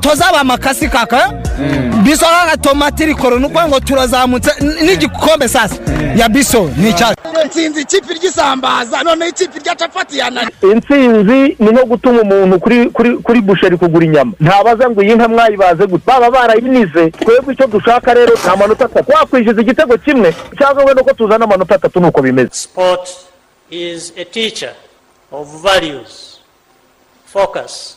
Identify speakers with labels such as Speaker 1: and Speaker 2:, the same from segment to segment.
Speaker 1: tuzaba amakasi kaka? Biso kaka tomati rikoro ni ukuvuga ngo turazamutse. N'igikombe sasa. Ya biso ni icyacu
Speaker 2: nsinzi ikipe ry'isambaza. Noneho ikipe rya capati yanani
Speaker 3: intsinzi ni nko gutuma umuntu kuri kuri kuri busheri kugura inyama. Ntabaza ngo iyi nka mwayibaze gute baba barayinize. Twebwe icyo dushaka rero ni amanota atatu wakwishyuza igitego kimwe. Cyangwa we nuko tuzana amanota atatu nuko bimeze.
Speaker 4: Sport is a teacher of values, focus,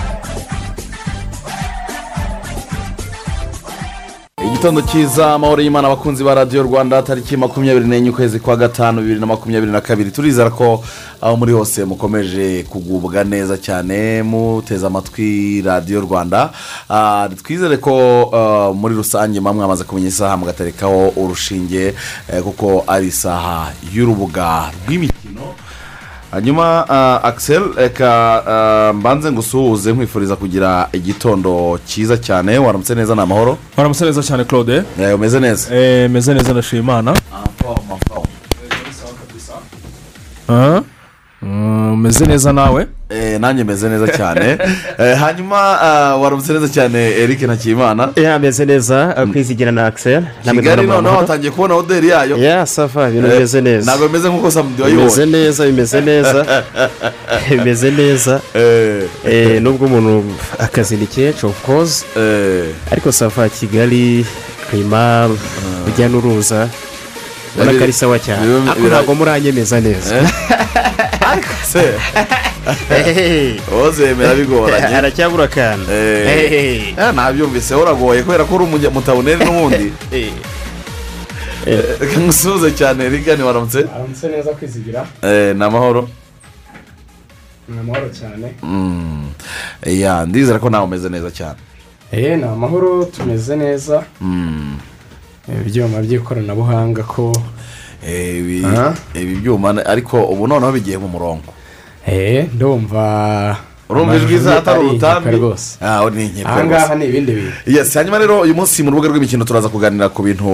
Speaker 5: Igitondo cyiza amahoro y'imana abakunzi ba radiyo rwanda tariki makumyabiri n'enye ukwezi kwa gatanu bibiri na makumyabiri na kabiri. Turizera ko aho muri hose mukomeje kugubwa neza cyane muteze amatwi radiyo rwanda. Ah, twizere ko ah, muri rusange muba mwamaze kumenya isaha mugaterekaho urushinge eh, kuko ari isaha y'urubuga rw'imikino. Hanyuma uh, axel reka uh, mbanze ngusuhuze nkwifuriza kugira igitondo cyiza cyane. Waramutse neza ni amahoro.
Speaker 6: Waramutse neza cyane claude.
Speaker 5: Eh, umeze neza.
Speaker 6: Eh, meze neza ndashima imana Ah, umeze neza nawe?
Speaker 5: Eh, nanjye meze neza cyane. Eh, hanyuma uh, waramutse neza cyane eric ntakimana?
Speaker 7: Ya ameze neza kwizigira na akiseri
Speaker 5: kigali noneho watangiye kubona hoteli yayo.
Speaker 7: Ya safa ibintu
Speaker 5: Eh,
Speaker 7: bimeze neza.
Speaker 5: ntabwo bimeze nk'uko samudi
Speaker 7: bimeze
Speaker 5: wayibonye
Speaker 7: neza bimeze neza. Bimeze neza.
Speaker 5: Eh,
Speaker 7: Eh, nubwo umuntu akazi ni kenshi of course.
Speaker 5: Eh,
Speaker 7: ariko safa kigali klima urujya n'uruza ubona ko ari sawa cyane ntabwo muranyemeza neza.
Speaker 5: Se wowe zemera bigoranye
Speaker 7: aracyabura akantu
Speaker 5: Eh,
Speaker 7: Eh,
Speaker 5: eh, nabyumvise uragoye kubera ko uri umutaboneri n'ubundi
Speaker 7: eh.
Speaker 5: reka ngusuhuze cyane eric ni waramutse
Speaker 8: aramutse neza kwizigira?
Speaker 5: Eh, ni amahoro.
Speaker 8: Ni amahoro cyane.
Speaker 5: Mm. ya ndizera ko nawe umeze neza cyane.
Speaker 8: Eee ni amahoro tumeze neza.
Speaker 5: Mm.
Speaker 8: ibyuma by'ikoranabuhanga ko
Speaker 5: Eh, ibi byuma ariko ubu noneho bigiye mu murongo.
Speaker 8: Eee ndumva
Speaker 5: urumva ijwi za atari
Speaker 8: ari inkeka
Speaker 5: urutambi
Speaker 8: rwose
Speaker 5: Ah, inkeka
Speaker 8: aha ngaha ni ibindi bintu.
Speaker 5: Yes hanyuma rero uyu munsi mu rubuga rw'imikino turaza kuganira ku bintu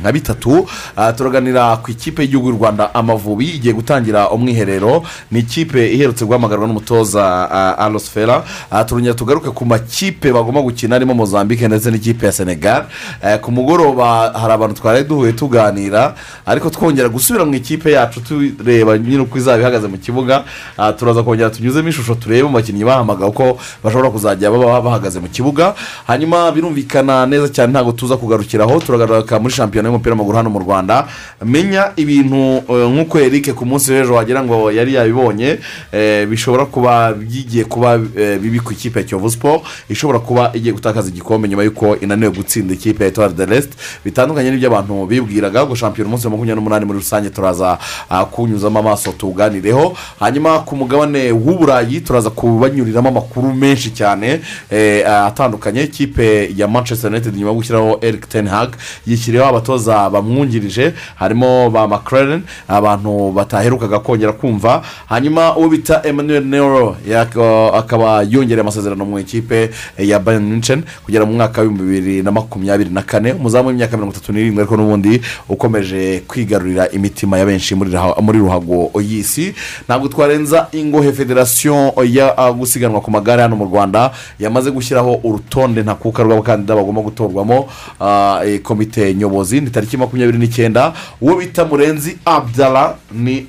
Speaker 5: nka bitatu. Ah, turaganira ku ikipe y'igihugu y'u rwanda amavubi igiye gutangira umwiherero. Ni ikipe iherutse guhamagarwa n'umutoza uh, arosfera turongera tugaruke ku makipe bagomba gukina arimo mozambique ndetse n'ikipe ya senegal Eh, ku mugoroba hari abantu twari duhuye tuganira ariko twongera gusubira mu ikipe yacu tureba nyine uko izaba ihagaze mu kibuga. Ah, turaza kongera tunyuzemo ishusho turebe mu bakinnyi bahamagawe uko bashobora kuzajya baba bahagaze mu kibuga. Hanyuma birumvikana neza cyane ntabwo tuza kugarukiraho. Turagaruka muri shampiyona y'umupira w'amaguru hano mu rwanda. Menya ibintu eh, nk'uko eric ku munsi w'ejo wagira ngo yari yabibonye eh, bishobora kuba bigiye kuba eh, bibi ku ikipe ya kiyovu siporo ishobora kuba igiye gutakaza igikombe nyuma y'uko inaniwe gutsinda ikipe ya etuwari de resite bitandukanye n'ibyo abantu bibwiraga ngo shampiyona umunsi wa makumyabiri n'umunani muri rusange turaza ah, kuwunyuzamo amaso tuwuganireho. Hanyuma ku mugabane w'uburayi turaza kubanyuriramo amakuru menshi cyane eh, atandukanye. Ikipe ya manchester united nyuma yo gushyiraho eric ten hag yishyiriyeho abatoza bamwungirije harimo ba mclaren abantu bataherukaga kongera kumva. Hanyuma uwo bita emmanuel nero yak- akaba yongereye amasezerano mu ikipe ya bayern munchen kugera mu mwaka w'ibihumbi bibiri na makumyabiri na kane umuzamu w'imyaka mirongo itatu n'irindwi ariko n'ubundi ukomeje kwigarurira imitima ya benshi muri ruhago y'isi ntabwo twarenza ingohe federasiyo ya gusiganwa ku magare hano mu rwanda yamaze gushyiraho urutonde ntakuka rw'abakandida bagomba gutorwamo ah, eh, komite nyobozi ni tariki makumyabiri n'icyenda uwo bita murenzi abdara ni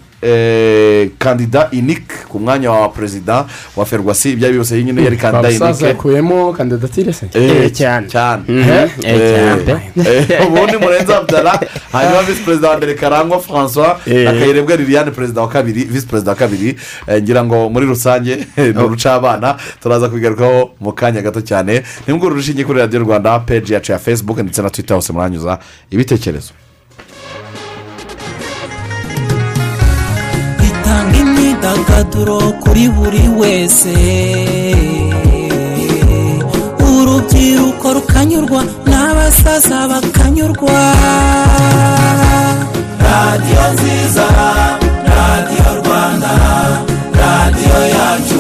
Speaker 5: kandida inike ku mwanya wa perezida wa ferwasi ibyo ari byo byose nyine yari kandida inike
Speaker 8: yakuyemo kandidatire se
Speaker 5: Eh,
Speaker 7: cyane.
Speaker 5: cyane
Speaker 7: Mhm.
Speaker 5: Eh,
Speaker 7: Eh, cyane.
Speaker 5: eh, ubundi murenzi abdara hanyuma visi perezida wa mbere karangwa francois
Speaker 7: Eh.
Speaker 5: na kayirebwa liliane perezida wa kabiri visi perezida wa kabiri Eh, ngira ngo muri rusange ni urucabana turaza kubigarukaho mu kanya gato cyane ni nguru rushingiye kuri radiyo rwanda peji yacu ya facebook ndetse na twitter hose muranyuza ibitekerezo
Speaker 9: imyidagaduro kuri buri wese. Urubyiruko rukanyurwa n'abasaza bakanyurwa. Radiyo nziza radiyo rwanda radiyo yacu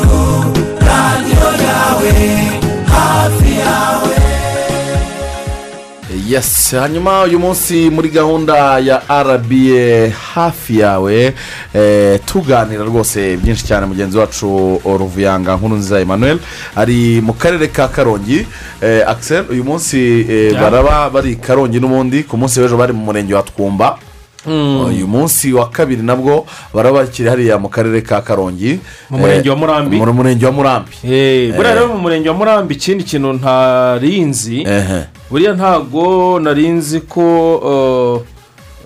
Speaker 5: yesi hanyuma uyu munsi muri gahunda ya rba hafi yawe eh, tuganira rwose byinshi cyane mugenzi wacu ruvuyanga nkuru nziza emmanuel ari mu karere ka karongi. Eh, axel uyu munsi eh, baraba bari karongi n'ubundi ku munsi w'ejo bari mu murenge wa twumba. Uyu munsi wa kabiri nabwo baraba bakiri hariya mu karere ka karongi.
Speaker 6: Mu murenge wa Murambi.
Speaker 5: mu murenge wa murambi.
Speaker 6: Buriya rero mu murenge wa murambi ikindi kintu ntarinzi buriya ntabwo narinzi ko uh,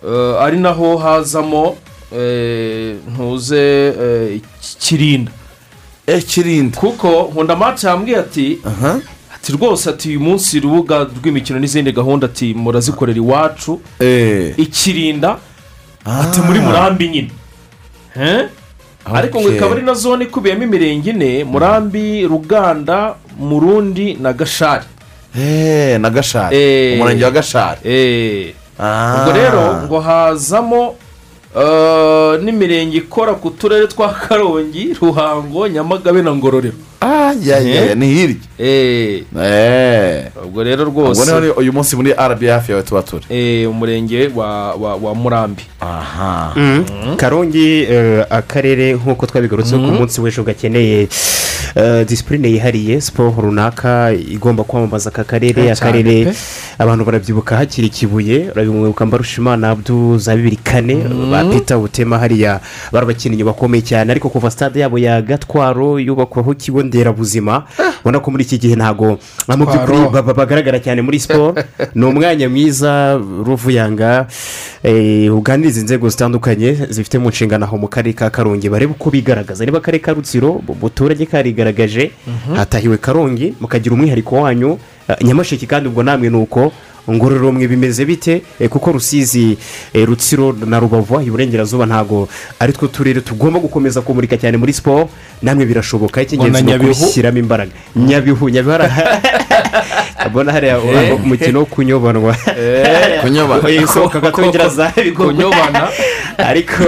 Speaker 6: uh, ari naho hazamo eh, ntuze eh, kirinda.
Speaker 5: Eh
Speaker 6: kuko nkunda mati yambwiye ati ati rwose ati uyu munsi urubuga rw'imikino n'izindi gahunda ati murazikorera iwacu
Speaker 5: eh.
Speaker 6: Ikirinda ati muri murambi nyine. Ariko ngo ikaba ari na zone ikubiyemo imirenge ine murambi ruganda murundi na gashari.
Speaker 5: Eh, na gashari
Speaker 6: Eh.
Speaker 5: umurenge wa gashari.
Speaker 6: Eh,
Speaker 5: Ah.
Speaker 6: ubwo rero ngo hazamo n'imirenge ikora ku turere twa karongi ruhango nyamagabe na ngororero.
Speaker 5: Ya ya ni hirya.
Speaker 6: Eh,
Speaker 5: eh.
Speaker 6: Ubwo rero
Speaker 5: ubwo
Speaker 6: rwose
Speaker 5: uyu munsi muri rba hafi yawe tuba turi.
Speaker 6: Eh, umurenge wa, wa, wa murambi.
Speaker 5: Aha.
Speaker 7: Karongi eh, akarere nk'uko twabigarutseho ku munsi w'ejo gakeneye. Disipurine yihariye siporo runaka igomba kwamamaza aka karere akarere abantu barabyibuka hakiri kibuye. Urabibuka mbarushimana abdu za bibiri kane ba pita butema hariya. Bari abakinnyi bakomeye cyane ariko kuva stade yabo ya gatwaro yubakwaho ikigo nderabuzima. Ubona ko muri iki gihe ntabwo mu by'ukuri bagaragara cyane muri siporo ni umwanya mwiza ruvuyanga eh, uganiriza inzego zitandukanye zifite mu nshingano aho mu karere ka karongi barebe uko bigaragaza. Niba akarere ka rutsiro mu baturage karigaragaje hatahiwe karongi mukagira umwihariko wanyu. Eh, nyamasheke kandi ubwo namwe ni uko ngororero mwe bimeze bite? Eh, kuko rusizi eh, rutsiro na rubavu iburengerazuba ntabwo ari two turere tugomba gukomeza kumurika cyane muri siporo namwe birashoboka. Icy'ingenzi ni ukubishyiramo imbaraga. Nyabihu nyabihu mbona hariya urabona umukino wo kunyobanwa.
Speaker 5: Kunyobana
Speaker 7: isohoka gatongera za
Speaker 6: kunyobana.
Speaker 7: Ariko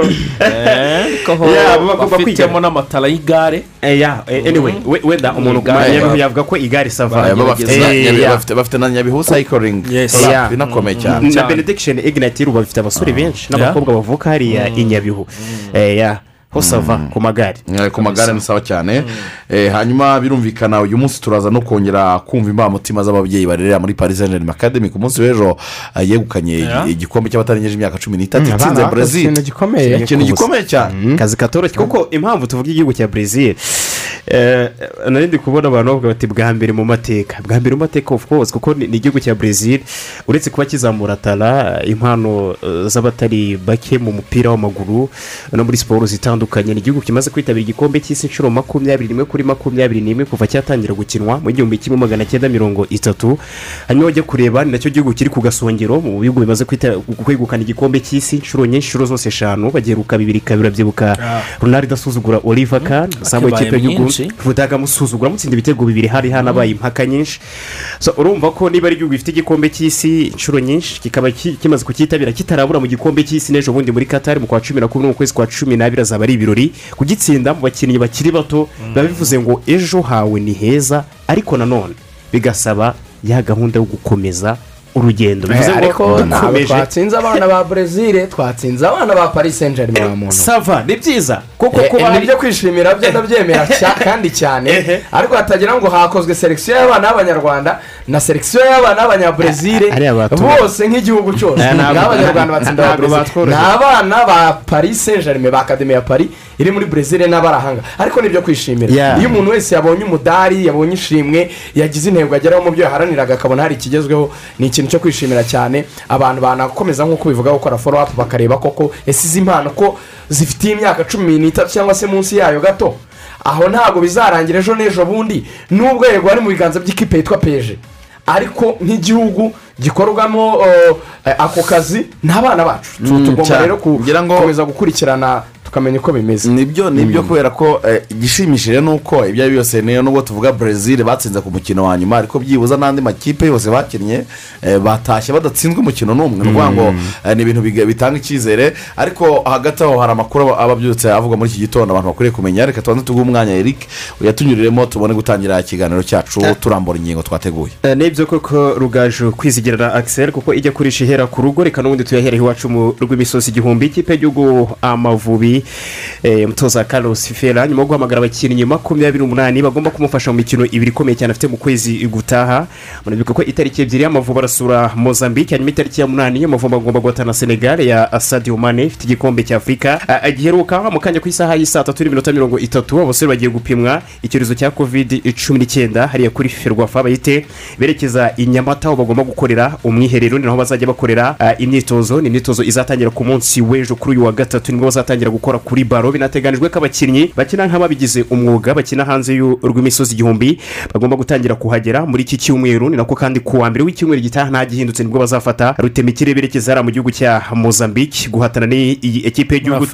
Speaker 7: bagomba
Speaker 6: bafitemo n'amatara y'igare.
Speaker 7: Eh, eh, we- wenda umuntu yavuga ko igare sava
Speaker 5: bafite na-
Speaker 7: Eh,
Speaker 5: Nyabihu- sayikiringi
Speaker 6: Yes.
Speaker 7: Yeah.
Speaker 5: inakomeye cyane.
Speaker 7: Na benediction ignite ruba bafite abasore benshi n'abakobwa bavuka hariya i nyabihu. Eh, yeah, ho sava ku magare.
Speaker 5: Eh, ku magare ni sawa cyane Eh, hanyuma birumvikana uyu munsi turaza no kongera kumva imbamutima z'ababyeyi barerera muri paris saint germain academy. Ku munsi w'ejo eh, yegukanye igikombe cy'abatarengeje imyaka cumi n'itatu.
Speaker 8: Abana
Speaker 5: itsinze brezil
Speaker 8: ikintu gikomeye.
Speaker 5: Cyane.
Speaker 7: Akazi katoroshye kuko impamvu tuvuga igihugu cya brezil eh, nari ndi kubona abantu bavuga bati bwa mbere mu mateka. Bwa mbere mu mateka of course kuko ni igihugu cya brezil uretse kuba kizamura tara impano eh, z'abatari bake mu mupira w'amaguru no muri siporo zitandukanye. Ni igihugu kimaze kwitabira igikombe cy'isi inshuro makumyabiri n'imwe kuri makumyabiri n'imwe kuva cyatangira gukinwa mu gihumbi kimwe magana cyenda mirongo itatu. Hanyuma wajya kureba ni na cyo gihugu kiri ku gasongero mu bihugu bimaze kwegukana igikombe cy'isi inshuro nyinshi inshuro zose eshanu bagiheruka bibiri kabiri urabyibuka runari idasuzugura oliver kan uzamuye
Speaker 6: Akibaye
Speaker 7: ikipe y'igihugu
Speaker 6: myinshi.
Speaker 7: vudaga amusuzugura amutsinda ibitego bibiri hari hanabaye impaka nyinshi. So, urumva ko niba ari igihugu gifite igikombe cy'isi inshuro nyinshi kikaba ki- kimaze kucyitabira kitarabura mu gikombe cy'isi n'ejo bundi muri katari mu kwa cumi na kumwe no mu kwezi kwa cumi n'abiri azaba ari ibirori. Kugitsinda mu bakinnyi bakiri bato biba bivuze ngo ejo hawe ni heza ariko nanone bigasaba ya gahunda yo gukomeza urugendo. Bivuze ngo
Speaker 8: twatsinze abana ba brezil twatsinze abana ba paris saint germain wa muntu.
Speaker 7: Sava ni byiza. Kuko
Speaker 8: Eh, eh, ni byo kwishimira byo ndabyemera cya- kandi cyane. Ariko hatagira ngo hakozwe selekisiyo y'abana b'abanyarwanda na selekisiyo y'abana b'abanyabrezil bose nk'igihugu cyose.
Speaker 7: Eh, ntabwo-
Speaker 8: n'abanyarwanda batsinda
Speaker 7: ntabwo
Speaker 8: aba brezil
Speaker 7: batworoheye.
Speaker 8: ni abana ba paris saint germain ba akademi ya paris iri muri brezil n'abarahanga. Ariko ni byo kwishimira.
Speaker 7: Yeah.
Speaker 8: iyo umuntu wese yabonye umudari yabonye ishimwe yagize intego ageraho mu byo yaharaniraga akabona hari ikigezweho ni ikintu cyo kwishimira cyane. Abantu banakomeza nk'uko bivuga gukora follow up bakareba koko ese izi mpano ko zifitiye imyaka cumi n'itatu cyangwa se munsi yayo gato. Aho ntabwo bizarangira ejo n'ejo bundi nubwo yego ari mu biganza by'ikipe yitwa peje ariko nk'igihugu gikorwamo uh, eh, ako kazi ni abana bacu.
Speaker 5: Mm,
Speaker 8: tugomba rero gukomeza gukurikirana tukamenya uko bimeze.
Speaker 5: Nibyo ni byo kubera ko eh, igishimishije ni uko ibyo ari byo byose niyo nubwo tuvuga brezil batsinze ku mukino wa nyuma ariko byibuze n'andi makipe yose bakinnye eh, batashye badatsinzwe umukino n'umwe. Ni ukuvuga ngo eh, ni ibintu bitanga icyizere ariko hagati aho hari amakuru aba abyutse avuga muri iki gitondo abantu bakwiriye kumenya. Reka tubanze tuguhe umwanya eric uyatunyuriremo tubone gutangira ikiganiro cyacu turambura ingingo twateguye.
Speaker 7: Nibyo koko rugaju kwizigirana akiseri kuko ijya kurisha ihera ku rugo reka n'ubundi tuyahere iwacu mu rw'imisozi igihumbi ikipe y'igihugu amavubi umutoza carlos fera nyuma yo guhamagara abakinnyi makumyabiri n'umunani bagomba kumufasha mu mikino ibiri ikomeye cyane afite mu kwezi gutaha. Murabibuka ko itariki ebyiri y'amavubi arasura mozambique hanyuma itariki ya munani y'amavubi agomba guhatana senegal ya sadio mane ifite igikombe cya afurika giheruka mu kanya ku isaha y'i saa tatu n'iminota mirongo itatu abasore bagiye gupimwa icyorezo cya covid cumi n'icyenda hariya kuri ferwafa bayite berekeza i nyamata aho bagomba gukorera umwiherero ni naho bazajya bakorera imyitozo ni imyitozo izatangira ku munsi w'ejo kuri uyu wa gatatu ni bwo bazatangira gukora kuri baro binateganijwe ko abakinnyi bakina nk'ababigize umwuga bakina hanze rw'imisozi igihumbi bagomba gutangira kuhagera muri iki cyumweru. Ni nako kandi ku wa mbere w'icyumweru gitaha nta gihindutse ni bwo bazafata rutemikire berekeza hariya mu gihugu cya mozambique guhatana n'iyi ekipe y'igihugu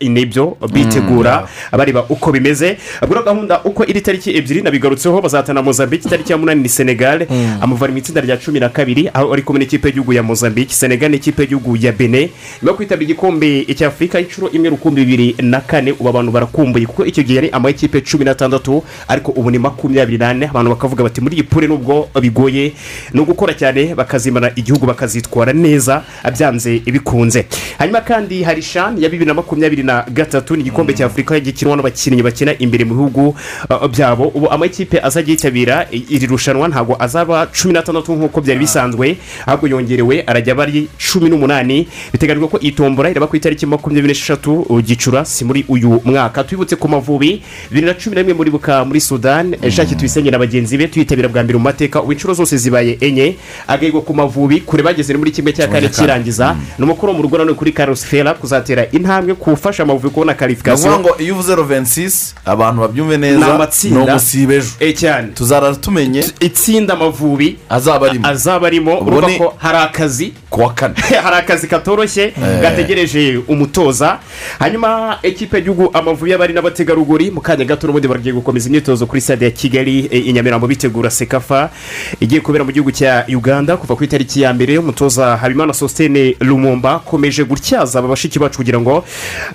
Speaker 6: ni
Speaker 7: byo bitegura bareba uko bimeze. Ubwo gahunda uko iri tariki ebyiri nabigarutseho bazatana mozambique itariki ya munani ni senegal. Amuvara mu itsinda rya cumi na kabiri aho ari kumwe n'ikipe y'igihugu ya mozambique. Senegal n'ikipe y'igihugu ya bene nyuma yo kwitabira igikombe cya afurika inshuro imwe rukumbi bibiri na kane ubu abantu barakumbuye kuko icyo gihe yari amakipe cumi n'atandatu ariko ubu ni makumyabiri n'ane. Abantu bakavuga bati muri iyi pure nubwo bigoye ni ugukora cyane bakazimana igihugu bakazitwara neza byanze bikunze hanyuma kandi hari shani ya bibiri na makumyabiri na gatatu ni igikombe cya afurika gikinwa n'abakinnyi bakina imbere mu bihugu uh, byabo. Ubu amakipe azajya yitabira iri rushanwa ntabwo azaba cumi n'atandatu nk'uko byari bisanzwe ahubwo yongerewe arajya aba ari cumi n'umunani. Biteganyijwe ko iyi tombora iraba ku itariki makumyabiri n'eshatu uh, gicurasi muri uyu mwaka. Twibutse ku mavubi bibiri na cumi na rimwe muri buka muri sudani jacques tuyisenge na bagenzi be tuyitabira bwa mbere mu mateka. Ubu inshuro zose zibaye enye. Agahigwa ku mavubi kure bageze muri kimwe cya kane kirangiza. Ni umukuru wo mu rugo nanone kuri carlos fera kuzatera intambwe gufasha amavubi kubona
Speaker 5: ni ukuvuga
Speaker 7: karifikasiyo
Speaker 5: ngo iyo uvuze rovensis abantu babyumve
Speaker 7: ni
Speaker 5: neza ni
Speaker 7: amatsinda
Speaker 5: umusibe ejo.
Speaker 7: Eh, cyane.
Speaker 5: Tuzara tumenye.
Speaker 7: Itsinda amavubi
Speaker 5: azaba arimo.
Speaker 7: azaba arimo. Urumva
Speaker 5: ni-
Speaker 7: ko hari akazi.
Speaker 5: Ku wa kane.
Speaker 7: Hari akazi katoroshye gategereje umutoza. Hanyuma ekipe y'igihugu amavubi y'abari n'abategarugori mu kanya gato n'ubundi bagiye gukomeza imyitozo kuri stade ya kigali eh, i nyamirambo bitegura sekafa. Igiye kubera mu gihugu cya uganda kuva ku itariki ya mbere umutoza habimana sositene lumumba akomeje gutyaza aba bashiki bacu kugira ngo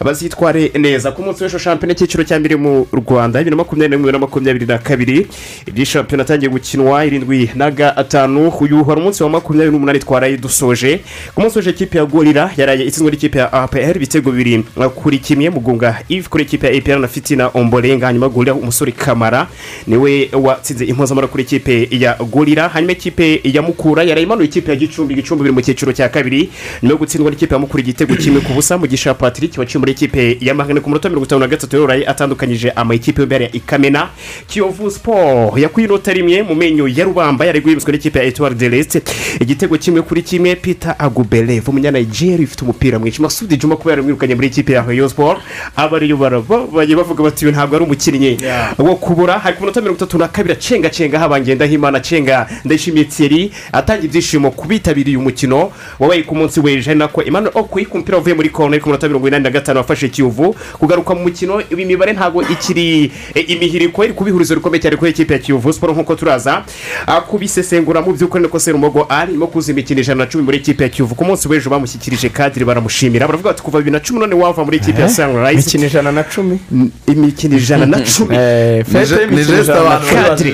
Speaker 7: bazitware neza. Ku munsi w'ejo shampiyona icyiciro cya mbere mu rwanda bibiri na makumyabiri na rimwe na makumyabiri na kabiri iby'i shampiyona atangiye gukinwa irindwi na gatanu. Uyu hari umunsi wa makumyabiri n'umunani twaraye dusoje. Ku munsi w'ejo ikipe ya gorira yaraye itsinzwe n'ikipe ya apr ibitego bibiri. Kuri kimwe mugunga ive kuri ikipe ya apr na fitina omborenga hanyuma gorira umusore kamara ni we watsinze impuzamara kuri ikipe ya gorira hanyuma ikipe ya mukura yaraye imanuye ikipe ya gicumbi gicumbi biri mu cyiciro cya kabiri nyuma yo gutsindwa n'ikipe ya mukura igitego kimwe ku busa mugisha patrick waciye muri ikipe ya magana ku munota mirongo itanu na gatatu yororaye atandukanyije amakipe yombi ya ikamena. Kiyovu siporo yakuye inota rimwe mu menyo ya rubamba yari guhibitswe n'ikipe ya etuwari de resite igitego kimwe kuri kimwe peter agubelevu umunyanayigeri ufite umupira mwinshi. Masudi juma kuba yaramwirukanye muri ikipe ya rayo siporo abariyo barababaye bavuga bati uyu ntabwo ari umukinnyi wo kubura. Hari ku munota mirongo itatu na kabiri acenga cenga habangiye ndahimana cenga ndayishimiye thierry atanga ibyishimo ku bitabiriye umukino wabaye ku munsi w'ejo ari nako emmanuel okuyi ku mupira wavuye muri kona ku munota mirongo inani na gatanu wafashe kiyovu. Kugaruka mu mukino ibi mibare ntabwo ikiri e, imihiriko iri kuba ihurizo rikomeye cyane kuri ikipe ya kiyovu siporo nk'uko turaza. Kubisesengura mu by'ukuri niko serumogo ari irimo kuza imikino ijana na cumi muri ikipe ya kiyovu. Ku munsi w'ejo bamushyikirije kadiri baramushimira. Baravuga bati kuva bibiri na cumi n'umunani wava muri ikipe ya sunrise
Speaker 8: imikino ijana na cumi
Speaker 7: imikino ijana na cumi
Speaker 8: Eh, fete
Speaker 5: jesite
Speaker 8: ijana na
Speaker 5: bati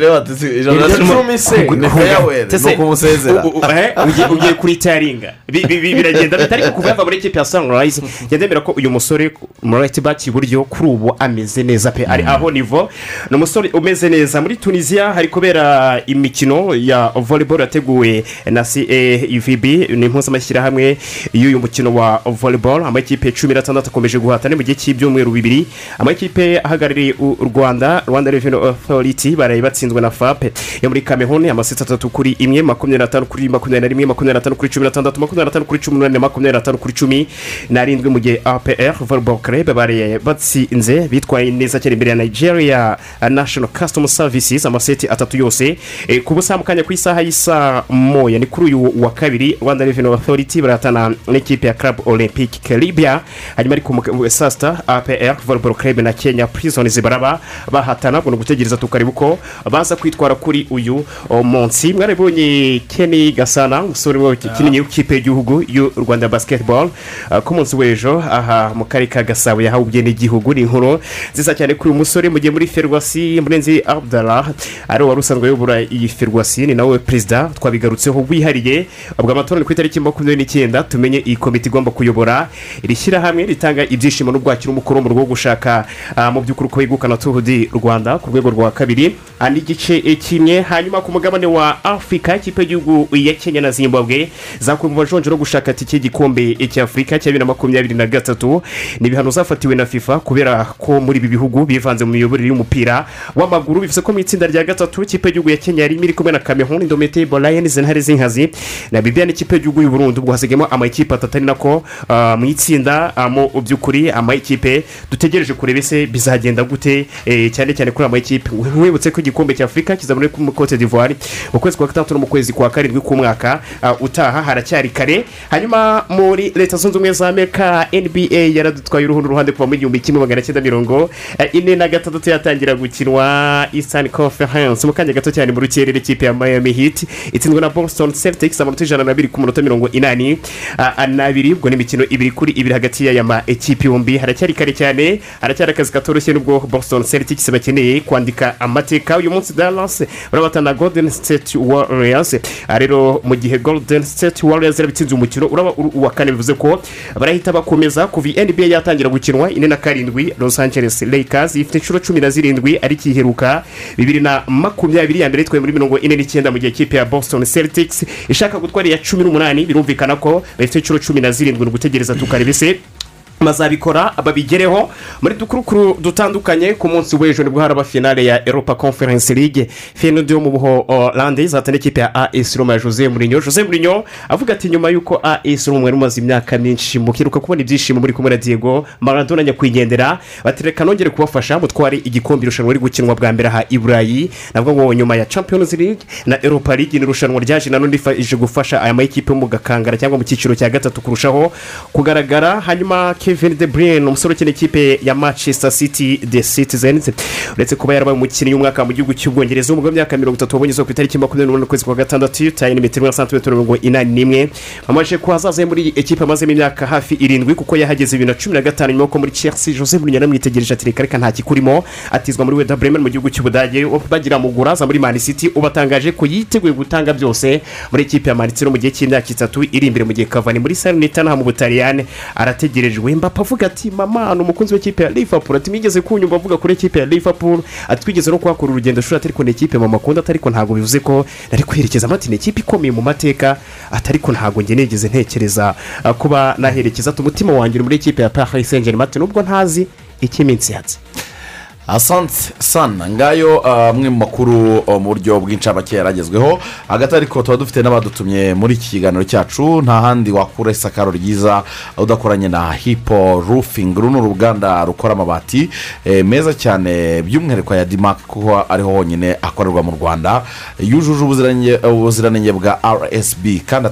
Speaker 5: ijana na cumi
Speaker 8: se
Speaker 5: ni feyaweri ni ukumusezera
Speaker 7: eh, ugiye- kuri taringa Bi- bi- bi- biragenda bita ariko kuva yava muri ikipe ya sunrise yandemera ko uyu musore muri right back iburyo kuri ubu ameze neza pe ari aho nivo ni umusore umeze neza muri tunisiya hari kubera imikino ya volleyball yateguwe na cavb ni impuzamashyirahamwe y'uyu mukino wa volleyball amakipe cumi n'atandatu akomeje guhatana mu gihe cy'ibyumweru bibiri amakipe ahagarariye u rwanda rwanda revenue authority baraye batsinzwe na fape yo muri kamehoni amaseti atatu kuri imwe makumyabiri n'atanu kuri makumyabiri na rimwe makumyabiri n'atanu kuri cumi n'atandatu makumyabiri n'atanu kuri cumi n'umunani makumyabiri n'atanu kuri cumi n'arindwi mu gihe apr volleyball club baraye batsinze bitwaye neza cyane imbere ya nigeria national custom services amaseti atatu yose. Eh, ku busa mu kanya ku isaha y'isa moya ni kuri uyu wa kabiri rwanda revenue authority barahatana n'ikipe ya club olympic caribia hanyuma ariko saa sita apr volleyball club na kenya prisons baraba bahatana ubwo ni ugutegereza tukareba uko baza kwitwara kuri uyu munsi. Mwarabonye kenny gasana umusore wakinnye w'ikipe y'igihugu y'u rwanda basketball. Ah, ku munsi w'ejo aha mu karere ka gasabo yahawe ubwenegihugu ni inkuru nziza cyane kuri uyu musore. Mu gihe muri ferwasi murenzi abdallah ari wari usanzwe ayobora iyi ferwasi ni nawe perezida. Twabigarutseho wihariye ubwo amatora ni ku itariki makumyabiri n'icyenda. Tumenye iyi komite igomba kuyobora iri shyirahamwe ritanga ibyishimo n'ubwakira umukuru mu rwo gushaka ah, mu by'ukuri uko yegukana tuhudi rwanda ku rwego rwa kabiri. Ah, n'igice eh, kimwe. Hanyuma ku mugabane wa afurika ikipe y'igihugu ya kenya na zimbabwe zakuwe mu majonjoro yo gushaka tike y'igikombe cy'afurika cya bibiri na makumyabiri na gatatu. Ni ibihano zafatiwe na fifa kubera ko muri ibi bihugu bivanze mu miyoborere y'umupira w'amaguru. Bivuze ko mu itsinda rya gatatu ikipe y'igihugu ya kenya yarimo iri kumwe na cameroon indomitable lions intare z'inkazi na bibiya n'ikipe y'igihugu y'u burundi ubwo hasigayemo amakipe atatu ari nako ah, mu itsinda mu by'ukuri amakipe dutegereje kureba ese bizagenda gute eh, cyane cyane kuri amakipe wibutse ko igikombe cy'afurika kizaba muri cote d'ivoire mu kwezi kwa gatandatu mu kwezi kwa karindwi k'umwaka ah, utaha haracyari kare. Hanyuma muri leta zunze ubumwe za amerika nba yaradutwaye uruhu ruhande kuva mu igihumbi kimwe magana cyenda mirongo eh, ine na gatandatu yatangira gukinwa eastern conference. Mu kanya gato cyane mu rukerera ikipe ya miami heat itsinzwe na boston celtics amanota ijana na abiri ku munota mirongo inani ah, n'abiri ubwo ni imikino ibiri kuri ibiri hagati y'aya ma ekipi yombi haracyari kare cyane haracyari akazi katoroshye n'ubwo boston celtics bakeneye kwandika amateka. Uyu munsi dallas barabatana golden state warriors. Ah, rero mu gihe golden state warriors yarabitsinze umukino uraba uwa kane bivuze ko barahita bakomeza kuva nba yatangira gukinwa ine na karindwi los angeles lakers. Ifite inshuro cumi na zirindwi ariko iheruka bibiri na makumyabiri ya mbere yitwaye muri mirongo ine n'icyenda mu gihe ikipe ya boston celtics ishaka gutwara iya cumi n'umunani. Birumvikana ko bafite inshuro cumi na zirindwi ni ugutegereza tukareba ese bazabikora babigereho muri dukurukuru dutandukanye ku munsi w'ejo ni bwo haraba finale ya europa conference league. Finode yo mu buholande izatana ikipe ya as roma ya jose murinyo jose murinyo avuga ati nyuma y'uko as roma mwari mumaze imyaka myinshi mukiruka kubona ibyishimo muri kumwe na diego maradona nyakwigendera batereka nongere kubafasha mutware igikombe irushanwa riri gukinwa bwa mbere aha i burayi. Navuga ngo nyuma ya champions league na europa league ni irushanwa ryaje nanone rifashije gufasha aya makipe yo mu gakangara cyangwa mu cyiciro cya gatatu kurushaho kugaragara. Hanyuma kevin de bruyne umusore ukina ikipe ya manchester city the citizens. Uretse kuba yarabaye umukinnyi w'umwaka mu gihugu cy'ubwongereza umugabo w'imyaka mirongo itatu wabonye izuba ku itariki makumyabiri n'umunani ukwezi kwa gatandatu yitaye ni metero na santimetero mirongo inani n'imwe. Amaze ko hazaza muri iyi ekipe amazemo imyaka hafi irindwi kuko yahageze bibiri na cumi na gatanu nyuma y'uko muri chelsea jose mourinho yaramwitegereje ati reka reka nta kikurimo. Atizwa muri weda bremen mu gihugu cy'ubudage bagira mugura aza muri mani city ubatangaje ko yiteguye gutanga byose muri ekipe ya mani city no mu gihe cy'imyaka itatu iri imbere mu gihe kavani muri sarinitana mu butaliyani. Arategerejwe mbapa avuga ati mama ni umukunzi w'ikipe ya liverpool. Ati mwigeze kunyumva avuga kuri ekipe ya liverpool. Ati twigeze no kuhakora urugendo shuri atari ni ekipe mama akunda atari ko ntabwo bivuze ko nari kwerekeza amati ni ekipe ikomeye mu mateka atari ko ntabwo njye nigeze ntekereza. Ah, kuba naherekeza umutima wanjye uri muri ekipe ya paris saint germain ati nubwo ntazi icyo iminsi yatse
Speaker 5: asante sana ngayo ah, amwe mu makuru oh, mu buryo bw'incamake yaragezweho. Hagati ariko tuba dufite n'abadutumye muri iki kiganiro cyacu nta handi wakura isakaro ryiza udakoranye na hipo rufingi uru ni uruganda rukora amabati eh, meza cyane by'umwihariko ya dimake kuko ariho honyine akorerwa mu rwanda yujuje ubuziranenge- bwa rsb kandi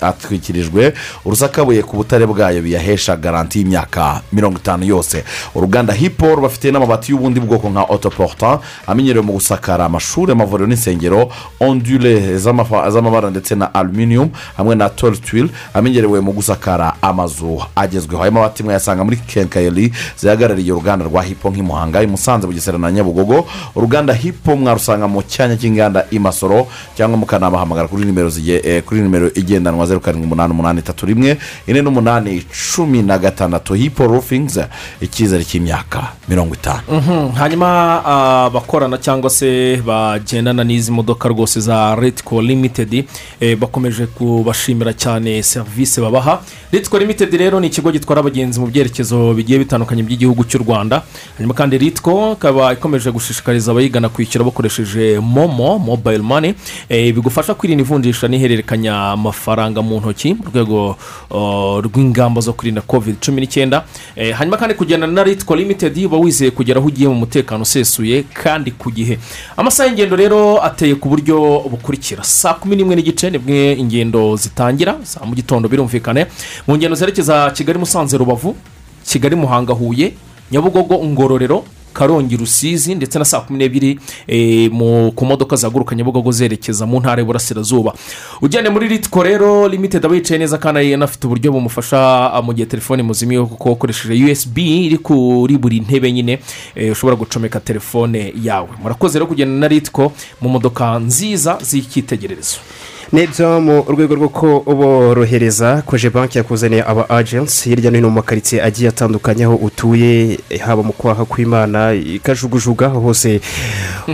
Speaker 5: atwikirijwe urusakabuye ku butare bwayo biyahesha garanti y'imyaka mirongo itanu yose. Uruganda hipo rubafite n'amabati y'ubundi bwoko nka otoporta amenyerewe mu gusakara amashuri amavuriro n'insengero z'amafa- z'amabara ndetse na aluminium hamwe na torutwil amenyerewe mu gusakara amazu agezweho. Ayo mabati mwayasanga muri kenkayeri zihagarariye uruganda rwa hipo nk'i muhanga i musanze bugesera na nyabugogo. Uruganda hipo mwarusanga mu cyanya cy'inganda i masoro cyangwa mukanabahamagara kuri nimero zigiye eh, kuri nimero igendanwa zeru karindwi umunani umunani itatu rimwe ine n'umunani cumi na gatandatu. Hipo rufingi icyizere cy'imyaka mirongo itanu.
Speaker 6: Mhm, hanyuma abakorana cyangwa se bagendana n'izi modoka rwose za retiko limitedi eh, bakomeje kubashimira cyane serivisi babaha. Retiko limitedi rero ni ikigo gitwara abagenzi mu byerekezo bigiye bitandukanye by'igihugu cy'u rwanda. Hanyuma kandi retiko ikaba ikomeje gushishikariza abayigana kwishyura bakoresheje momo mobayiro mani eh, bigufasha kwirinda ivunjisha n'ihererekanya amafaranga mu ntoki mu rwego oh, rw'ingamba zo kwirinda covid cumi n'icyenda. Eh, hanyuma kandi kugendana na retiko limitedi uba wizeye kugera aho ugiye mu mutekano usesuye kandi ku gihe. Amasaha y'ingendo rero ateye ku buryo bukurikira. Saa kumi n'imwe n'igice ni bwo ingendo zitangira. Saa mu gitondo birumvikane. Mu ngendo zerekeza kigali musanze rubavu kigali muhanga huye nyabugogo ngororero karongi rusizi ndetse na saa kumi n'ebyiri eh, ku modoka zaguruka nyabugogo zerekeza mu ntara y'uburasirazuba. Ugende muri ritiko rero limitedi aba yicaye neza kandi anafite uburyo bumufasha ah, mu gihe telefone muzimiye kuko ukoresheje usb iri kuri buri ntebe nyine eh, ushobora gucomeka telefone yawe. Murakoze rero kugenda na ritiko mu modoka nziza z'icyitegererezo.
Speaker 7: Ni byo mu rwego rwo kuborohereza koje banki yakuzaniye aba agensi hirya no hino mu makaritsiye agiye atandukanye aho utuye haba mu kwaha kw'imana ikajugujuga hose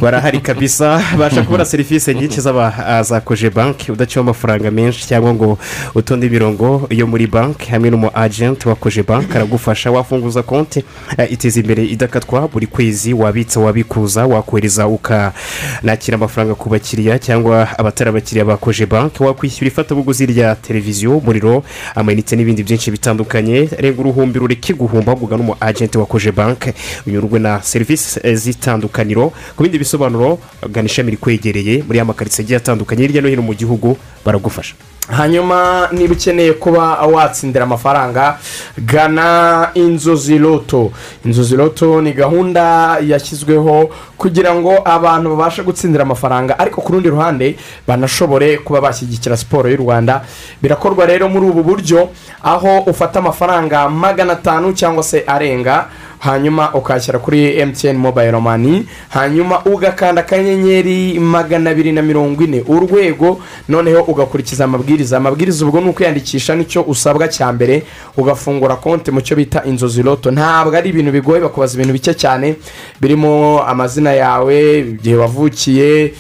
Speaker 7: barahari kabisa. Babasha kubona serivisi nyinshi za koje banki udaciwe amafaranga menshi cyangwa ngo utonde imirongo yo muri banki hamwe n'umu agenti wa koje banki aragufasha wafunguza konti eh, iteza imbere idakatwa buri kwezi wabitsa wabikuza wakohereza ukanakira amafaranga ku bakiriya cyangwa abatari abakiriya ba koje banki wakwishyura ifatabuguzi rya televiziyo umuriro amayinite n'ibindi byinshi bitandukanye. Renga uruhumbi rureke guhumba ahubwo n'umu agenti wa koje banki unyurwe na serivisi z'itandukaniro. Ku bindi bisobanuro gana ishami rikwegereye muri ya makaritsiye agiye atandukanye. Hirya no hino mu gihugu baragufasha.
Speaker 8: Hanyuma niba ukeneye kuba watsindira amafaranga gana inzozi loto inzozi loto ni gahunda yashyizweho kugira ngo abantu babashe gutsindira amafaranga ariko ku rundi ruhande banashobore kuba bashyigikira siporo y'u rwanda. Birakorwa rero muri ubu buryo aho ufata amafaranga magana atanu cyangwa se arenga hanyuma ukashyira kuri emutiyeni mobayiro mani hanyuma ugakanda akanyenyeri magana abiri na mirongo ine urwego noneho ugakurikiza amabwiriza. Amabwiriza ubwo ni ukwiyandikisha ni cyo usabwa cya mbere ugafungura konti mu cyo bita inzozi loto ntabwo ari ibintu bigoye bakubaza ibintu bike cyane birimo amazina yawe igihe wavukiye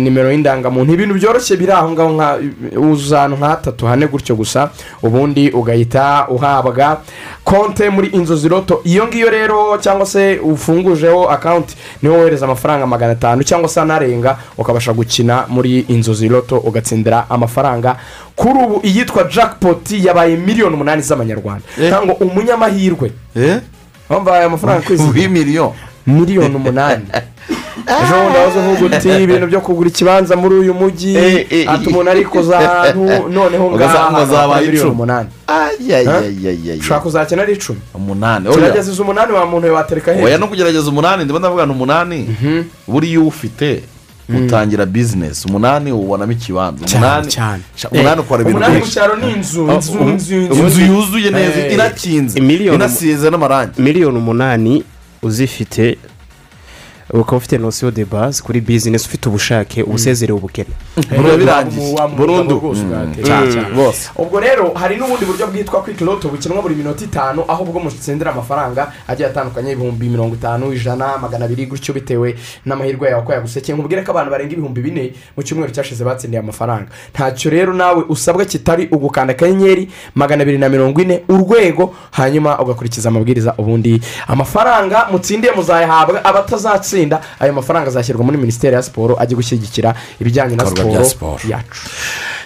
Speaker 8: nimero y'indangamuntu ibintu byoroshye biri aho ngaho nka uza ahantu nka hatatu hane gutyo gusa ubundi ugahita uhabwa konte muri inzozi loto iyo ngiyo rero cyangwa se ufungujeho akawunti ni ho wohereza amafaranga magana atanu cyangwa se anarenga ukabasha gukina muri inzozi loto ugatsindira amafaranga. Kuri ubu iyitwa jackpot yabaye miliyoni umunani z'amanyarwanda. Cyangwa umunyamahirwe. Wambaye amafaranga kwezi
Speaker 5: w'imiliyoni
Speaker 8: miliyoni umunani. ejo bundi uvuga uti ibintu byo kugura ikibanza muri uyu mujyi
Speaker 5: Eh, eh,
Speaker 8: ati umuntu ari kuza ahantu noneho
Speaker 5: Ugasanga
Speaker 8: ngaha
Speaker 5: zabaye
Speaker 8: miliyoni umunani. Ushobora kuzakina ari icumi?
Speaker 5: Umunani oya.
Speaker 8: Gerageza umunani wa muntu watereka
Speaker 5: oya
Speaker 8: hejuru
Speaker 5: no kugerageza umunani ndimo ndavuga ni umunani. Buriya iyo ufite utangira bizinesi umunani ubonamo ikibanza. Umunani umunani ukora ibintu
Speaker 8: umunani mu
Speaker 5: byinshi
Speaker 8: cyaro ni inzu inzu inzu inzu.
Speaker 5: inzu yuzuye neza
Speaker 8: Eh,
Speaker 5: inakinze inasize n'amarangi.
Speaker 7: miliyoni umunani uzifite ukaba ufite nosiyo de base kuri bizinesi ufite ubushake ubukene.
Speaker 5: Burundu.
Speaker 8: Rwose
Speaker 5: Mm. cyane rwose
Speaker 8: ubwo rero hari n'ubundi buryo bwitwa kwiki loto bukinwa buri minota itanu aho ubwo mutsindira amafaranga agiye atandukanye ibihumbi mirongo itanu ijana magana abiri gutyo bitewe n'amahirwe yawe ko yagusekeye nkubwire ko abantu barenga ibihumbi bine mu cyumweru cyashize batsindiye amafaranga. Ntacyo rero nawe usabwa kitari ugukanda akanyenyeri magana abiri na mirongo ine urwego hanyuma ugakurikiza amabwiriza ubundi. Amafaranga mutsindiye muzayahabwa abatazatsinda ayo mafaranga azashyirwa muri minisiteri ya siporo ajye gushyigikira ibijyanye na siporo. yacu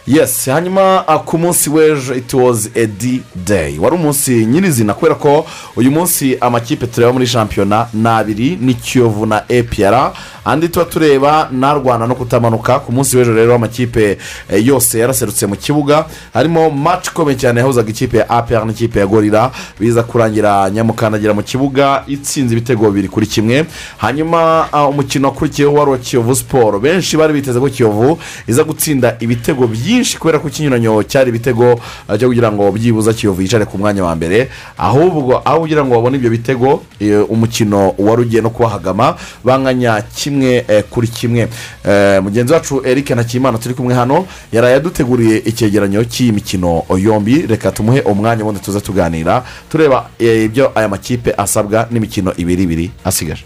Speaker 5: yes hanyuma ku munsi w'ejo it was a d day. Wari umunsi nyirizina kubera ko uyu munsi amakipe tureba muri shampiyona ni abiri ni kiyovu na epr andi tuba tureba narwana no kutamanuka ku munsi w'ejo rero amakipe eh, yose yaraserutse mu kibuga. Harimo match ikomeye cyane yahuzaga ikipe ya apr n'ikipe ya gorira biza kurangira nyamukandagira mu kibuga itsinze ibitego bibiri kuri kimwe. Hanyuma uh, umukino wakurikiyeho wari uwa kiyovu siporo benshi bari biteze ko kiyovu iza gutsinda ibitego byinshi kubera ko ikinyuranyo cyari ibitego uh, cyo kugira ngo byibuze kiyovu yicare ku mwanya wa mbere. Ahubwo aho kugira ngo babone ibyo bitego eh, umukino wari ugiye no kubahagama banganya kimwe eh, kuri kimwe. Eh, mugenzi wacu eric ntakimana turi kumwe hano yaraye aduteguriye icyegeranyo cy'iyi mikino yombi. Reka tumuhe umwanya ubundi tuze tuganira tureba eh, ibyo aya makipe asabwa n'imikino ibiri ibiri asigaje.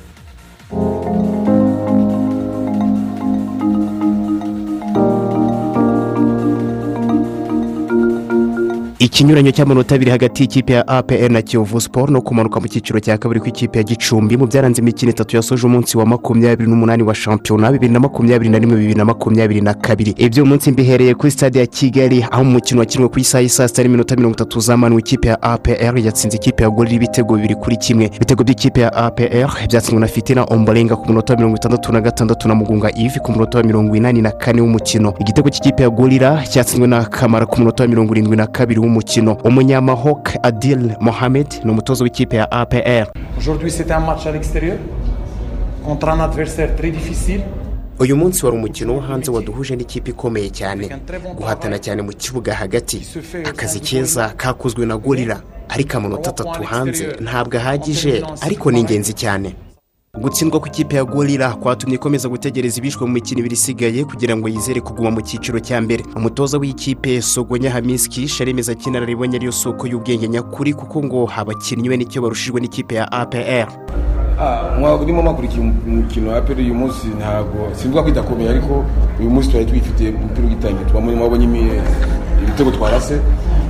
Speaker 7: Ikinyuranyo cy'amanota abiri hagati y'ikipe ya apr na kiyovu siporo no kumanuka mu cyiciro cya kabiri kw'ikipe ya gicumbi. Mu byaranze imikino itatu yasoje umunsi wa makumyabiri n'umunani wa shampiyona bibiri na makumyabiri na rimwe bibiri na makumyabiri na kabiri. Ibyo uyu munsi mbihereye kuri stade ya kigali aho mu mukino wakinwe ku isaha y'i saa sita n'iminota mirongo itatu zamanwe ikipe ya apr yatsinze ikipe ya gorira ibitego bibiri kuri kimwe. Ibitego by'ikipe ya apr byatsinzwe na fitina omborenga ku munota wa mirongo itandatu na gatandatu na mugunga ivi ku munota wa mirongo inani na kane w'umukino. Igitego cy'ikipe ya gorira cyatsinzwe na kamara ku munota wa mirongo irindwi na kabiri mukino. Umunyamahok adil mohamed ni umutoza w'ikipe ya apr
Speaker 10: Aujourd'hui, c'était un match à l'extérieur contre un adversaire très difficile.
Speaker 7: uyu munsi wari umukino wo hanze waduhuje n'ikipe ikomeye cyane. Guhatana cyane mu kibuga hagati. Akazi keza kakozwe na gorira ariko amanota atatu hanze. ntabwo ahagije. Ariko ni ingenzi cyane. Gutsindwa kw'ikipe ya gorira kwatumye ikomeza gutegereza ibishwe mu mikino ibiri isigaye kugira ngo yizere kuguma mu cyiciro cya mbere. Umutoza w'ikipe sogonya hamiski sharemeza ko inararibonye ariyo soko y'ubwenge nyakuri kuko ngo abakinnyi be ni cyo barushijwe n'ikipe ya apr
Speaker 11: urimo mwakurikiye umukino wa aperi uyu munsi ntabwo simvuga ko idakomeye ariko uyu munsi twari twifitiye umupira ugitangiye tubamo mwabonye ibitego twarase.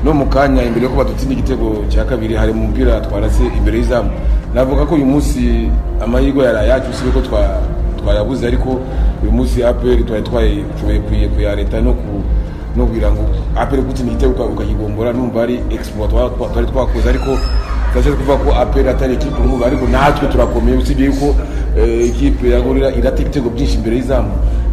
Speaker 11: No mu kanya imbere yuko badutsinda igitego cya kabiri hari mu mupira twarase imbere y'izamu. Navuga ko uyu munsi amahirwe yari yacu usibye ko twa- twayabuze ariko uyu munsi aperi twari twashoboye kuyareta no ku no kugira ngo aperi gutsinda igitego uka- ukayigombora numva ari twa- twari twakoze ariko turashaka kuvuga ko aperi atari ikipe nk'ubu ariko natwe turakomeye usibye yuko eh, ikipe ya gorira irata ibitego byinshi imbere y'izamu.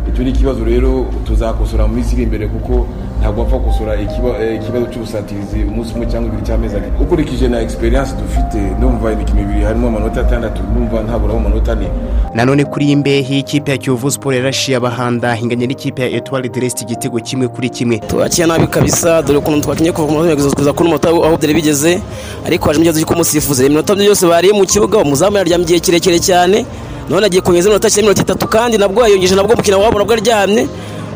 Speaker 11: Icyo ni ikibazo rero tuzakosora mu minsi iri imbere kuko ntabwo wapfa ikiba- eh, ikibazo cy'ubusatirizi umunsi umwe cyangwa ibiri cy'amezi abiri. Ukurikije na experience dufite ndumva imikino ibiri harimo amanota atandatu ndumva ntaburamo amanota ane.
Speaker 7: Nanone kuri iyi mbehe ikipe ya kiyovu siporo yarashiye abahanda inganya n'ikipe ya etuwari deresite igitego kimwe kuri kimwe.
Speaker 12: Twakiye nabi kabisa dore ukuntu twakinye kuva ku munota kugeza kuri umunota aho byari bigeze ariko hajemo ikibazo cy'uko umusifuzi iminota yose bariye mu kibuga umuzamu yaryamye igihe kirekire cyane none agiye kongeza iminota cyenda mirongo itatu kandi nabwo yayongeje nabwo umukino wabo nabwo aryamye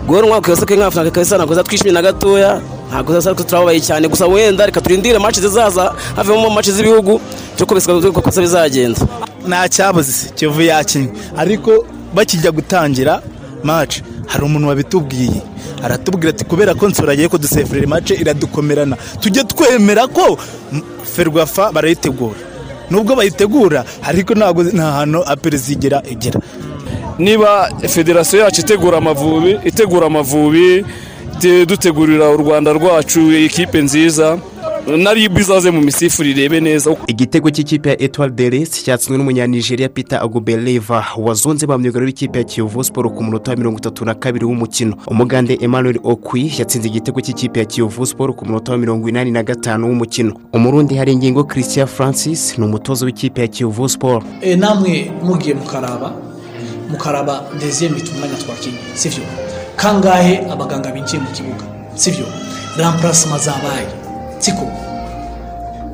Speaker 12: guhera umwaka wose ke nk'afurika kabisa ntabwo twishimye na gatoya ntabwo zasa turababaye cyane. Gusa wenda reka turindire match zizaza havemo match z'ibihugu cyo ko kosa bizagenda.
Speaker 1: Nta cyabuze kivu yakinnye. Ariko bakijya gutangira mace hari umuntu wabitubwiye. Aratubwira ati kubera ko nsura agiye kudusefurira mace iradukomerana. Tujye twemera ko ferwafa barayitegura. Nubwo bayitegura ariko ntabwo nta hantu aperezida igera
Speaker 13: niba federasiyo yacu itegura amavubi itegura amavubi te- dutegurira u rwanda rwacu ikipe nziza na ribu izaze mu misifuri irebe neza.
Speaker 7: Igitego cy'ikipe ya etuwari deresite cyatsinzwe n'umunyanigeriya peter agobeleva wazonze ba myugariro w'ikipe ya kiyovu siporo ku munota wa mirongo itatu na kabiri w'umukino. Umugande emmanuel okwi yatsinze igitego cy'ikipe ya kiyovu siporo ku munota wa mirongo inani na gatanu w'umukino. Umurundi hari ingingo christian francis ni umutoza w'ikipe ya kiyovu siporo
Speaker 14: e, namwe mugiye mukaraba mukaraba deziyeme umwanya twakinnye sibyo kangahe abaganga binjiye mu kibuga? Sibyo ramparasima zabaye siko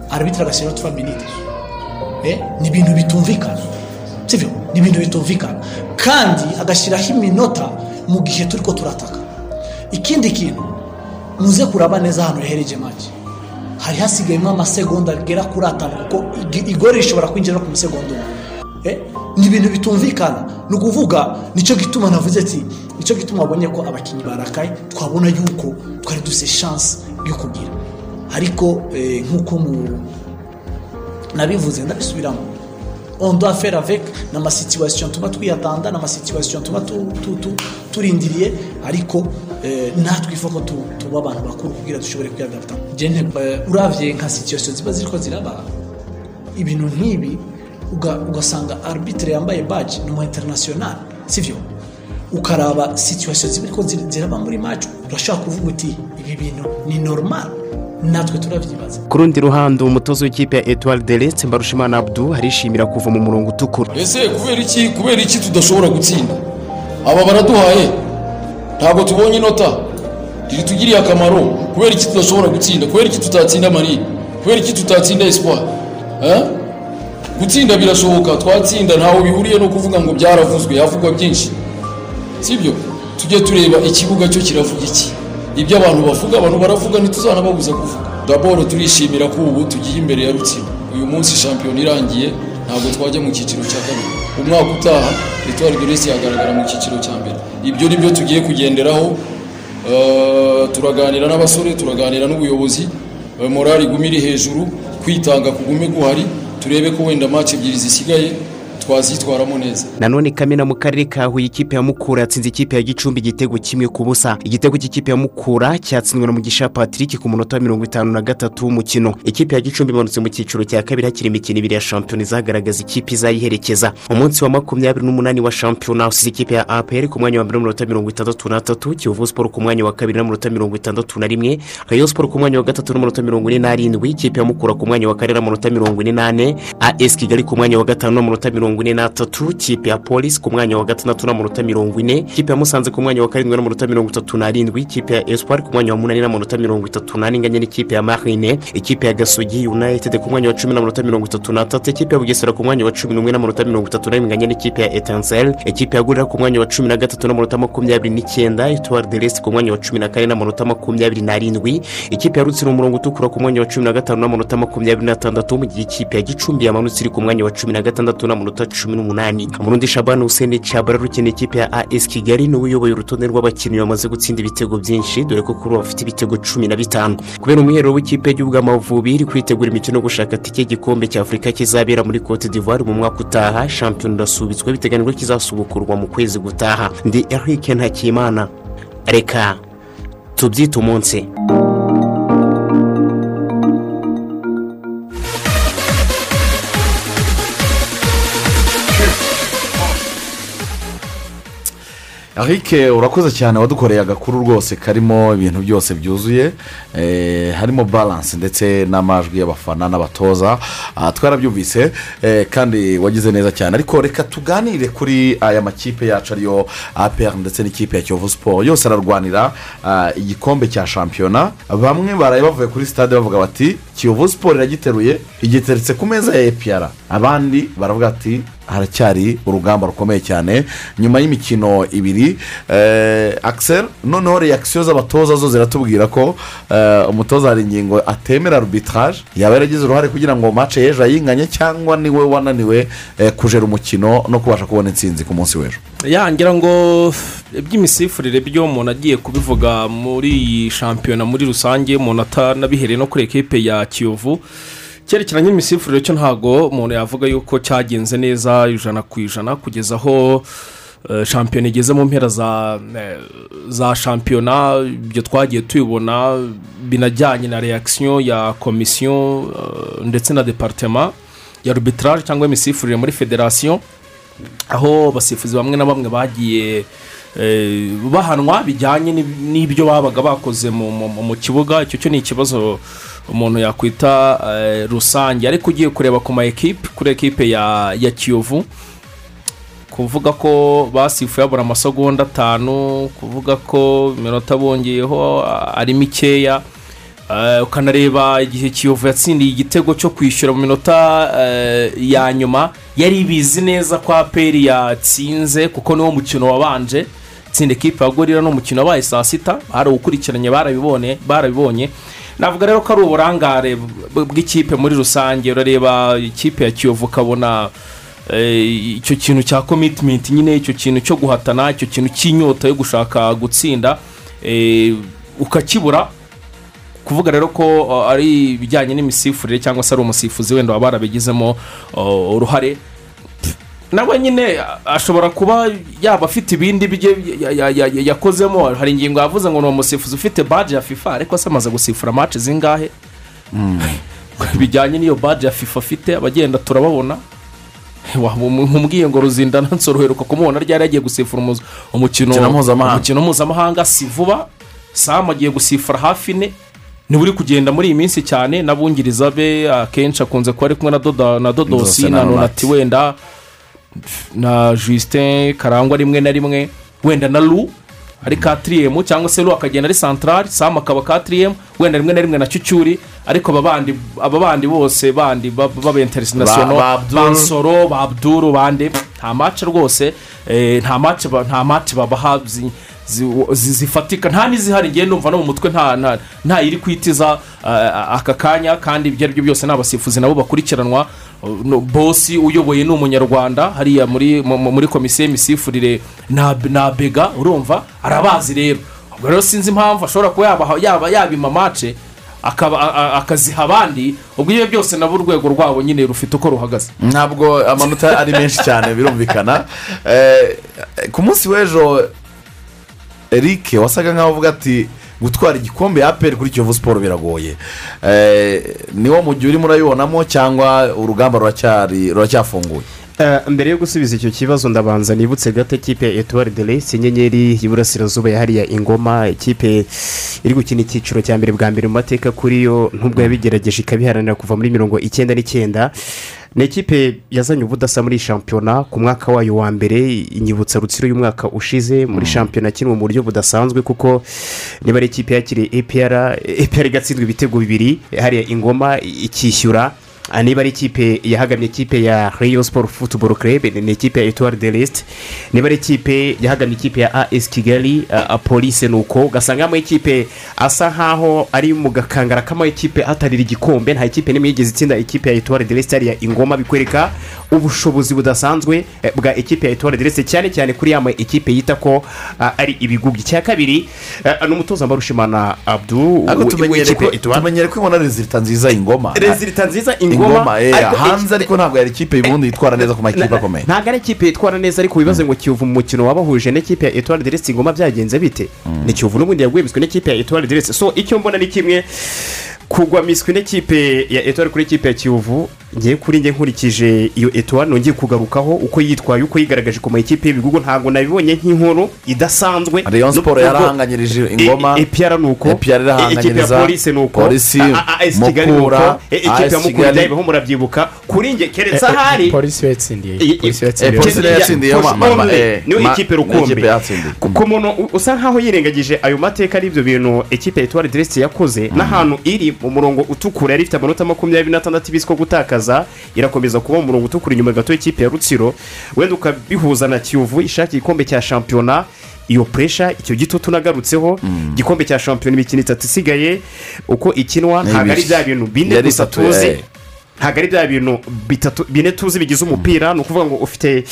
Speaker 14: arabitira agashyiraho tuwa miniti Eh, ni ibintu bitumvikana. Sibyo ni ibintu bitumvikana. Kandi agashyiraho iminota mu gihe turi ko turataka. Ikindi kintu muze kuraba neza ahantu yahereje make hari hasigayemo amasegonda agera kuri atanu kuko ig- igori rishobora kwinjira no ku musegonda umwe. Eh, ni ibintu bitumvikana. Ni ukuvuga ni cyo gituma navuze ati ni cyo gituma wabonye ko abakinnyi barakaye twabona yuko twari duse shansi yo kugira. Ariko eh, nk'uko mu nabivuze ndabisubiramo. On doit faire avec n'amasituwasiyo tuba twiyatanda n'amasituwasiyo tuba tu- tu- tu- turindiriye. Ariko eh, natwe ifa ko tu- tuba abantu bakuru kugira dushobore kwiyadapta jene uravye nka situwasiyo ziba ziriko ziraba? Ibintu nk'ibi ugasanga arbitre yambaye baji ni umu international sivyo? Ukaraba situwasiyo zibiriko zir- ziraba muri match urashobora kuvuga uti ibi bintu ni normal. Natwe turavyibaza
Speaker 7: ku rundi ruhande umutoza w'ikipe ya etuwari deresite mbarushimana abdu arishimira kuva mu murongo utukura.
Speaker 15: Ese kubera iki kubera iki tudashobora gutsinda? Aba baraduhaye. Ntabwo tubonye inota. Ntitugiriye akamaro. Kubera iki tudashobora gutsinda? Kubera iki tutatsinda marine? Kubera iki tutatsinda Eh? Gutsinda birashoboka twatsinda ntawe bihuriye no kuvuga ngo byaravuzwe havugwa byinshi. Sibyo? Tujye tureba ikibuga cyo kiravuga iki. Ibyo abantu bavuga abantu baravuga ntituzanababuza kuvuga. Daboro turishimira ko ubu tugiye imbere ya rutsiro. Uyu munsi shampiyona irangiye ntabwo twajya mu cyiciro cya kabiri. Umwaka utaha etuwari doresi yagaragara mu cyiciro cya mbere. Ibyo ni byo tugiye kugenderaho. Eh, turaganira n'abasore turaganira n'ubuyobozi. Eh, morali igume iri hejuru kwitanga kugume guhari. Turebe ko wenda match ebyiri zisigaye twazitwaramo neza
Speaker 7: nanone kamena mu karere ka huye ikipe ya mukura yatsinze ikipe ya gicumbi igitego kimwe ku busa. Igitego cy'ikipe ya mukura cyatsinzwe na mugisha patrick ku munota wa mirongo itanu na gatatu w'umukino. Ikipe ya gicumbi imanutse mu cyiciro cya kabiri hakiri imikino ibiri ya shampiyona izagaragaza ikipe izayiherekeza. Umunsi wa makumyabiri n'umunani wa shampiyona usize ikipe ya apr ku mwanya wa mbere n'amanota mirongo itandatu n'atatu kiyovu siporo ku mwanya wa kabiri n'amanota mirongo itandatu na rimwe rayo siporo ku mwanya wa gatatu n'amanota mirongo ine n'arindwi ikipe ya mukura ku mwanya wa kane n'amanota mirongo ine n'ane as kigali ku mwanya wa gatanu n'amanota mirongo ine n'atatu ikipe ya polisi ku mwanya wa gatandatu n'amanota mirongo ine ikipe ya musanze ku mwanya wa karindwi n'amanota mirongo itatu n'arindwi ikipe ya espoir ku mwanya wa munani n'amanota mirongo itatu n'ane inganya n'ikipe ya marine ikipe ya gasogi united ku mwanya wa cumi n'amanota mirongo itatu n'atatu ikipe ya bugesera ku mwanya wa cumi n'umwe n'amanota mirongo itatu n'arindwi inganya n'ikipe ya etansel ikipe ya gurira ku mwanya wa cumi na gatatu n'amanota makumyabiri n'icyenda etoile de l'est ku mwanya wa cumi na kane n'amanota makumyabiri n'arindwi ikipe ya rutsiro umurongo utukura ku mwanya wa cumi na gatanu n'amanota makumyabiri n'atandatu mu gihe ikipe ya gicumbi yamanutse iri ku mwanya wa cumi na gatandatu n'amanota cumi n'umunani murundi shabani hussein cabara rukeneye ikipe ya as kigali ni we uyoboye urutonde rw'abakinnyi bamaze gutsinda ibitego byinshi dore ko kuri ubu bafite ibitego cumi na bitanu. Kubera umwiherero w'ikipe y'igihugu amavubi iri kwitegura imikino gushaka tike y'igikombe cya afurika kizabera muri cote d'ivoire mu mwaka utaha shampiyona irasubitswe biteganyijwe ko mu kwezi gutaha. Ndi eric ntakimana. Reka tubyite umunsi.
Speaker 5: Arike urakoze cyane wadukoreye agakuru rwose karimo ibintu byose byuzuye eh, harimo baranse ndetse n'amajwi y'abafana n'abatoza Ah, twarabyumvise eh, kandi wagize neza cyane. Ariko reka tuganire kuri aya makipe yacu ariyo apr ndetse n'ikipe ya kiyovu siporo yose ararwanira ah, igikombe cya shampiyona. Bamwe baraye bavuye kuri sitade bavuga bati kiyovu siporo iragiteruye igiteretse ku meza ya epr abandi baravuga ati haracyari urugamba rukomeye cyane. Nyuma y'imikino ibiri eh, akiseri noneho reakisiyo z'abatoza zo ziratubwira ko eh, umutoza hari ingingo atemera arbitrage. Yaba yaragize uruhare kugira ngo mace y'ejo ayinganye cyangwa ni we wananiwe eh, kujera umukino no kubasha kubona intsinzi ku munsi w'ejo?
Speaker 6: Yangira ngo iby'imisifurire byo umuntu agiye kubivuga muri iyi shampiyona muri rusange umuntu atanabihereye no kuri ekipe ya kiyovu. Cyerekeranye n'imisifurire cyo ntabwo umuntu yavuga yuko cyagenze neza ijana ku ijana kugeza aho eh, shampiyona igeze mu mpera za eh, shampiyona. Ibyo twagiye tubibona binajyanye na reakisiyo ya komisiyo eh, ndetse na deparitema ya arbitrage cyangwa imisifurire muri federasiyo aho abasifuzi bamwe na bamwe bagiye bahanwa bijyanye n'ib- n'ibyo babaga bakoze mu kibuga. Icyo cyo ni ikibazo umuntu yakwita eh, rusange. Ariko ugiye kureba ku ma ekipe kuri ekipe ya ya kiyovu kuvuga ko basifuye babura amasegonda atanu kuvuga ko iminota bongeyeho ari mikeya Eh, ukanareba igihe kiyovu yatsindiye igitego cyo kwishyura mu minota eh, ya nyuma yari ibizi neza ko aperi yatsinze kuko niwo mukino wabanje. Tsinda ekipa ya gorira ni umukino wabaye saa sita barawukurikiranye barabibonye. Navuga rero ko ari uburangare bw- bw'ikipe muri rusange. Urareba ikipe ya kiyovu ukabona eh, icyo kintu cya komitimenti nyine icyo kintu cyo guhatana icyo kintu cy'inyota yo gushaka gutsinda eh, ukakibura. Kuvuga rero ko uh, ari ibijyanye n'imisifurire cyangwa se ari umusifuzi wenda waba warabigizemo uh, uruhare. Nawe nyine ashobora kuba yaba afite ibindi bye ya- ya- ya- ya- yakozemo. Hari ingingo yavuze ngo ni umusifuzi ufite baje ya fifa ariko se amaze gusifura match zingahe? Bijyanye n'iyo baje ya fifa afite abagenda turababona. Nkubwiye ngo ruzindana nsoroheruka kumubona ryari yagiye gusifura umukino
Speaker 5: mpuzamahanga.
Speaker 6: si vuba. Samu agiye gusifura hafi ine niba uri kugenda muri iyi minsi cyane. N'abungiriza be akenshi akunze kuba ari kumwe na dodosi
Speaker 5: na
Speaker 6: nonati. wenda. Na justin karangwa rimwe na rimwe wenda na lu ari katiriyemu cyangwa se lu akagenda ari santarari samu akaba katiriyemu wenda rimwe na rimwe na cyucyuri ariko aba bandi bose bandi b'abenterisinasiyono
Speaker 5: Ba- ba
Speaker 6: abduru bande nta mace rwose eh, nta mace babaha zifatika. Nta n'izihari ngiye numva no mu mutwe nta nta- iri kwitiza eh, aka kanya kandi ibyo ari byo byose ni abasifuzi nabo bakurikiranwa. Bosi uyoboye ni umunyarwanda hariya muri mu- mu- muri komisiyo y'imisifurire na bega urumva? Arabazi rero. Ubwo rero sinzi impamvu ashobora kuba yaba yabima mace akaziha abandi ubwo ibyo byose nabo urwego rwabo nyine rufite uko ruhagaze.
Speaker 5: Ntabwo amanota ari menshi cyane birumvikana. Eh, ku munsi w'ejo eric wasaga nkaho uvuga ati gutwara igikombe ya aperi kuri kiyovu siporo biragoye. Eh, niwo mujyi urimo urayibonamo cyangwa urugamba ruracyafunguye?
Speaker 7: Mbere yo gusubiza icyo kibazo ndabanza nibutse gato ikipe etuwari de resi inyenyeri y'iburasirazuba yahariye ingoma. Ikipe iri gukina icyiciro cya mbere bwa mbere mu mateka kuri yo nubwo yabigerageje ikabiharanira kuva muri mirongo icyenda n'icyenda. Ni ikipe yazanye ubudasa muri shampiyona ku mwaka wayo wa mbere inyibutsa rutsiro y'umwaka ushize muri shampiyona kinwe mu buryo budasanzwe kuko niba ari ikipe yakiriye epr epr igatsindwa ibitego bibiri hariya ingoma ikishyura. Niba ari ikipe yahagamye ikipe ya reyo siporo futuboro kerebe ni ikipe ya etuwari de resite niba ari ikipe yahagamye ikipe ya as kigali ah, polise ni uko ugasangamo ikipe asa nkaho ari mu gakangara k'ama ekipe atarira igikombe. Nta ikipe n'imwe yigeze itsinda ikipe ya etuwari de resite hariya ingoma bikwereka ubushobozi budasanzwe eh, bwa ekipe ya etuwari de resite cyane cyane kuri ya ma ekipe yita ko ah, ari ibigubyi. Icya kabiri eh, ni umutoza mbarushimana abdu w'ikipe Etoile.
Speaker 5: tumenyere ko ibona rezilita nziza ingoma.
Speaker 7: Rezilita nziza ingoma.
Speaker 5: Ingoma eh, hanze ariko ntabwo yari ikipe ubundi yitwara neza ku makipe akomeye.
Speaker 7: ntabwo ari ikipe yitwara neza ariko wibaze ngo kiyovu mu mukino wabahuje n'ikipe ya etuwari deresi ingoma byagenze bite? Ni kiyovu n'ubundi yagwebiswe n'ikipe ya etuwari deresi so icyo mbona ni kimwe kugwa miswi n'ikipe ya etuwari kuri ikipe ya kiyovu ngiye kuri njye nkurikije iyo etuwari nongeye kugarukaho uko yitwaye uko yigaragaje ku makipe y'ibihugu ntabwo nabibonye nk'inkuru idasanzwe
Speaker 5: Rayon Sport yarahanganyirije ingoma
Speaker 7: epiyara ni uko ikipe ya polisi ni uko AS kigali ni uko e- ikipe ya mukura
Speaker 5: Kigali.
Speaker 7: byayibaho murabyibuka kuri njye keretse ahari
Speaker 8: polisi yatsindiye polisi
Speaker 5: Eh,
Speaker 8: yatsindiye
Speaker 5: niyo eh,
Speaker 7: ikipe rukumbi
Speaker 5: ikipe
Speaker 7: ku muntu usa nkaho yirengagije ayo mateka ari ibyo bintu ekipe ya etuwari deresi yakoze n'ahantu iri mu murongo utukura yari ifite amanota makumyabiri n'atandatu ibisi ko gutakaza irakomeza kuba mu murongo utukura inyuma gato y'ikipe ya rutsiro. Wenda ukabihuza na kiyovu ishaka igikombe cya shampiyona iyo puresha icyo gitutu nagarutseho igikombe cya shampiyona imikino itatu isigaye uko ikinwa ntabwo ari bya bintu bine gusa tuzi.
Speaker 5: eh.
Speaker 7: Ntabwo ari bya bintu bitatu bine tuzi bigize umupira ni ukuvuga ngo ufite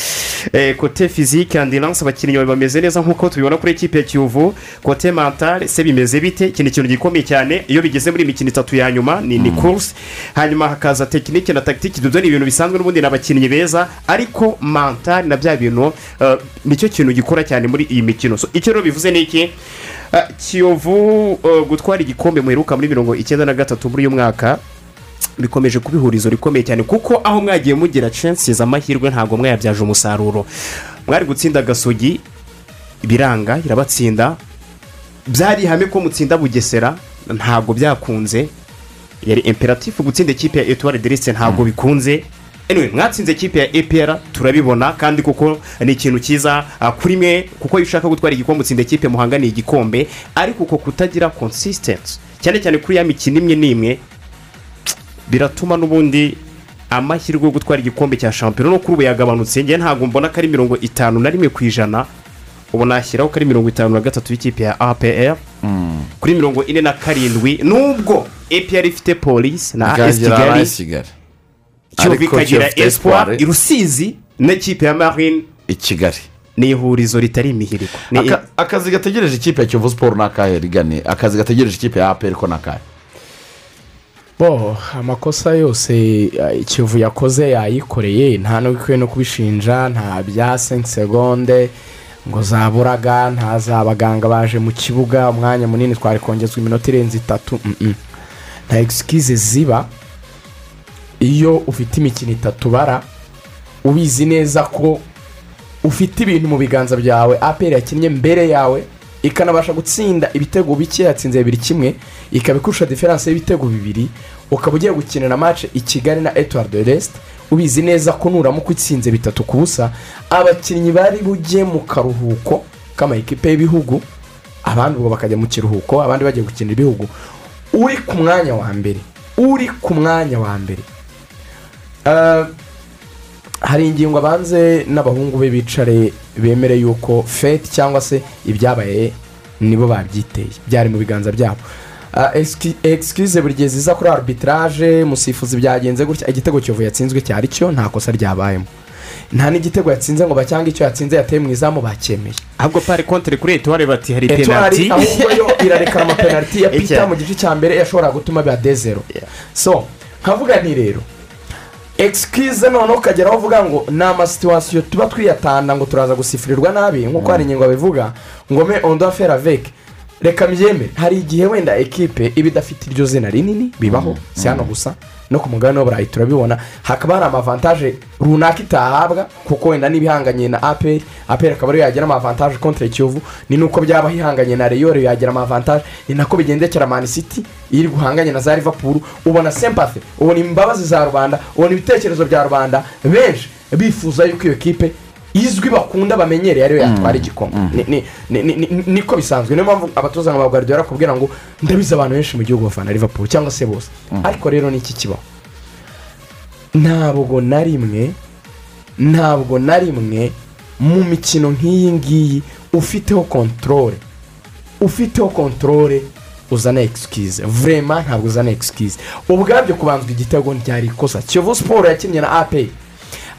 Speaker 7: kote fizike andiranse abakinnyi bawe bameze neza nk'uko tubibona kuri ekipe ya kiyovu. Kote mentale se bimeze bite? Iki ni ikintu gikomeye cyane. Iyo bigeze muri mikino itatu ya nyuma ni ni kuruse hanyuma hakaza tekinike na tagitike ibyo ni ibintu bisanzwe n'ubundi ni abakinnyi beza. Ariko mentale na bya bintu eh, ni cyo kintu gikora cyane muri iyi mikino. So, icyo rero bivuze ni iki? Eh, kiyovu eh, gutwara igikombe muheruka muri mirongo icyenda na gatatu muri uyu mwaka bikomeje kuba ihurizo rikomeye cyane kuko aho mwagiye mugira censizi amahirwe ntabwo mwayabyaje umusaruro. Mwari gutsinda agasogi biranga irabatsinda. Byari ihame ko mutsinda bugesera ntabwo byakunze. Yari imperatifu gutsinda ikipe ya etuwari derise ntabwo bikunze. Anyway mwatsinze ikipe ya epr turabibona kandi kuko ni ikintu cyiza. Ah, kuri mwe kuko iyo ushaka gutwara igikombe utsinda ikipe muhanganiye igikombe. Ariko uko kutagira consistency cyane cyane kuri ya mikino imwe n'imwe biratuma n'ubundi amahirwe yo gutwara igikombe cya shampiyona no kuri ubu yagabanutse. Njye ntabwo mbona ko ari mirongo itanu na rimwe ku ijana. Ubu nashyiraho ko ari mirongo itanu na gatatu y'ikipe ya apr kuri mirongo ine na karindwi. Nubwo apr ifite polisi na as kigali kiyovu ikagira espoir i rusizi n'ikipe ya marine
Speaker 5: i kigali.
Speaker 7: ni ihurizo ritari imihiriko.
Speaker 5: Akazi gategereje ikipe ya kiyovu siporo ni akahe rigane akazi gategereje ikipe ya aperi ko ni akahe
Speaker 8: bo amakosa yose eh, kiyovu yakoze yayikoreye nta n'ubikwiye no kubishinja nta bya senki segonde ngo zaburaga nta za baganga baje mu kibuga umwanya munini twari kongezwa iminota irenze itatu nta egisikize ziba. Iyo ufite imikino itatu bara ubizi neza ko ufite ibintu mu biganza byawe aperi yakinnye mbere yawe ikanabasha gutsinda ibitego bike yatsinze bibiri kimwe ikaba ikurusha diferanse y'ibitego bibiri ukaba ugiye gukinira match i kigali na etuwari de resite ubizi neza ko nuramuka utsinze bitatu ku busa abakinnyi bari bujye mu karuhuko k'amakipe y'ibihugu abandi ubwo bakajya mu kiruhuko abandi bagiye gukinira ibihugu. Uri ku mwanya wa mbere uri ku mwanya wa mbere. Eh, hari ingingo abanze n'abahungu be bicare bemere yuko feti cyangwa se ibyabaye nibo babyiteye. Byari mu biganza byabo. Egisikirize buri gihe ziza kuri arbitrage musifuzi byagenze gutya. Igitego kiyovu yatsinzwe cyari cyo nta kosa ryabayemo. Nta n'igitego yatsinze ngo bacyanga icyo yatsinze yateye mu izamu bacyemeye
Speaker 7: ahubwo pari kontere kuri etuwari bati hari penaliti
Speaker 8: ahubwo yo irarekana amapenaliti ya pita mu gice cya mbere yashoboraga gutuma biba dezero so nkavuga nti rero excuse noneho ukageraho uvuga ngo ni amasituwasiyo tuba twiyatanda ngo turaza gusifurirwa nabi. Nk'uko hari ingingo bivuga ngo me ondo fera veke reka mbyemere hari igihe wenda ekipe iba idafite iryo zina rinini bibaho. Si hano gusa. No ku mugabane w'uburayi turabibona. Hakaba hari amavantaje runaka itahabwa kuko wenda niba ihanganye na aperi aperi akaba ariyo yagira amavantaje kontra kiyovu ni nuko byaba ihanganye na reyo reyo yagira amavantaje ni nako bigendekera mani siti iri guhanganye na za liverpool ubona sempathy ubona imbabazi za rubanda ubona ibitekerezo bya rubanda benshi bifuza yuko iyo kipe izwi bakunda bamenyereye ariyo yatwara ni- ni- ni- ni- niko bisanzwe. Niyo mpamvu abatoza nka ba guardiola bakubwira ngo ndabizi abantu benshi mu gihugu bafana liverpool cyangwa se bose. Ariko rero ni iki kibaho? Ntabwo na rimwe ntabwo na rimwe mu mikino nk'iyi ngiyi ufiteho kontorore ufiteho kontorore uzana excuse. Vrema ntabwo uzana excuse. Ubwabyo kubanzwa igitego ntibyari ikosa. Kiyovu siporo yakinnye na aperi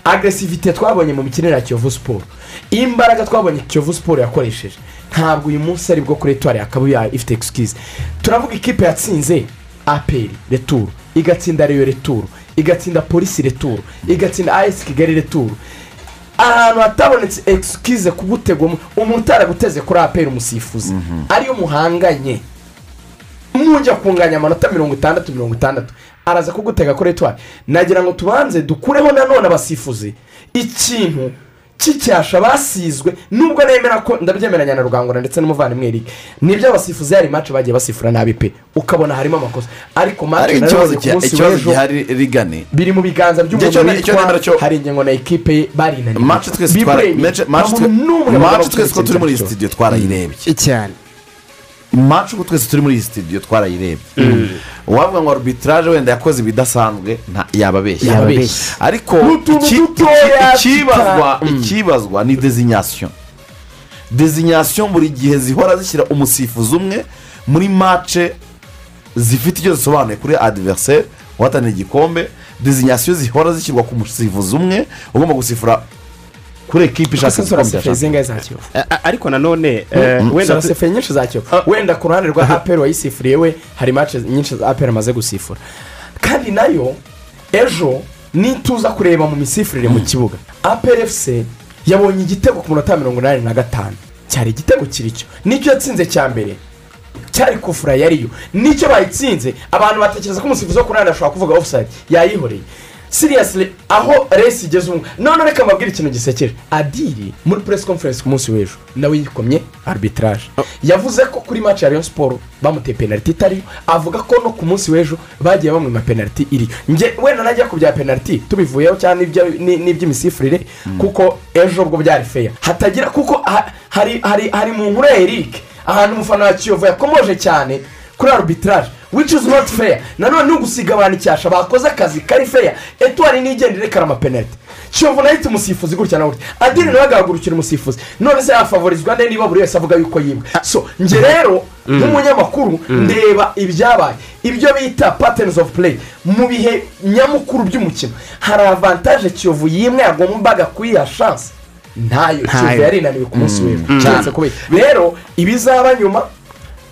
Speaker 8: agresivite twabonye mu mikinire ya kiyovu siporo imbaraga twabonye kiyovu siporo yakoresheje. Ntabwo uyu munsi ari bwo kuri etuwari yakabaye ifite excuse. Turavuga ikipe yatsinze aperi returu igatsinda reyo returu igatsinda polisi returu igatsinda ayesi kigali returu ahantu hatabonetse excuse kugutega umu- umuntu utaraguteze kuri aperi umusifuzi. Ariyo muhanganye. Mujya kunganya amanota mirongo itandatu mirongo itandatu. Araza kugutega kuri etuwari nagira ngo tubanze dukureho nanone abasifuzi. Ikintu cy'icyasha basizwe nubwo nemera ko ndabyemeranya na rugangura ndetse n'umuvandimwe eric ni byo abasifuzi yari mace bagiye basifura nabi pe. Ukabona harimo amakosa. Ariko mace
Speaker 5: ariko
Speaker 8: na yo
Speaker 5: ikibazo
Speaker 8: ku munsi
Speaker 5: ikibazo
Speaker 8: w'ejo
Speaker 5: gihari rigane.
Speaker 8: biri mu biganza by'umuntu witwa hari ingingo na ekipe ye barinaniye.
Speaker 5: Mace twese
Speaker 8: Bibremi,
Speaker 5: mace- twese ko turi muri iyi sitidiyo twarayirebye.
Speaker 7: Cyane
Speaker 5: mace uko twese turi muri iyi sitidiyo twarayirebye uwavuga ngo arbitrage wenda yakoze ibidasanzwe yababeshya ariko ikibazwa
Speaker 8: tuta-
Speaker 5: ikibazwa ni dezinyasiyo dezinyasiyo buri gihe zihora zishyira umusifuzi umwe muri mace zifite icyo zisobanuye kuri adiveriseri uhatanira igikombe. Dezinyasiyo zihora zishyirwa ku musifuzi umwe ugomba gusifura kuri ekipi ishaka shampiyona
Speaker 8: zingahe za kiyovu
Speaker 7: ariko nanone eh, wenda
Speaker 8: zirasifeye nyinshi za kiyovu wenda ku ruhande rwa aperi wayisifuriye we hari mace nyinshi za aperi amaze gusifura kandi na yo ejo nituza kureba mu misifurire mu kibuga. Aperi efuse yabonye igitego ku munota mirongo inani na gatanu. Cyari igitego kiri cyo ni cyo yatsinze cya mbere. Cyari kufura yariyo. Nicyo bayitsinze abantu batekereza ko umusifuzi wo kuranda ashobora kuvuga ofusayidi yayihoreye. Siriyasire aho resi igeze umwe none reka mbabwire ikintu gisekeje adiri muri press conference ku munsi w'ejo nawe yikomye arbitrage. Yavuze ko kuri match ya rayon siporo bamuteye penaliti itariyo avuga ko no ku munsi w'ejo bagiye bamwima penaliti iriyo njye wenda najya ku bya penaliti tubivuyeho cyangwa n'iby'imisifurire kuko ejo ubwo byari feya hatagira kuko ha- hari mu nkuru ya eric ahantu umufana wa kiyovu yakomoje cyane kuri arbitrage. Which is not fair. Nanone ni ugusiga abantu icyasha. Bakoze akazi kari fair. Etuwari nigenda irekara amapenaliti. Kiyovu na yo umusifuzi gutya na gutya. Adini nawe agahagurukira umusifuzi. None se yafavorizwa nde? Niba buri wese avuga yuko yibwe. So njye rero nk'umunyamakuru ndeba ibyabaye. Ibyo bita patterns of play. Mu bihe nyamukuru by'umukino hari avantage kiyovu yimwe yagombaga kuyiha chance. Ntayo. Kiyovu
Speaker 7: Ntayo.
Speaker 8: yari inaniwe ku munsi w'ejo.
Speaker 7: Mm.
Speaker 8: rero ibizaba nyuma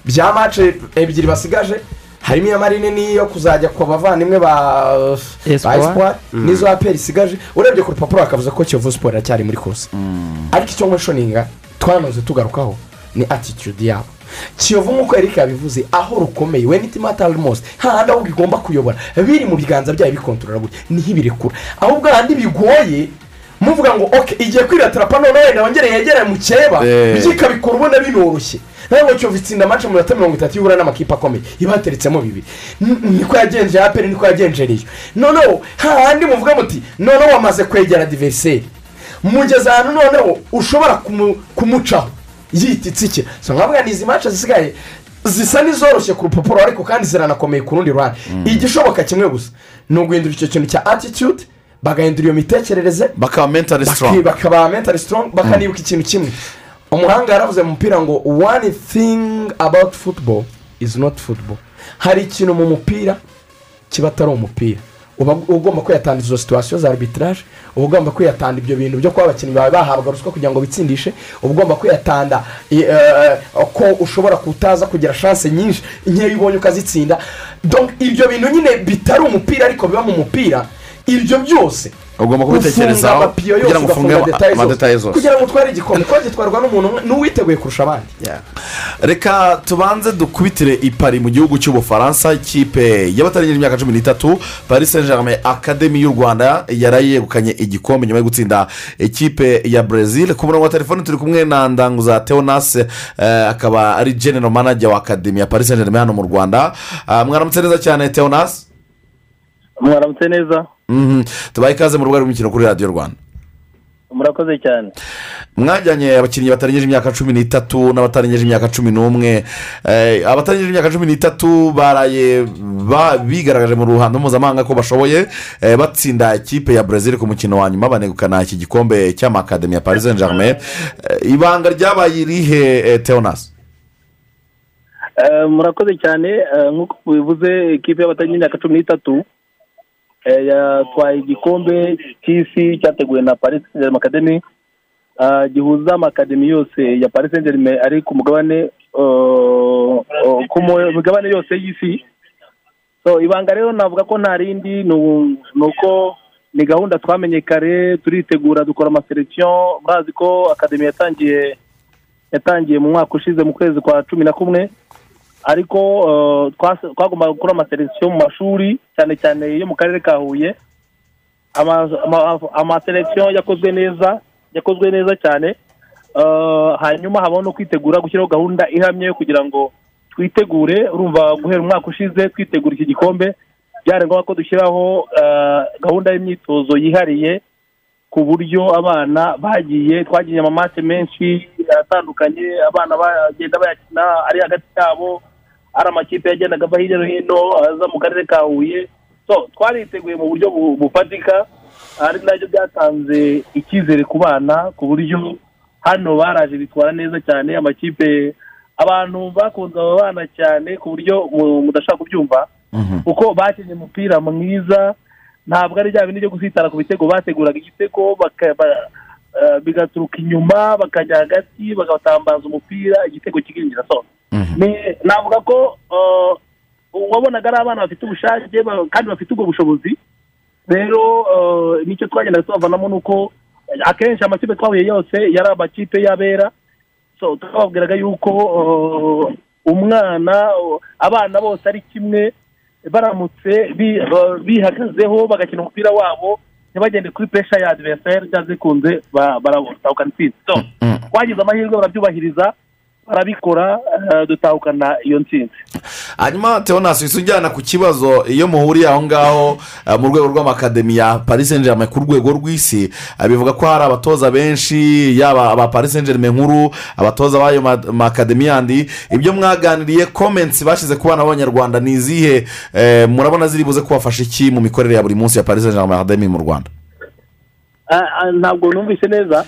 Speaker 8: bya mace ebyiri basigaje harimo iya marine n'iyo kuzajya ku bavandimwe ba
Speaker 7: espoir. Mm.
Speaker 8: n'izo aperi isigaje. Urebye ku rupapuro bakavuze ko kiyovu siporo iracyari muri kose ariko icyo nkweshoninga twanoze tugarukaho ni attitude yabo. Kiyovu nk'uko eric yabivuze aho rukomeye we n'itimata almost hahandi ahubwo igomba kuyobora. Biri mu biganza byayo bikontorora gutya ni ho ibirekura. Ahubwo ahandi bigoye muvuga ngo oke igiye kwiratarapa none wenda wongere yegere mu cyeba
Speaker 5: Eh.
Speaker 8: byikabikora ubona binoroshye ntabwo kiyovu itsinda amace mu minota mirongo itatu y'ubura n'amakipe akomeye. Iba yateretsemo bibiri niko yagenje aperi niko yagenje reyo noneho hahandi muvuga muti noneho wamaze kwegera diveriseri mugeze ahantu noneho ushobora kumu- kumucaho. Yita itsikira so nkavuga ni izi mace zisigaye zisa n'izoroshye ku rupapuro ariko kandi ziranakomeye ku rundi ruhande. Igishoboka kimwe gusa. Ni uguhindura icyo kintu cya attitude bagahindura iyo mitekerereze
Speaker 5: bakaba mentally
Speaker 8: baki-
Speaker 5: strong
Speaker 8: bakaba mentally strong bakanibuka ikintu kimwe. Umuhanga yaravuze mu mupira ngo one thing about football is not football. Hari ikintu mu mupira kiba atari umupira. Uba ugomba kwiyatanda izo situwasiyo za arbitrage uba ugomba kwiyatanda ibyo bintu byo kuba abakinnyi bawe bahabwa ruswa kugira ngo bitsindishe uba ugomba kwiyatanda i- eh, ko ushobora kutaza kugira shanse nyinshi nkeya ubonye ukazitsinda. Ibyo bintu nyine bitari umupira ariko biba mu mupira ibyo byose
Speaker 5: ugomba kubitekerezaho kugira ngo ufunge amadetaye
Speaker 8: zose kugira ngo utware igikombe kuba gitwarwa n'umuntu umwe n'uwiteguye kurusha abandi.
Speaker 5: Reka tubanze dukubitire ipari mu gihugu cy'ubufaransa ikipe y'abatarengeje imyaka cumi n'itatu paris saint germain akademi y'u rwanda yari yegukanye igikombe nyuma yo gutsinda ikipe ya brezil ku murongo wa telefoni turi kumwe na ndanguza teonase eh, akaba ari general manager wa akademi ya paris saint germain hano mu rwanda. Ah, mwaramutse neza cyane teonase
Speaker 3: mwaramutse neza.
Speaker 5: Tubaye ikaze mu rubuga rw'imikino kuri radiyo rwanda.
Speaker 3: Murakoze cyane.
Speaker 5: Mwajyanye abakinnyi batarengeje imyaka cumi n'itatu n'abatarengeje imyaka cumi n'umwe. Eh, abatarengeje imyaka cumi n'itatu baraye ba- bigaragaje mu ruhando mpuzamahanga ko bashoboye eh, batsinda ikipe ya brezil ku mukino wa nyuma banegukana iki gikombe cy'amakademi ya paris saint germain Eh, ibanga ryabaye irihe teonasi
Speaker 3: murakoze cyane. Nk'uko bivuze ikipe y'abatangiye imyaka cumi n'itatu yatwaye igikombe cy'isi cyateguwe na paris saint academy. Ah, gihuza amakademi yose ya paris saint ari ku mugabane eh, eh, ku migabane yose y'isi. Ibanga rero navuga ko nta rindi ni uko ni gahunda twamenye kare turitegura dukora amaselekisiyo murazi ko akademi yatangiye yatangiye mu mwaka ushize mu kwezi kwa cumi na kumwe. Ariko twas- twagombaga gukora amaselekisiyo mu mashuri cyane cyane yo mu karere ka huye. Ama- ama- amaselekisiyo yakozwe neza yakozwe neza cyane. Eh, hanyuma habaho no kwitegura gushyiraho gahunda ihamye yo kugira ngo twitegure. Urumva guhera umwaka ushize twitegura iki gikombe. Byari ngombwa ko dushyiraho eh, gahunda y'imyitozo yihariye ku buryo abana bagiye twagiye amamate menshi atandukanye abana bagenda bayakina ari hagati yabo. Ari amakipe yagendaga ava hirya no hino aza mu karere ka huye. So twariteguye mu buryo bu- bufatika ari na byo byatanze icyizere ku bana ku buryo hano baraje bitwara neza cyane amakipe. Abantu bakunze aba bana cyane ku buryo mu- mudashaka kubyumva. Kuko bakinnye umupira mwiza ntabwo ari bya bindi byo gusitara ku bitego bateguraga igitego eh, bigaturuka inyuma bakajya hagati bagatambaza umupira igitego kikinjira so. ni- navuga ko wabonaga ari abana bafite ubushake kandi bafite ubwo bushobozi rero ni cyo twagendaga tubavanamo ni uko akenshi amakipe twahuye yose yari amakipe y'abera so twababwiraga yuko umwana abana bose ari kimwe baramutse bi- eh, bihagazeho bagakina umupira wabo ntibagende kuri pesha ya adiveriseri cyangwa zikunze baratahukana intsinzi so twagize amahirwe barabyubahiriza barabikora eh, dutahukana iyo ntsinzi.
Speaker 5: Hanyuma teonasi uhise ujyana ku kibazo iyo muhuriye aho ngaho eh, mu rwego rw'amakademi ya paris saint germain ku rwego rw'isi. Eh, bivuga ko hari abatoza benshi yaba aba paris saint germain nkuru abatoza b'ayo ma- makademi yandi. Ibyo mwaganiriye komensi bashyize ku bana b'abanyarwanda ni izihe? Murabona ziri buze kubafasha iki mu mikorere ya buri munsi ya paris saint germain academy mu rwanda?
Speaker 3: Ntabwo numvise neza.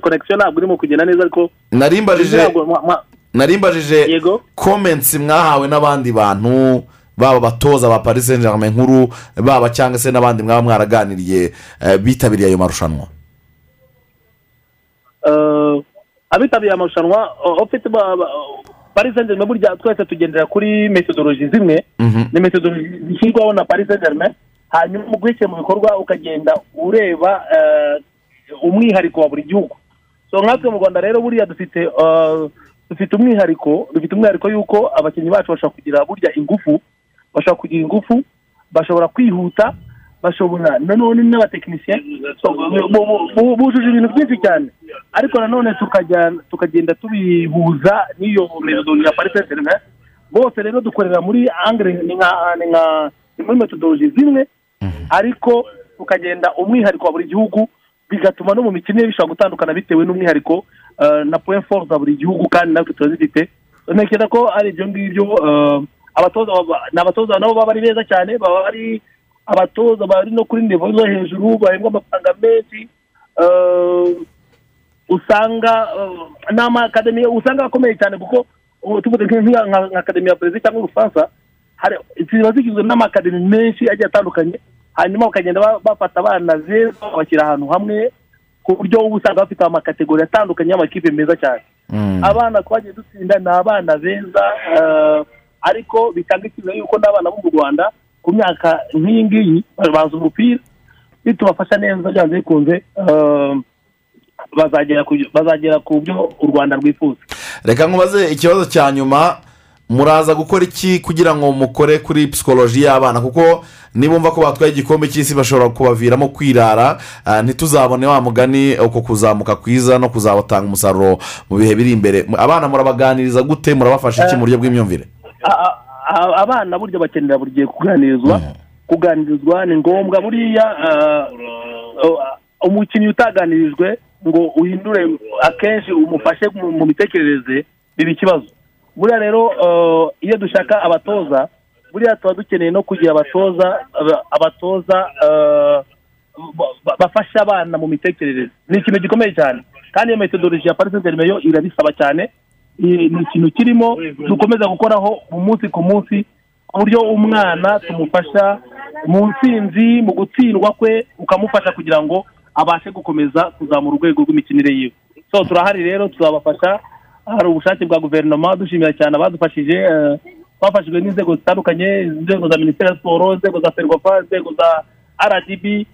Speaker 3: Konegisiyo ntabwo irimo kugenda neza ariko
Speaker 5: narimbajije narimbajije komensi mwahawe n'abandi bantu baba abatoza ba paris saint germain nkuru baba cyangwa se n'abandi mwaba mwaraganiriye eh, bitabiriye ayo marushanwa.
Speaker 3: Eh, abitabiriye amarushanwa paris saint germain burya twese tugendera kuri metodoloji zimwe. Ni metodoloji zishyirwaho na paris saint germain hanyuma mu gushyira mu bikorwa ukagenda ureba eh, umwihariko wa buri gihugu. So nkatwe mu rwanda rero buriya dufite eh, dufite umwihariko dufite umwihariko y'uko abakinnyi bacu bashobora kugira burya ingufu bashobora kugira ingufu bashobora kwihuta bashobora nanone n'abatekinisiye bujuje ibintu byinshi cyane. Ariko nanone tukagenda tubihuza n'iyo metodologi ya germain bose rero dukorera muri nka ni nka ni muri metodologi zimwe ariko tukagenda umwihariko wa buri gihugu bigatuma no mu mikinire bishobora gutandukana bitewe n'umwihariko eh, na point fort za buri gihugu kandi natwe turazifite. Ntekereza ko ari ibyo ngibyo eh, abatoza ni abatoza nabo baba ari beza cyane baba ari abatoza bari no kuri nivo zo hejuru bahembwa amafaranga menshi eh, usanga eh, ni amakademi usanga akomeye cyane kuko tuvuze nka ya perezida cyangwa ubufaransa ziba zigizwe n'amakademi menshi agiye atandukanye hanyuma bakagenda ba- bafata abana beza babashyira ahantu hamwe ku buryo uba usanga bafite amakategori atandukanye y'amakipe meza cyane. Abana twagiye dutsinda ni abana beza eh, ariko bitanga icyizere yuko n'abana bo mu rwanda ku myaka nk'iyi ngiyi bazi umupira nitubafasha neza byanze bikunze eh, bazagera ku byo u rwanda rwifuza
Speaker 5: reka nkubaze ikibazo cya nyuma muraza gukora iki kugira ngo mukore kuri psikoloji y'abana? Kuko nibumva ko batwaye igikombe cy'isi bashobora kubaviramo kwirara ah, ntituzabone wa mugani uko kuzamuka kwiza no kuzatanga umusaruro mu bihe biri imbere. Abana murabaganiriza gute? Murabafasha iki mu buryo bw'imyumvire?
Speaker 3: Abana burya bakenera buri gihe kuganirizwa. Kuganirizwa ni ngombwa buriya ah, umukinnyi utaganirijwe ngo uhindure akenshi umufashe mu mu mitekerereze biba ikibazo. Buriya rero ah, iyo dushaka abatoza buriya tuba dukeneye no kugira abatoza aba- abatoza ba- ba- bafasha abana mu mitekerereze. Ni ikintu gikomeye cyane. Kandi iyo metodoloji ya parisenteri yo irabisaba cyane ni ni ikintu kirimo dukomeza gukoraho umunsi ku munsi ku buryo umwana tumufasha mu ntsinzi mu gutsindwa kwe ukamufasha kugira ngo abashe gukomeza kuzamura urwego rw'imikinire yiwe. So turahari rero tuzabafasha hari ubushake bwa guverinoma dushimira cyane abadufashije eh, bafashijwe n'inzego zitandukanye inzego za minisiteri ya siporo inzego za ferwafa inzego za rdb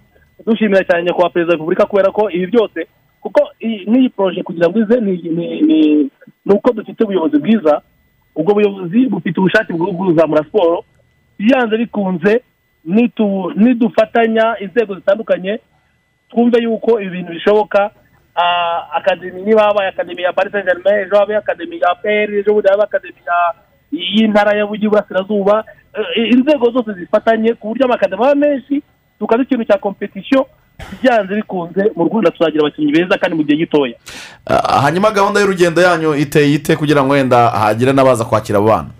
Speaker 3: dushimira cyane nyakubahwa perezida wa repubulika kubera ko ibi byose kuko iyi- n'iyi poroje kugira ngo ize ni uko dufite ubuyobozi bwiza ubwo buyobozi bufite ubushake bwo kuzamura siporo byanze bikunze nidufatanya inzego zitandukanye twumve yuko ibi bintu bishoboka akademi niba habaye akademi ya paris saint germain ejo habaye akademi ya pr ejo bundi habaye akademi ya- y'intara y'uburasirazuba Eh, inzego zose zifatanye ku buryo amakademi aba menshi tukaza ikintu cya kompetisiyo byanze bikunze mu rwanda tuzagira abakinnyi beza kandi mu gihe gitoya.
Speaker 5: Ah, hanyuma gahunda y'urugendo yanyu iteye ite kugira ngo wenda hagire n'abaza kwakira abo bana?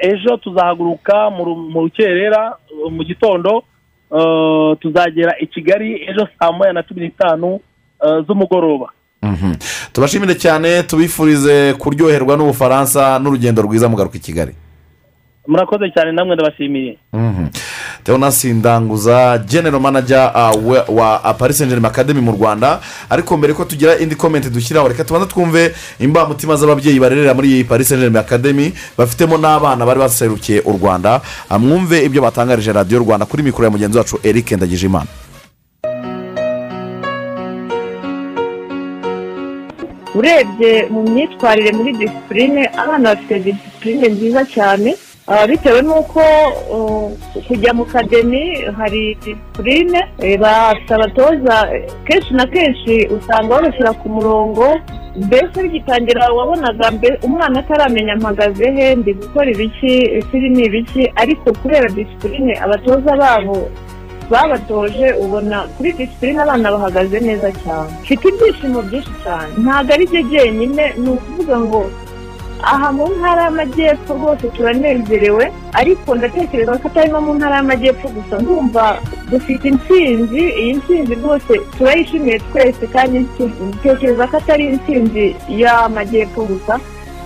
Speaker 3: Ejo tuzahaguruka mu ru- mu rukerera uh, mu gitondo uh, tuzagera i kigali ejo saa moya na cumi n'itanu uh, z'umugoroba.
Speaker 5: Mhm. tubashimire cyane tubifurize kuryoherwa n'ubufaransa n'urugendo rwiza mugaruka i kigali.
Speaker 3: Murakoze cyane namwe ndabashimiye.
Speaker 5: Mhm. Theonasi Ndanguza genero manager uh, wa- wa paris saint germain academy mu rwanda. Ariko mbere ko tugira indi komenti dushyiraho reka tubanza twumve imbamutima z'ababyeyi barerera muri iyi paris saint germain academy bafitemo n'abana bari baserukiye u rwanda. Mwumve ibyo batangarije radiyo rwanda kuri mikoro ya mugenzi wacu eric ndagijimana.
Speaker 16: Urebye mu myitwarire muri disipurine abana bafite disipurine nziza cyane ah, bitewe n'uko uh, kujya mu kademi hari disipurine eh, bafite abatoza kenshi na kenshi usanga babashyira ku murongo mbese bigitangira wabonaga umwana ataramenya mpagaze he ndi gukora ibiki ikiri ni ibiki ariko kubera disipurine abatoza babo babatoje ubona kuri disipurine abana bahagaze neza cyane. Mfite ibyishimo byinshi cyane. Ntabwo ari byo byenyine ni ukuvuga ngo aha mu ntara y'amajyepfo rwose turanezerewe ariko ndatekereza ko atari no mu ntara y'amajyepfo gusa. Ndumva dufite intsinzi iyi ntsinzi rwose turayishimiye twese kandi ntekereza ko atari intsinzi y'amajyepfo gusa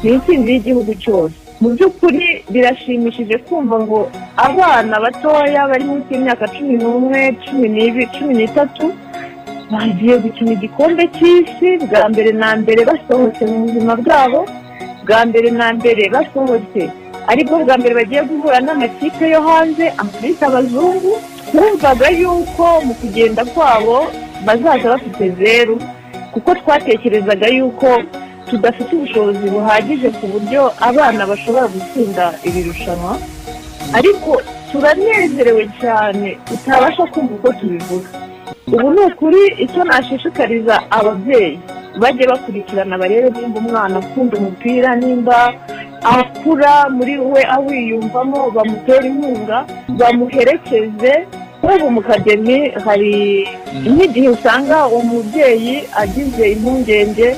Speaker 16: ni intsinzi y'igihugu cyose. Mu by'ukuri birashimishije kumva ngo abana batoya bari munsi y'imyaka cumi n'umwe cumi n'ibiri cumi n'itatu bagiye gukina igikombe cy'isi bwa mbere na mbere basohotse mu buzima bwabo bwa mbere na mbere basohotse. Aribwo bwa mbere bagiye guhura n'amakipe yo hanze amakipe abazungu twumvaga yuko mu kugenda kwabo bazaza bafite zeru kuko twatekerezaga yuko tudafite ubushobozi buhagije ku buryo abana bashobora gutsinda iri rushanwa ariko turanezerewe cyane utabasha kumva uko tubivuga. Ubu ni ukuri icyo nashishikariza ababyeyi. Bajye bakurikirana barebe nimba umwana akunda umupira nimba akura muri we awiyumvamo bamutera inkunga bamuherekeze. Nk'ubu mu kademi hari nk'igihe usanga umubyeyi agize impungenge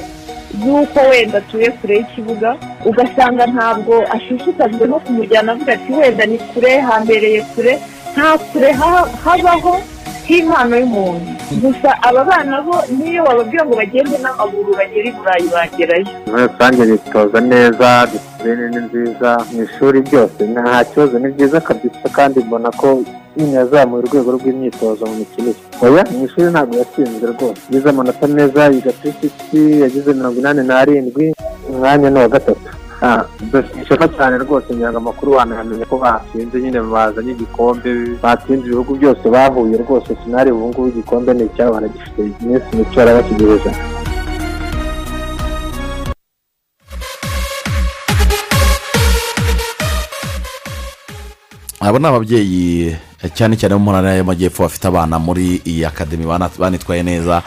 Speaker 16: z'uko wenda atuye kure y'ikibuga ugasanga ntabwo ashishikajwe no kumujyana avuga ati wenda ni kure hambereye kure. Nta kure ha- habaho k'impano y'umuntu. Gusa aba bana bo niyo wababwira ngo bagende n'amaguru bagere i burayi bagerayo.
Speaker 17: Muri rusange bitoza neza disipurine ni nziza mu ishuri byose nta kibazo. Ni byiza kabisa kandi mbona ko nyine yazamuye urwego rw'imyitozo mu mikinire oya mu ishuri ntabwo yatsinzwe rwose. Yagize amanota meza yiga pisiti yagize mirongo inani n'arindwi umwanya ni uwa gatatu. Ah, ishema cyane rwose ngira amakuru wanamenya ko batsinze nyine bazanye igikombe batsinze ibihugu byose bahuye rwose sinari ubu ngubu igikombe ni icyabo baragifite iminsi mike barabakigejeje
Speaker 5: abo ni ababyeyi cyane cyane bo mu ntara y'amajyepfo bafite abana muri iyi akademi banitwaye neza.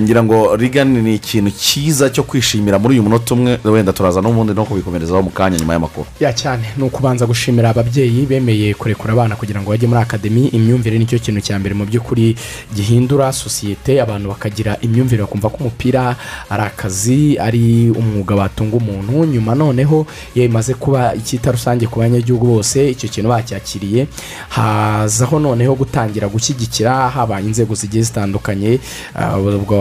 Speaker 5: Ngira ngo rigani ni ikintu cyiza cyo kwishimira muri uyu munota umwe. Wenda turaza n'ubundi no kubikomerezaho mu kanya nyuma y'amakuru.
Speaker 8: Ya cyane ni ukubanza gushimira ababyeyi bemeye kurekura abana kugira ngo bajye muri akademi imyumvire ni cyo kintu cya mbere mu by'ukuri gihindura sosiyete. Abantu bakagira imyumvire bakumva ko umupira ari akazi ari umwuga watunga umuntu. Nyuma noneho iyo bimaze kuba icyita rusange ku banyagihugu bose icyo kintu bacyakiriye hazaho noneho gutangira gushyigikira haba inzego zigiye zitandukanye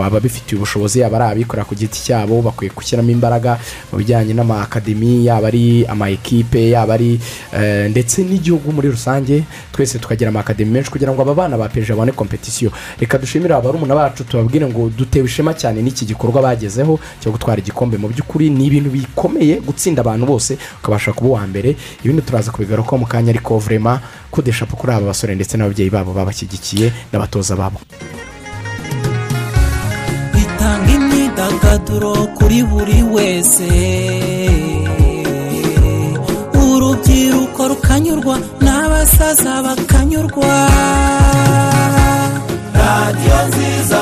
Speaker 8: ababifitiye ubushobozi yaba ari abikorera ku giti cyabo bakwiye gushyiramo imbaraga mu bijyanye n'amakademi yaba ari ama ekipe yaba ari eh, ndetse n'igihugu muri rusange twese tukagira amakademi menshi kugira ngo aba bana ba peje babone kompetisiyo reka dushimire abarumuna bacu tubabwire ngo dutewe ishema cyane n'iki gikorwa bagezeho cyo gutwara igikombe. Mu by'ukuri ni ibintu bikomeye gutsinda abantu bose ukabasha kuba uwa mbere. Ibindi turaza kubigarukaho mu kanya ariko vurema kudeshapo kuri aba basore ndetse n'ababyeyi babo babashyigikiye n'abatoza babo.
Speaker 9: Itanga imyidagaduro kuri buri wese. Urubyiruko rukanyurwa n'abasaza bakanyurwa. Radiyo nziza.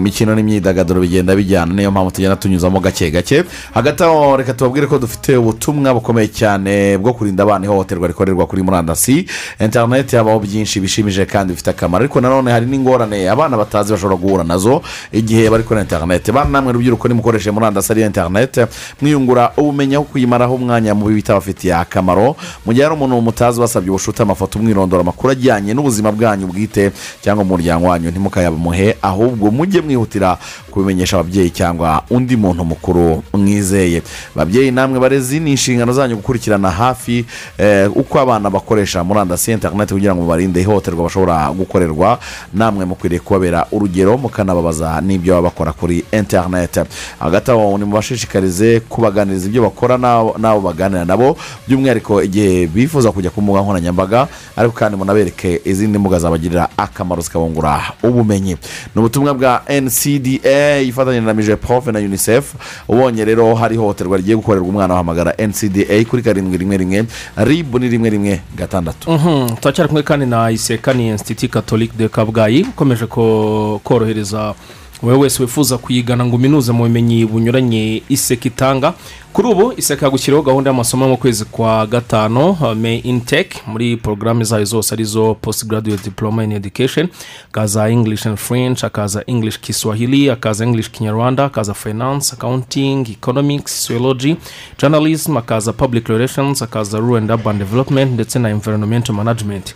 Speaker 5: Imikino n'imyidagaduro bigenda bijyana. Niyo mpamvu tugenda tunyuzamo gake gake. Hagati aho reka tubabwire ko dufite ubutumwa bukomeye cyane bwo kurinda abana ihohoterwa rikorerwa kuri murandasi. Interineti habaho byinshi bishimije kandi bifite akamaro. Ariko nanone hari n'ingorane abana batazi bashobora guhura na zo igihe bari kuri interineti bana namwe rubyiruko nimukoreshe murandasi ari interineti mwiyungura ubumenyi aho kuyimaraho umwanya mubi bitabafitiye akamaro. Mu gihe hari umuntu mutazi wasabye ubushuti amafoto umwirondoro amakuru ajyanye n'ubuzima bwanyu bwite cyangwa umuryango wanyu. Ntimukayamuhe ahubwo mujye mwihutira kubimenyesha ababyeyi cyangwa undi muntu mukuru mwizeye babyeyi namwe barezi ni inshingano zanyu gukurikirana hafi eh, uko abana bakoresha murandasi interineti kugira ngo mubarinde ihohoterwa bashobora gukorerwa. Namwe mukwiriye kubabera urugero mukanababaza n'ibyo baba bakora kuri interineti hagati aho nimubashishikarize kubaganiriza ibyo bakora n'abo n'abo baganira nabo. By'umwihariko igihe bifuza kujya ku mbuga nkoranyambaga ariko kandi munabereke izindi mbuga zabagirira akamaro zikabungura ubumenyi. Ni ubutumwa bwa ncda ifatanyije profe na unicef ubonye rero hari ihohoterwa rigiye gukorerwa umwana wahamagara ncda kuri karindwi rimwe rimwe ribu ni rimwe rimwe gatandatu.
Speaker 6: Mhm, turacyari kumwe kandi na iseka ni insititi katolike de kabgayi ukomeje ko- korohereza wowe wese wifuza kuyigana ngo uminuze mu bumenyi bunyuranye iseka itanga. Kuri ubu iseka yagushyiriyeho gahunda y'amasomo mu kwezi kwa gatanu uh, may intake muri porogaramu zayo zose ari zo post graduate diploma in education. Hakaza english and french hakaza english kiswahili hakaza english kinyarwanda hakaza finance accounting economics sociology journalism hakaza public relations hakaza rural and urban development ndetse na environmental management.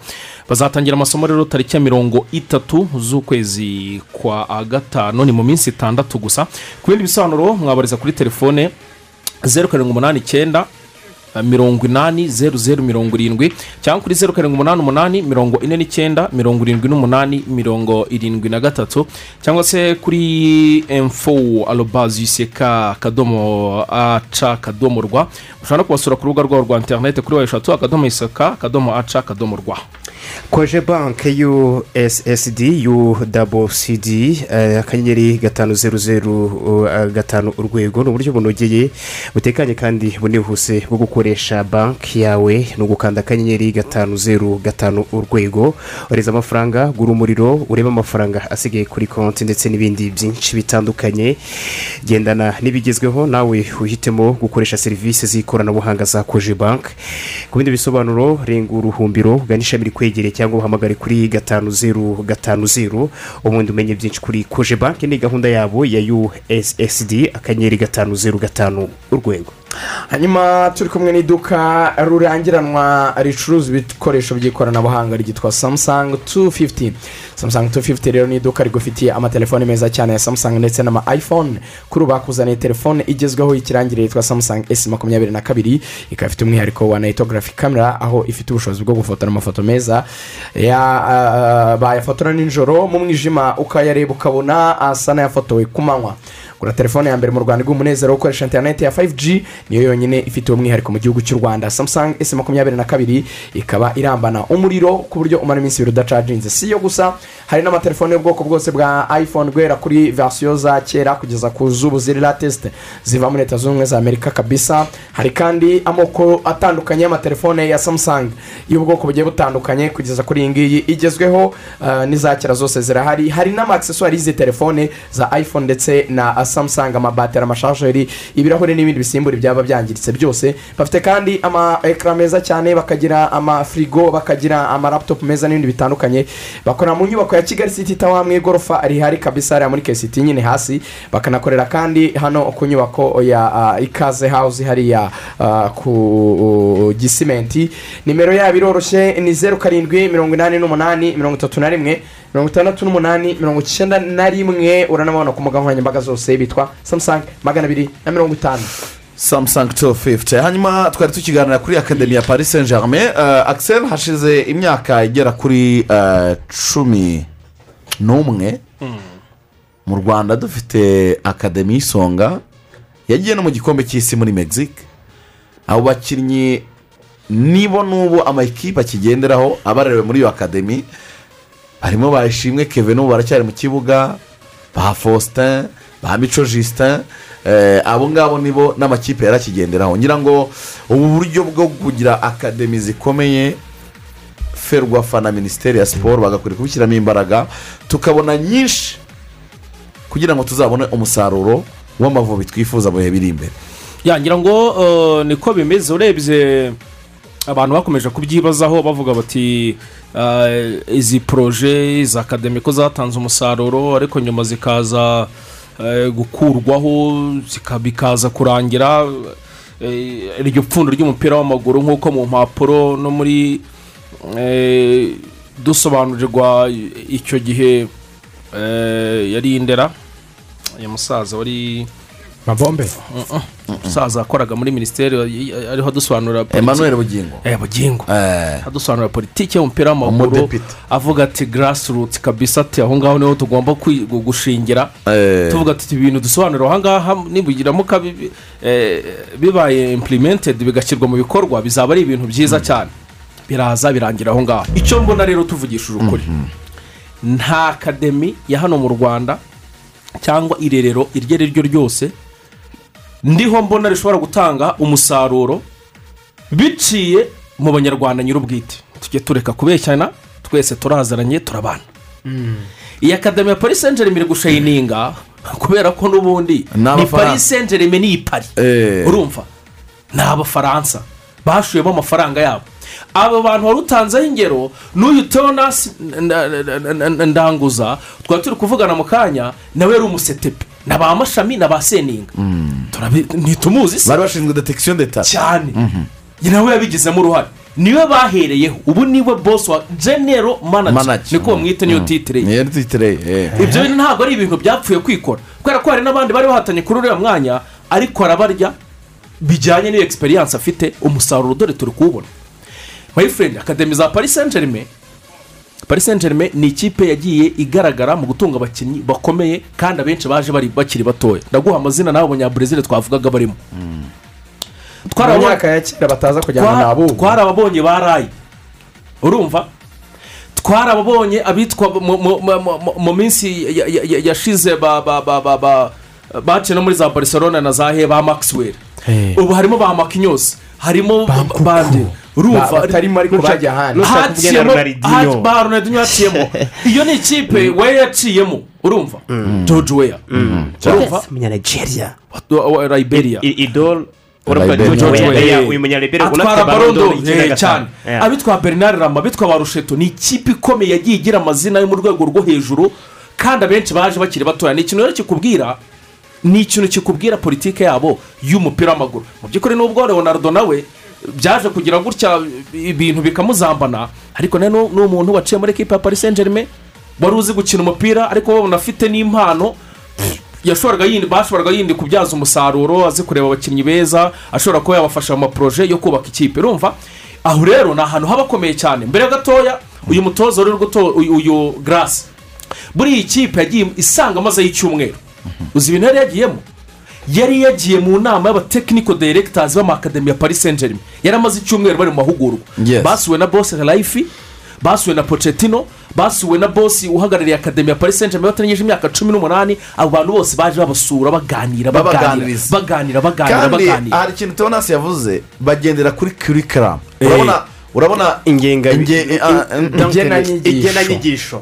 Speaker 6: Bazatangira amasomo rero tariki ya mirongo itatu z'ukwezi kwa gatanu ni mu minsi itandatu gusa. Ku bindi bisobanuro mwabariza kuri telefone zeru karindwi umunani icyenda mirongo inani zeru zeru mirongo irindwi cyangwa kuri zeru karindwi umunani umunani mirongo ine n'icyenda mirongo irindwi n'umunani mirongo irindwi na gatatu cyangwa se kuri emfo arobazi yuseka akadomo aca akadomo rwa. Ushobora no kubasura ku rubuga rwabo rwa interineti kuri wa eshatu akadomo iseka akadomo aca akadomo rwa.
Speaker 7: Koje banki ussd udcd eh, akanyenyeri gatanu zeru zeru uh, gatanu urwego. Ni uburyo bunogeye butekanye kandi bunihuse bwo gukoresha banki yawe. Ni ugukanda akanyenyeri gatanu zeru gatanu urwego. Ureza amafaranga gura umuriro urebe amafaranga asigaye kuri konti ndetse n'ibindi byinshi bitandukanye. Gendana n'ibigezweho nawe uhitemo gukoresha serivisi z'ikoranabuhanga za koje banki ku bindi bisobanuro renga uruhumbiro ugana ishami rikwegereye. Ubegere cyangwa uhamagare kuri gatanu zeru gatanu zeru ubundi umenye byinshi kuri koje banki ni gahunda yabo ya ussd akanyenyeri gatanu zeru gatanu urwego.
Speaker 8: Hanyuma turi kumwe n'iduka rurangiranwa ricuruza ibikoresho by'ikoranabuhanga ryitwa samusanga 250 samusanga 250 rero ni iduka rigufitiye amatelefone meza cyane ya samusanga ndetse n'ama iphone. Kuri ubu bakuzaniye telefone igezweho y'ikirangirire yitwa samusanga esi makumyabiri na kabiri ikaba ifite umwihariko wa nayitogarafi kamera aho ifite ubushobozi bwo gufotora amafoto meza ah, bayafotora nijoro. Mu mwijima ukayareba ukabona asa n'ayafotowe ku manywa. Gura telefone ya mbere mu rwanda rw'umunezero wo gukoresha interineti ya 5G niyo yonyine ifite umwihariko mu gihugu cy'u rwanda. Samsung s makumyabiri na kabiri ikaba irambana umuriro ku buryo umara iminsi ibiri udacaginze. Si yo gusa hari n'amatelefone y'ubwoko bwose bwa iphone guhera kuri verisiyo za kera kugeza ku zubu ziri latesite ziva muri leta zunze ubumwe za amerika kabisa. Hari kandi amoko atandukanye y'amatelefone ya samsung y'ubwoko bugiye butandukanye kugeza kuri iyi ngiyi igezweho uh, n'iza kera zose zirahari. Hari n'amaakiseswari y'izi telefone za iphone ndetse na samsung amabateri amashajeri ibirahuri n'ibindi bisimbura ibyaba byangiritse byose. Bafite kandi ama ekara meza cyane bakagira amafirigo bakagira amaraputopu meza n'ibindi bitandukanye. Bakorera mu nyubako ya kigali city tower mu igorofa rihari kabisa hariya muri kesiti nyine hasi. Bakanakorera kandi hano ku nyubako ya ah, ikaze house hariya ah, ku uh, gisimenti. Nimero yabo iroroshye ni zeru karindwi mirongo inani n'umunani mirongo itatu na rimwe. Mirongo itandatu n'umunani mirongo icyenda na rimwe uranabona ku mbuga nkoranyambaga zose bitwa samusanga magana abiri na mirongo itanu.
Speaker 5: Samusanga 250 hanyuma twari tukiganira kuri akademi ya paris saint germain uh, axel hashize imyaka igera kuri uh, cumi n'umwe mu rwanda dufite akademi y'isonga yagiye no mu gikombe cy'isi muri mexique. Abo bakinnyi nibo n'ubu amakipe akigenderaho abarerewe muri iyo akademi harimo bayishimwe keve n'ubu baracyari mu kibuga ba faustin ba mico justin eh, abo ngabo nibo n'amakipe yarakigenderaho ngira ngo ubu buryo bwo kugira akademi zikomeye ferwafa na minisiteri ya siporo bagakwiriye kubishyiramo imbaraga tukabona nyinshi kugira ngo tuzabone umusaruro w'amavubi twifuza mu bihe biri imbere.
Speaker 6: Yangira ngo eh, niko bimeze urebye abantu bakomeje kubyibazaho bavuga bati eh, izi poroje izi akademi ko zatanze umusaruro ariko nyuma zikaza eh, gukurwaho bikaza kurangira eh, iryo pfundo ry'umupira w'amaguru nk'uko mu mpapuro no muri eh, dusobanurirwa icyo gihe yari indera. Uyu musaza wari
Speaker 8: mabombe.
Speaker 6: Umusaza wakoraga muri minisiteri ariho adusobanurira
Speaker 5: Emmanuel Bugingo.
Speaker 6: eh bugingo. Adusobanurira politiki y'umupira w'amaguru. Avuga ati garasiruti kabisa ati aho ngaho ni ho tugomba gushingira.
Speaker 5: Eh.
Speaker 6: tuvuga ati ibintu dusobanurira aha ngaha nibugiramuka eh, bibaye impurimentedi bigashyirwa mu bikorwa bizaba ari ibintu byiza cyane. Biraza birangira aho ngaho icyo mbona rero tuvugishije ukuri. Nta akademi ya hano mu rwanda cyangwa irerero iryo ari ryo ryose ndiho mbona rishobora gutanga umusaruro biciye mu banyarwanda nyir'ubwite tujye tureka kubeshyana twese turazaranye turabana iyi akademi ya saint germain iri gushayininga kubera ko n'ubundi ni saint germain ni ipari
Speaker 5: Eh.
Speaker 6: urumva ni abafaransa bashuyemo amafaranga yabo abo bantu wari utanzeho ingero n'uyu teonasi ndanguza twari turi kuvugana mu kanya nawe yari umusetepe na ba mashami na ba seninga. Turabi- ntitumuzi se.
Speaker 5: Bari bashinzwe detekisiyo d'etat
Speaker 6: cyane. Nawe yabigizemo uruhare ni we bahereyeho. Ubu ni we bosi wa genero Manager. niko bamwita niyo titire ye
Speaker 5: niyo titire ye
Speaker 6: ibyo bintu ntabwo ari ibintu byapfuye kwikora. Kubera ko hari n'abandi bari bahatanye kuri uriya mwanya ariko arabarya bijyanye n'iyo egisperiyanse afite umusaruro dore turi kuwubona. My friend akademi za paris saint germain paris saint germain ni ikipe yagiye igaragara mu gutunga abakinnyi bakomeye kandi abenshi baje bari bakiri batoya. Ndaguha amazina n'abo banyaburezile twavugaga barimo.
Speaker 8: N'abubu
Speaker 6: twarababonye ba rayi urumva? Twarababonye abitwa mu- minsi ya- ya- ya- yashize ba ba ba ba ba baciye no muri za barcelona na za he ba maxwell. Ubu harimo ba makinyosi harimo bande. Urumva
Speaker 8: Ba- batarimo ariko bajya ahandi.
Speaker 6: Haciyemo ba ronaldinho haciyemo iyo ni ikipe we yaciyemo urumva? George weya urumva?
Speaker 7: Umunyanigeria
Speaker 6: wa liberia. Weah,
Speaker 7: uyu munyalibero
Speaker 6: atwara barondo
Speaker 7: gatanu.
Speaker 6: cyane abitwa bernard rama abitwa ba rusheto ni ikipe ikomeye yagiye igira amazina yo mu rwego rwo hejuru kandi abenshi baje bakiri batoya. Ni ikintu rero kikubwira ni ikintu kikubwira politiki yabo y'umupira w'amaguru. Mu by'ukuri n'ubwo leonardo nawe byaje kugira gutya ibintu bikamuzambana. Ariko ni umuntu waciye muri ekipa ya paris saint germain wari uzi gukina umupira ariko babona afite n'impano yashoboraga yindi bashoboraga yindi kubyaza umusaruro azi kureba abakinnyi beza ashobora kuba yabafasha mu maporoje yo kubaka ikipe. Urumva? Aho rero ni ahantu haba hakomeye cyane. Mbere gatoya uyu mutoza uyu- uyu garasi buriya ikipe yagiye isanga amaze y'icyumweru. Uzi ibintu yari yagiyemo? Yari yagiye mu nama y'abatekiniko direkitazi b'amakademi ya paris saint germain yari amaze icyumweru bari mu mahugurwa. Basuwe na bose rayifi basuwe na pocetino basuwe na bosi uhagarariye akademi ya paris saint germain batarangije imyaka cumi n'umunani. Abo bantu bose baje babasura baganira baganira baganira baganira
Speaker 5: kandi hari ikintu tubona yavuze bagendera kuri kurikaramu urabona urabona
Speaker 7: ingenga
Speaker 5: ingenanyigisho
Speaker 7: igenanyigisho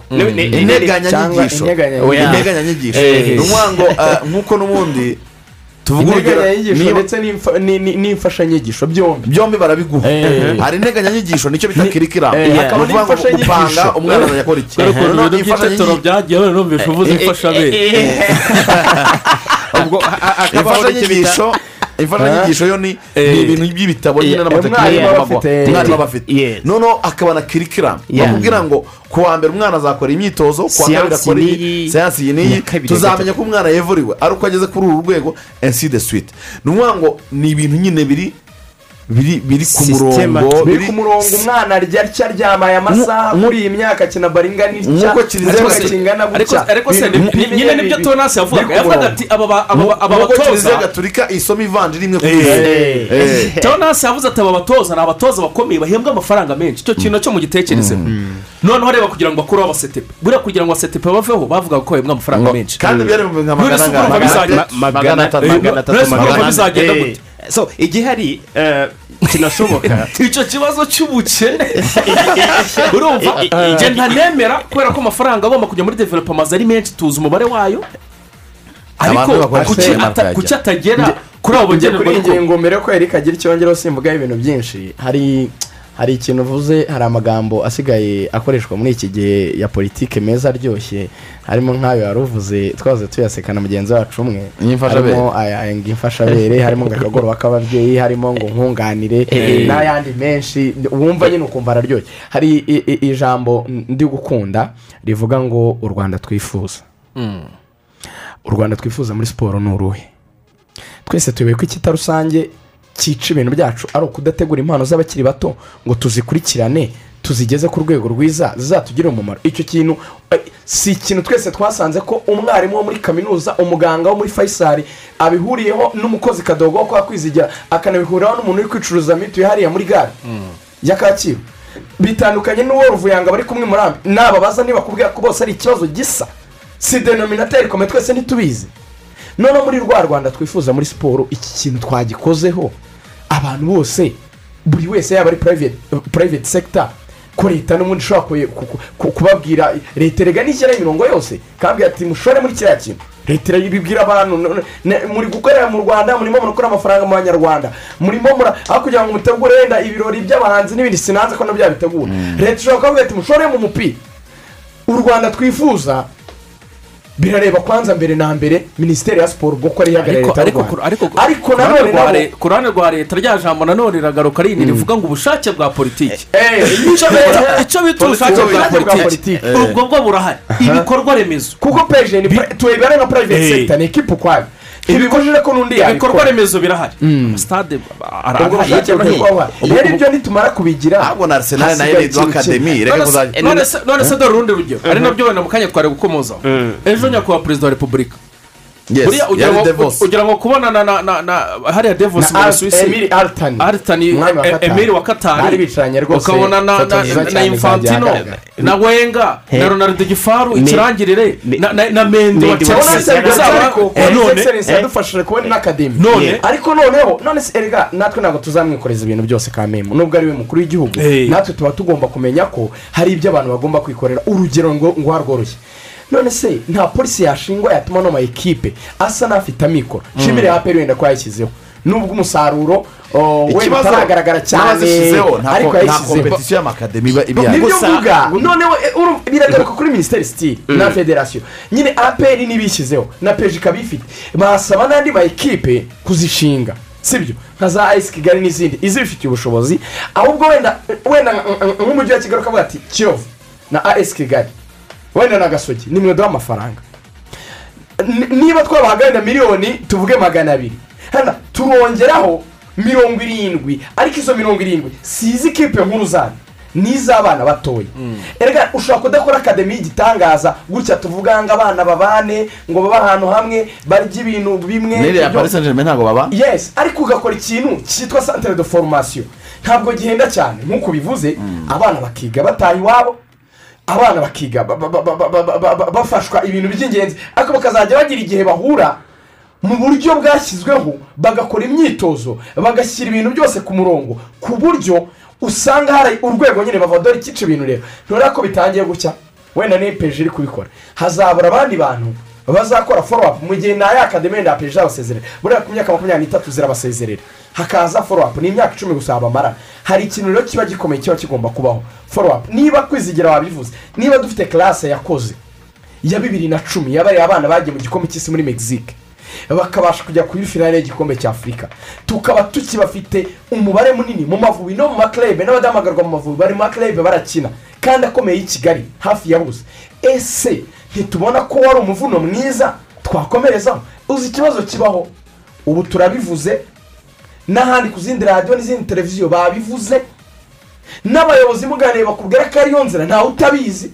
Speaker 5: integanyanyigisho integanyanyigisho
Speaker 8: Eh.
Speaker 5: ni ukuvuga ngo eh, nk'uko n'ubundi tuvuga urugero
Speaker 8: ndetse n'imfa- ni- ni- n'imfashanyigisho byombi.
Speaker 5: Byombi barabiguha
Speaker 8: Eh.
Speaker 5: hari integanyanyigisho ni cyo bita kirikiramu.
Speaker 8: Eh,
Speaker 5: ni ukuvuga ngo gupanga umwana azajya akora iki Noneho imfashanyigisho-
Speaker 6: byagiye none numvise uvuze imfashabere.
Speaker 7: ubwo
Speaker 5: imfashanyigisho imfashanyigisho yo ni ibintu by'ibitabo nyine
Speaker 8: umwarimu aba afite-
Speaker 5: noneho akaba na kirikiramu
Speaker 7: Yeah.
Speaker 5: bamubwira ngo ku wa mbere umwana azakora imyitozo ku wa kabiri akora iyi siyansi iyi n'iyi tuzamenya ko umwana yevuriwe ari uko ageze kuri uru rwego ensi de suite ni ukuvuga ngo ni ibintu nyine biri biri biri ku murongo
Speaker 8: biri ku murongo umwana arya atya aryamaye amasaha muri iyi myaka akina
Speaker 5: Kiliziya
Speaker 8: ariko
Speaker 5: yose-
Speaker 8: kingana gutya?
Speaker 6: ariko se
Speaker 8: nyine
Speaker 6: ni byo
Speaker 8: biri-
Speaker 6: tonasi yavugaga yavugaga ati aba batoza.
Speaker 5: gatolika isoma ivanjiri imwe ku
Speaker 6: Eh.
Speaker 5: isi Eh.
Speaker 6: tonasi yavuze ati aba batoza ni abatoza bakomeye bahembwa amafaranga menshi. Icyo kintu cyo mu gitekerezo. Noneho reba kugira ngo bakureho abasetepe buriya kugira ngo abasetepe baveho bavugaga ko bahembwa amafaranga menshi.
Speaker 5: kandi byari mu nka
Speaker 6: None
Speaker 5: magana
Speaker 6: se
Speaker 5: angahe?
Speaker 6: urumva bizajya-
Speaker 5: Magana-
Speaker 7: Ma-
Speaker 5: magana
Speaker 7: magana
Speaker 5: atatu
Speaker 6: Eh,
Speaker 7: magana atatu.
Speaker 6: None se urumva
Speaker 7: magana ane
Speaker 6: bizagenda
Speaker 7: Eh,
Speaker 6: gute?
Speaker 7: so igihari eh, kinashoboka
Speaker 6: icyo kibazo cy'ubukene urumva njye ntanemera kubera ko amafaranga agomba kujya muri developamazi ari menshi tuzi umubare wayo ariko kuki atagera kuri abo bagenerwa
Speaker 8: kuri iyi ngingo mbere ko erika agira icyo yongeraho simvugaho ibintu byinshi hari hari ikintu uvuze hari amagambo asigaye akoreshwa muri iki gihe ya politike meza aryoshye harimo nk'ayo wari uvuze twaze tuyaseka na mugenzi wacu umwe. Harimo ngo imfashabere harimo ngo akagoroba k'ababyeyi harimo ngo nkunganire
Speaker 7: Eh.
Speaker 8: n'ayandi menshi wumva nyine ukumva araryoshye. Hari ijambo ndi gukunda rivuga ngo u rwanda twifuza. U rwanda twifuza muri siporo ni uruhe? Twese ko icyita rusange? Cyica ibintu byacu ari ukudategura impano z'abakiri bato ngo tuzikurikirane tuzigeze ku rwego rwiza zizatugirire umumaro. Icyo kintu eh, si ikintu twese twasanze ko umwarimu wo muri kaminuza umuganga wo muri fayisari abihuriyeho n'umukozi kadogo wo kwa kwizigira akanabihuriraho n'umuntu uri kwicuruza mituweli hariya muri gare ya kacyiru. Bitandukanye n'uwo ruvuyanga bari kumwe murambi nababaza niba kubwira ko bose ari ikibazo gisa. Si denominateri kome twese ntitubizi. Noneho muri rwa rwanda twifuza muri siporo iki kintu twagikozeho. Abantu bose buri wese yaba ari purayiveti sekita ko leta n'ubundi ku- kubabwira leta erega nishyiraho imirongo yose kabwira ati mushore muri kiriya kintu. Leta irabibwira abantu muri gukorera mu rwanda murimo murakora amafaranga mu banyarwanda murimo mura aho kugira ngo mutegure wenda ibirori by'abahanzi n'ibindi sinanze ko na byo bitegura leta ishobora kubabwira ati mushore mu mupira. U rwanda twifuza birareba kwanza mbere na mbere minisiteri ya siporo ubwo ari
Speaker 6: ariko
Speaker 8: leta y'u rwanda.
Speaker 6: ariko
Speaker 8: nanone
Speaker 6: ku ruhande rwa leta rya jambo nanone riragaruka rindi rivuga ngo ubushake bwa politiki.
Speaker 8: Eh,
Speaker 6: icyo bita icyo bita ubushake bwa politiki? ubwo bwo burahari. Ibikorwa remezo.
Speaker 8: Kuko peje ni tuyibare nka
Speaker 6: Eh.
Speaker 8: sector ni ekipa ukwayo.
Speaker 6: Ibikorwa remezo birahari amasitade
Speaker 8: kuba rero ibyo nitumara kubigira
Speaker 5: ahubwo na arsenal na
Speaker 8: yo
Speaker 5: ni
Speaker 8: ikintu
Speaker 5: akademi
Speaker 6: none se dore urundi rugero ari na byo wenda mu kanya twari gukomozaho ejo nyakubahwa perezida wa repubulika
Speaker 5: Yes,
Speaker 6: ugira ngo- kubonana na na na hariya devos
Speaker 8: na
Speaker 6: mu
Speaker 8: Al-
Speaker 6: busuwisi
Speaker 8: emili aritani Umwami wa rwose.
Speaker 6: Ukabona na infantino. Na wenga. Na ronaldo gifaru ikirangirire na- mendi wa chelsea.
Speaker 8: Ariko
Speaker 6: Eh, none.
Speaker 8: Egiserensi yadufashije kubona n'akademi
Speaker 6: None.
Speaker 8: ariko noneho none se erega natwe ntabwo tuzamwikoreza ibintu byose ka memu nubwo ari we mukuru w'igihugu
Speaker 6: Eh.
Speaker 8: natwe tuba tugomba kumenya ko hari ibyo abantu bagomba kwikorera. Urugero ngo ngo rworoshye none se nta polisi yashingwa yatuma no ma ekipe asa n'afite amikoro. Nshimire ya peri wenda ko yayishyizeho. Nubwo umusaruro oh, wenda
Speaker 5: Ikibazo
Speaker 8: utaragaragara cyane. ariko
Speaker 5: ko- nta
Speaker 8: yayishyizeho.
Speaker 5: kompetisiyo y'amakademi iba iba
Speaker 8: ni
Speaker 5: byo
Speaker 8: Gusa- noneho eh, biragaruka kuri minisiteri sitiri na federasiyo nyine aperi n'ibishyizeho na peji ikaba ifite basaba n'andi ma ekipe kuzishinga. Sibyo nka za ayisi kigali n'izindi. Izibifitiye ubushobozi. Ahubwo wenda wenda nk- nk- nk'umujyi wa kigali ukavuga ati kiyovu na ayisi kigali. Wenda na gasogi ni mwe duha amafaranga niba twabahaga wenda miliyoni tuvuge magana abiri. Hano turongeraho mirongo irindwi ariko izo mirongo irindwi si iz'ikipe nkuru zanyu ni iz'abana batoya erega ushobora kudakora akademi y'igitangaza gutya tuvuga ngo abana babane ngo babe ahantu hamwe barye ibintu bimwe
Speaker 5: n'iriya paris saint germain ntabwo baba?
Speaker 8: Yes ariko ugakora ikintu cyitwa centre de formation. Ntabwo gihenda cyane nk'uko bivuze abana bakiga bataha iwabo abana bakiga bafashwa ibintu by'ingenzi. Ariko bakazajya bagira igihe bahura mu buryo bwashyizweho bagakora imyitozo bagashyira ibintu byose ku murongo ku buryo usanga hari urwego nyine bavuga dore ikica ibintu rero. Nturabona ko bitangiye gucya wenda ni peje iri kubikora. Hazabura abandi bantu bazakora foro apu mu gihe na yo akademi wenda peje zabasezerera buriya ku myaka makumyabiri n'itatu zirabasezerera hakaza foro apu ni imyaka icumi gusa bamara. Hari ikintu rero kiba gikomeye kiba kigomba kubaho. Foro apu niba kwizigira wabivuze niba dufite classe yakoze ya bibiri na cumi yabariye abana bagiye mu gikombe cy'isi muri mexique bakabasha kujya kuri finale y'igikombe cya afurika tukaba tukibafite umubare munini mu mavubi no mu maklebe n'abadahamagarwa mu mavubi bari mu maklebe barakina kandi akomeye y'i kigali hafi ya bose ese ntitubona ko wari umuvuno mwiza twakomerezaho uzi ikibazo kibaho? Ubu turabivuze. N'ahandi ku zindi radiyo n'izindi televiziyo babivuze. N'abayobozi muganire bakubwira ko ariyo nzira ntawe utabizi.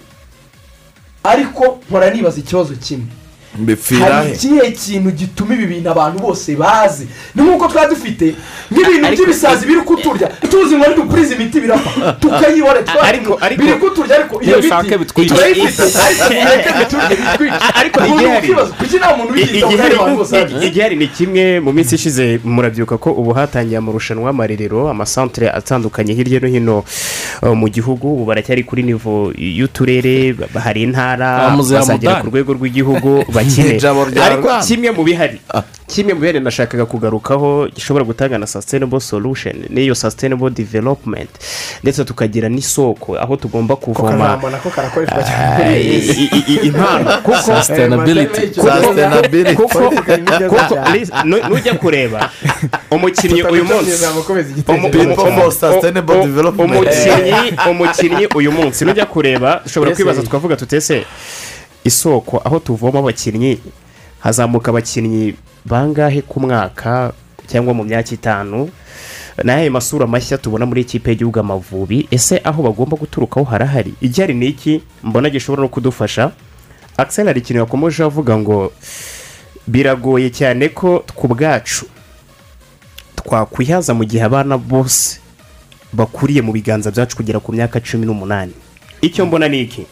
Speaker 8: Ariko mpora nibaza ikibazo kimwe. Hari
Speaker 5: he?
Speaker 8: Ikihe kintu gituma ibi bintu abantu bose bazi? Ni nk'uko twaba dufite nk'ibintu by'ibisazi biri kuturya. Tuzi ngo ntidupurize imiti birapfa. Tukayibona
Speaker 7: Ariko- ariko-
Speaker 8: biri kuturya ariko iyo
Speaker 7: bitwica.
Speaker 8: turayifite. Ariko mureke biturye bitwica
Speaker 7: ariko
Speaker 8: kuki nta muntu wiyitaho kandi abantu bose
Speaker 7: igihari ni kimwe mu minsi ishize murabyibuka ko ubu hatangiye amarushanwa y'amarerero amasantere atandukanye hirya no hino. Mu gihugu ubu baracyari kuri nivo y'uturere hari intara
Speaker 6: Ah,
Speaker 7: bazagera ku rwego rw'igihugu bakine ariko kimwe mu bihari. kimwe mu biherereye nashakaga kugarukaho gishobora gutanga na sustainable solution n'iyo sustainable development. Ndetse tukagira n'isoko aho tugomba kuvoma eh, eh, impano. Kuko nujya kureba. Umukinnyi uyu munsi. umukinnyi uyu munsi. Nujya kureba. Dushobora kwibaza tukavuga tutese isoko aho tuvoma abakinnyi hazamuka abakinnyi bangahe ku mwaka cyangwa mu myaka itanu? N'aya masura mashya tubona muri ikipe y'igihugu amavubi ese aho bagomba guturukaho harahari? Igihari ni iki? Mbona gishobora no kudufasha. Akisel hari ikintu yakomeje avuga ngo biragoye cyane ko ku bwacu twakwihaza mu gihe abana bose bakuriye mu biganza byacu kugera ku myaka cumi n'umunani. Icyo mbona ni iki?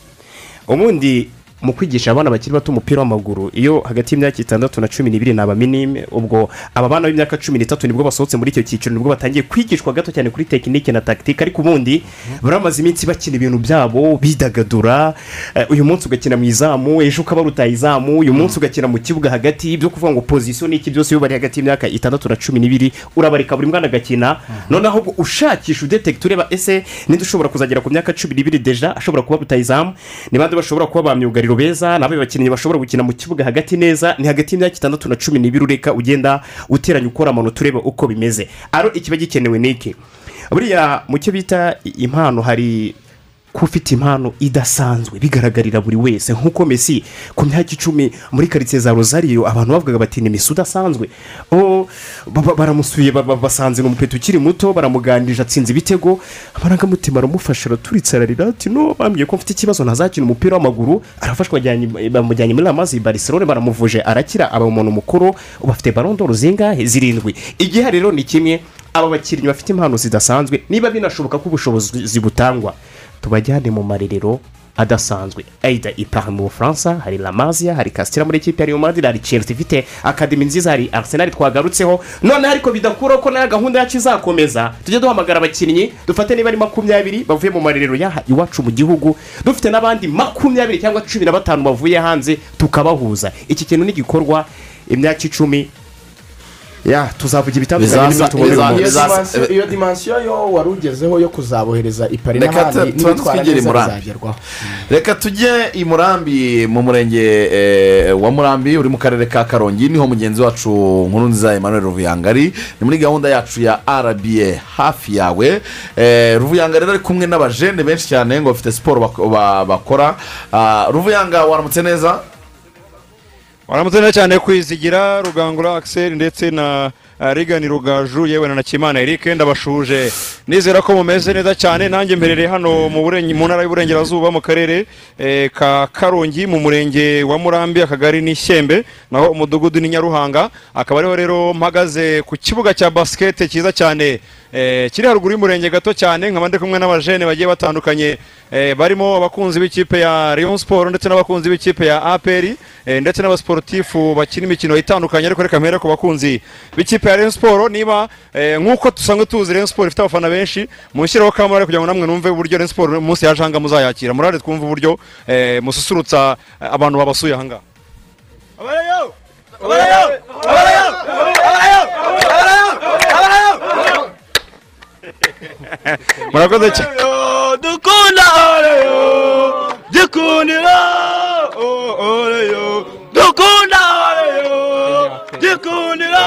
Speaker 7: Ubundi mu kwigisha abana bakiri bato umupira w'amaguru. Iyo hagati y'imyaka itandatu na cumi n'ibiri ni abaminime ubwo aba bana b'imyaka cumi n'itatu ni bwo basohotse muri icyo cyiciro ni bwo batangiye kwigishwa gato cyane kuri tekinike na tagitike ariko ubundi baramaze iminsi bakina ibintu byabo bidagadura. Eh, uyu munsi ugakina mu izamu ejo ukaba rutaye izamu uyu munsi ugakina mu kibuga hagati. Ibyo kuvuga ngo pozisiyo n'iki byose iyo bari hagati y'imyaka itandatu na cumi n'ibiri urabareka buri mwana agakina. Noneho ahubwo ushakisha udetekita ureba ese ninde ushobora kuzagera ku myaka cumi n'ibiri deja ashobora kuba rutaye izamu? Ni bande bashobora kuba ba myugariro beza n'abe bakinnyi bashobora gukina mu kibuga hagati neza ni hagati y'imyaka itandatu na cumi n'ibiri ureka ugenda uteranya ukora amanota ureba uko bimeze. Aro ikiba gikenewe ni iki? Buriya mu cyo bita impano hari ko ufite impano idasanzwe bigaragarira buri wese. Nk'uko mesi ku myaka icumi muri karitsiye za rozariyo abantu bavugaga bati ni mesi udasanzwe. Ba- ba- baramusuye ba- ba- basanze ni umupeta ukiri muto baramuganirije atsinze ibitego. Amarangamutima aramufasha araturitse ararira ati no bambwiye ko mfite ikibazo ntazakina umupira w'amaguru. Arafashwa bamujyanye muri amazi bariserone baramuvuje arakira. Aba umuntu mukuru ubu afite barondoro zingahe? Zirindwi. Igihe rero ni kimwe aba bakinnyi bafite impano zidasanzwe niba binashoboka ko ubushobozi butangwa. Tubajyane mu marerero adasanzwe. Ayida ipara mu bufaransa hari lamazia hari kasitira muri ekipi Real Madrid hari chelsea. Ifite akademi nziza hari arsenal twagarutseho. Noneho ariko bidakuraho ko na yo gahunda yacu izakomeza tujye duhamagara abakinnyi dufate niba ari makumyabiri bavuye mu marerero iwacu mu gihugu. Dufite n'abandi makumyabiri cyangwa cumi na batanu bavuye hanze tukabahuza. Iki kintu ni igikorwa imyaka icumi ya tuzavuga ibitandukanye n'ibyo tubona
Speaker 8: iyo dimansiyo- iyo dimansiyo yo wari ugezeho yo kuzabohereza i Paris
Speaker 5: reka
Speaker 8: n'ahandi
Speaker 5: tu- tubanze
Speaker 8: n'ibitwara neza
Speaker 5: murambi
Speaker 8: bizagerwaho.
Speaker 5: Reka tujye i murambi mu murenge eh, wa murambi uri mu karere ka karongi. Niho mugenzi wacu nkuru nziza emmanuel ruvuyangari. Ni muri gahunda yacu ya rba hafi yawe. Eh, ruvuyanga rero ari kumwe n'abajene benshi cyane ngo bafite siporo bak- ba- bakora. Ah, ruvuyanga waramutse neza?
Speaker 18: Waramutse cyane kwizigira rugangura akiseri ndetse na rigani rugaju yewe na nakimana eric ndabashuje. Nizera ko mumeze neza cyane. Nanjye mperereye hano mu ntara y'uburengerazuba mu karere eh, ka karongi mu murenge wa murambi akagari ni shyembe naho umudugudu ni nyaruhanga. Akaba ariho rero mpagaze ku kibuga cya basikete cyiza cyane. Eh, kiri haruguru y'umurenge gato cyane nkaba ndi kumwe n'abajene bagiye batandukanye. Eh, barimo abakunzi b'ikipe ya Rayon Sport ndetse n'abakunzi b'ikipe ya APR eh, ndetse n'abasportifu bakina imikino itandukanye ariko reka mpere ku bakunzi b'ikipe ya Rayon Sport niba eh, nk'uko dusanzwe tuzi Rayon Sport ifite abafana benshi mushyiraho kamera kugira ngo namwe numve uburyo Rayon Sport umunsi yaje ahangaha muzayakira. Murare twumve uburyo eh, mususurutsa eh, abantu babasuye ahangaha murakoze cyane
Speaker 9: dukunda oreyo gikundiro oreyo dukunda oreyo gikundiro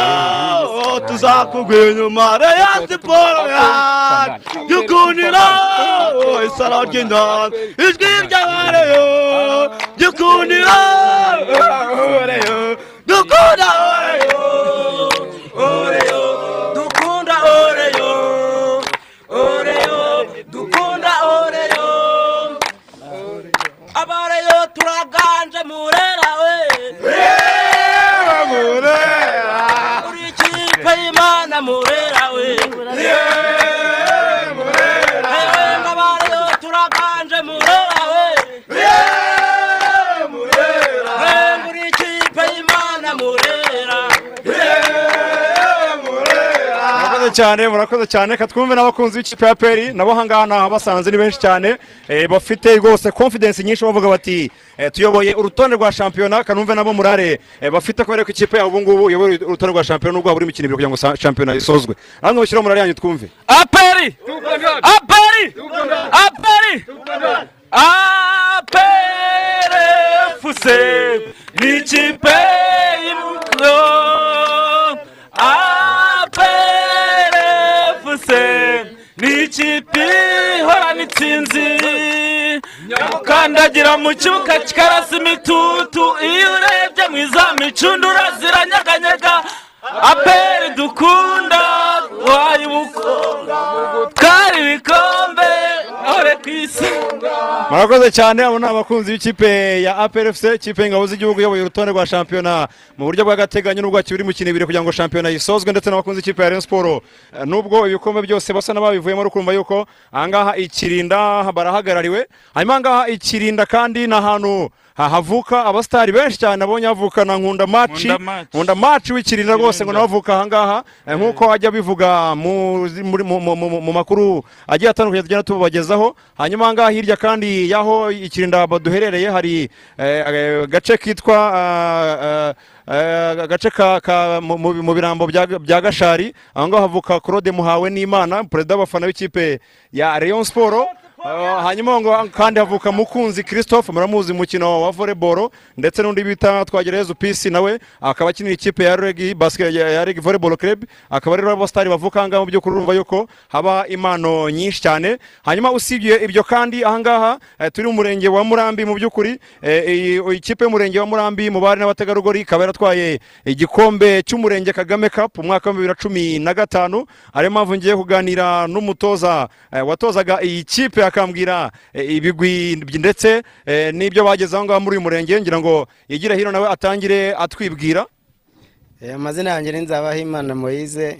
Speaker 9: tuzakugwa inyuma reya siporo yacu gikundiro isaro ry'indanza ijwi ry'abareyo gikundiro oreyo. Dukunda oreyo
Speaker 18: cyane murakoze cyane. Reka twumve n'abakunzi b'ikipe ya peri nabo ahangaha ni ahabasanze ni benshi cyane. Eh, bafite rwose confidence nyinshi bavuga bati eh, tuyoboye urutonde rwa shampiyona kanumve nabo murare. Eh, bafite kubera ko ikipe yabo ubu ngubu iyoboye urutonde rwa shampiyona nubwo habura imikino ibiri kugira ngo shampiyona isozwe. Namwe mushyiraho murare yanyu twumve.
Speaker 9: Aperi! Aperi! Aperi! Aperi fuse ni ikipe y'umuco itsinzi nyamukandagira mu kibuga kikarasa imitutu iyo urebye mu izamu icundura ziranyeganyega. Aperi dukunda wayibuka twari ibikombe ntore ku isi
Speaker 18: murakoze cyane abo ni abakunzi b'ikipe ya APRFC ikipe y'ingabo z'igihugu iyoboye urutonde rwa shampiyona mu buryo bw'agateganyo n'ubwo hakiri imikino ibiri kugira ngo shampiyona yisozwe ndetse n'abakunzi b'ikipe ya Rayon Sport. Eh, nubwo ibikombe byose basa n'ababivuyemo uri kumva yuko ahangaha ikirinda barahagarariwe hanyuma ahangaha ikirinda kandi ni ahantu ha- havuka abasitari benshi cyane nabonye havuka na nkunda maci
Speaker 9: Nkunda Maci.
Speaker 18: w'ikirinda rwose ngo nawe avuka ahangaha eh, nk'uko ajya bivuga mu makuru agiye atandukanye tugenda tubagezaho hanyuma ahangaha hirya kandi y'aho ikirinda duherereye hari eh, eh, agace kitwa ah, eh, agace ka- mu- birambo bya gashari. Aho ngaho havuka claude muhawe n'imana perezida w'abafana b'ikipe ya rayon siporo hanyuma ngo kandi havuka mukunzi christophe muramuzi mu mukino wa volleyball ndetse n'undi bita twagerayezu pisi nawe akaba akinira ikipe ya regi ya regi volleyball club akaba rero abasitari bavuka ahangaha mu by'ukuri urumva yuko haba impano nyinshi cyane. Hanyuma usibye ibyo kandi ahangaha eh, turi mu murenge wa murambi mu by'ukuri eh, ikipe y'umurenge wa murambi mu bari n'abategarugori ikaba yaratwaye igikombe cy'umurenge kagame cup mu mwaka wa bibiri na cumi na gatanu. Ariyo mpamvu ngiye kuganira n'umutoza eh, watozaga iyi kipe akambwira eh, ibigwi ndetse eh, n'ibyo bageze aho ngaho muri uyu murenge ngira ngo yigire hino nawe atangire atwibwira.
Speaker 19: Eh, amazina yanjye ni nzabahimana moyize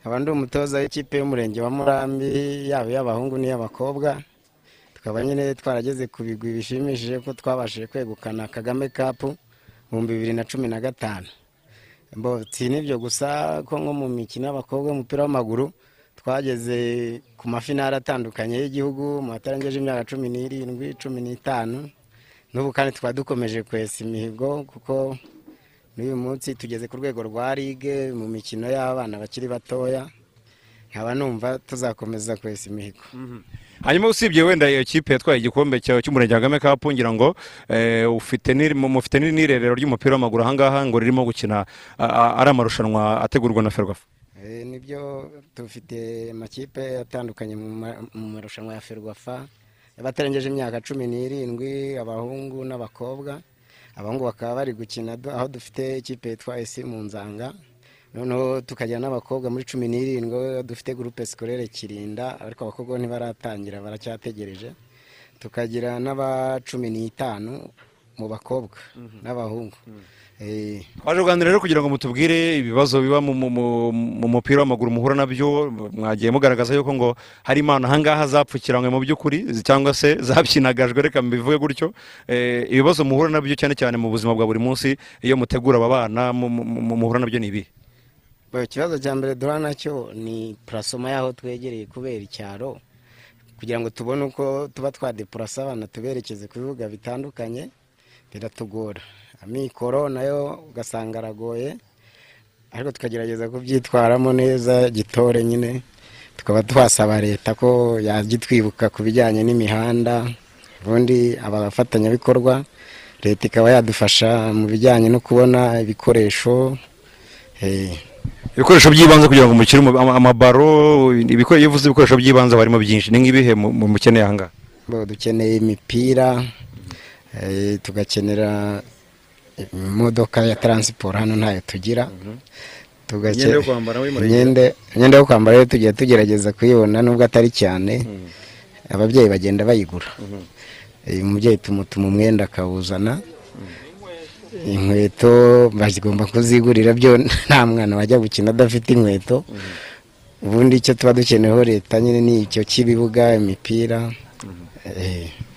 Speaker 19: nkaba ndi umutoza w'ikipe y'umurenge wa murambi yaba iy'abahungu n'iy'abakobwa. Tukaba nyine twarageze ku bigwi bishimishije ko twabashije kwegukana kagame kapu mu bihumbi bibiri na cumi na gatanu. Si n'ibyo gusa ko nko mu mikino y'abakobwa y'umupira w'amaguru twageze ku mafinari atandukanye y'igihugu mu batarengeje imyaka cumi n'irindwi cumi n'itanu n'ubu kandi tukaba dukomeje kwesa imihigo kuko n'uyu munsi tugeze ku rwego rwa ligue mu mikino y'abana bakiri batoya nkaba numva tuzakomeza kwesa imihigo.
Speaker 18: Hanyuma usibye wenda iyo kipe yatwaye igikombe cy'umurenge kagame cup ngira ngo eh, mufite n'irerero ry'umupira w'amaguru ahangaha ngo ririmo gukina ari amarushanwa ategurwa na ferwafa.
Speaker 19: Ni byo dufite amakipe atandukanye mu ma- mu marushanwa ya ferwafa. Y'abatarengeje imyaka cumi n'irindwi abahungu n'abakobwa. Abahungu bakaba bari gukina aho dufite ikipe yitwa esi mu nzanga. Noneho tukagira n'abakobwa muri cumi n'irindwi dufite gurupe sikorere kirinda ariko abakobwa ntibaratangira baracyategereje. Tukagira n'aba cumi n'itanu mu bakobwa n'abahungu. Eh,
Speaker 18: twaje kuganira rero kugira ngo mutubwire ibibazo biba mu- mu- mu mu mupira w'amaguru muhura na byo mwagiye mugaragaza yuko ngo hari impano ahangaha zapfukiranywe mu by'ukuri cyangwa se zabyinagajwe reka mbivuge gutyo. Eh, ibibazo muhura na byo cyane cyane mu buzima bwa buri munsi iyo mutegura aba bana mu- mu- mu- muhura na byo ni
Speaker 19: Bo, ikibazo cya mbere duhura na cyo ni purasoma y'aho twegereye kubera icyaro kugira ngo tubone uko tuba twadepurasa abana tuberekeze ku bibuga bitandukanye biratugora. Amikoro na yo ugasanga aragoye ariko tukagerageza kubyitwaramo neza gitore nyine tukaba twasaba leta ko yajya itwibuka ku bijyanye n'imihanda ubundi abafatanyabikorwa leta ikaba yadufasha mu bijyanye no kubona ibikoresho eh,
Speaker 18: ibikoresho by'ibanze kugira ngo mukire umu- ama- amabaro iyo uvuze ibikoresho by'ibanze barimo byinshi. Ni nk'ibihe mu- mu- mukeneye ahangaha
Speaker 19: dukeneye imipira eh, tugakenera imodoka ya taransiporo hano ntayo tugira. Tugake-
Speaker 18: Imyenda yo kwambara
Speaker 19: rero tugiye tugerageza kuyibona nubwo atari cyane ababyeyi bagenda bayigura. Eh, umubyeyi tumutuma umwenda akawuzana. Inkweto bagomba kuzigurira byo nta mwana wajya gukina adafite inkweto. Ubundi icyo tuba dukeneyeho leta nyine ni icyo cy'ibibuga imipira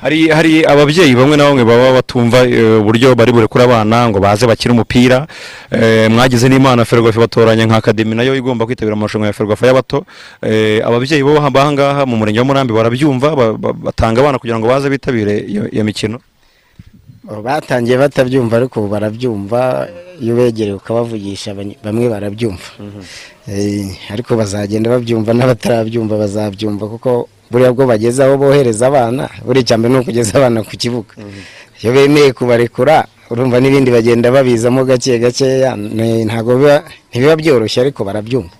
Speaker 18: hari hari ababyeyi bamwe na bamwe baba batumva eh, uburyo bari burekure abana ngo baze bakine umupira. Eh, mwagize n'imana ferwafa batoranya nka akademi na yo igomba kwitabira amarushanwa ya ferwafa y'abato. Eh, ababyeyi bo ahangaha mu murenge wa murambi barabyumva ba- ba- batanga abana kugira ngo baze bitabire iyo mikino.
Speaker 19: Batangiye batabyumva ariko ubu barabyumva iyo ubegereye ukabavugisha bamwe barabyumva. Eh, ariko bazagenda babyumva n'abatarabyumva bazabyumva kuko buriya bwo bageze aho bohereza abana buriya icya mbere ni ukugeza abana ku kibuga. Iyo bemeye kubarekura urumva n'ibindi bagenda babizamo gake gakeya ntabwo biba ntibiba byoroshye ariko barabyumva.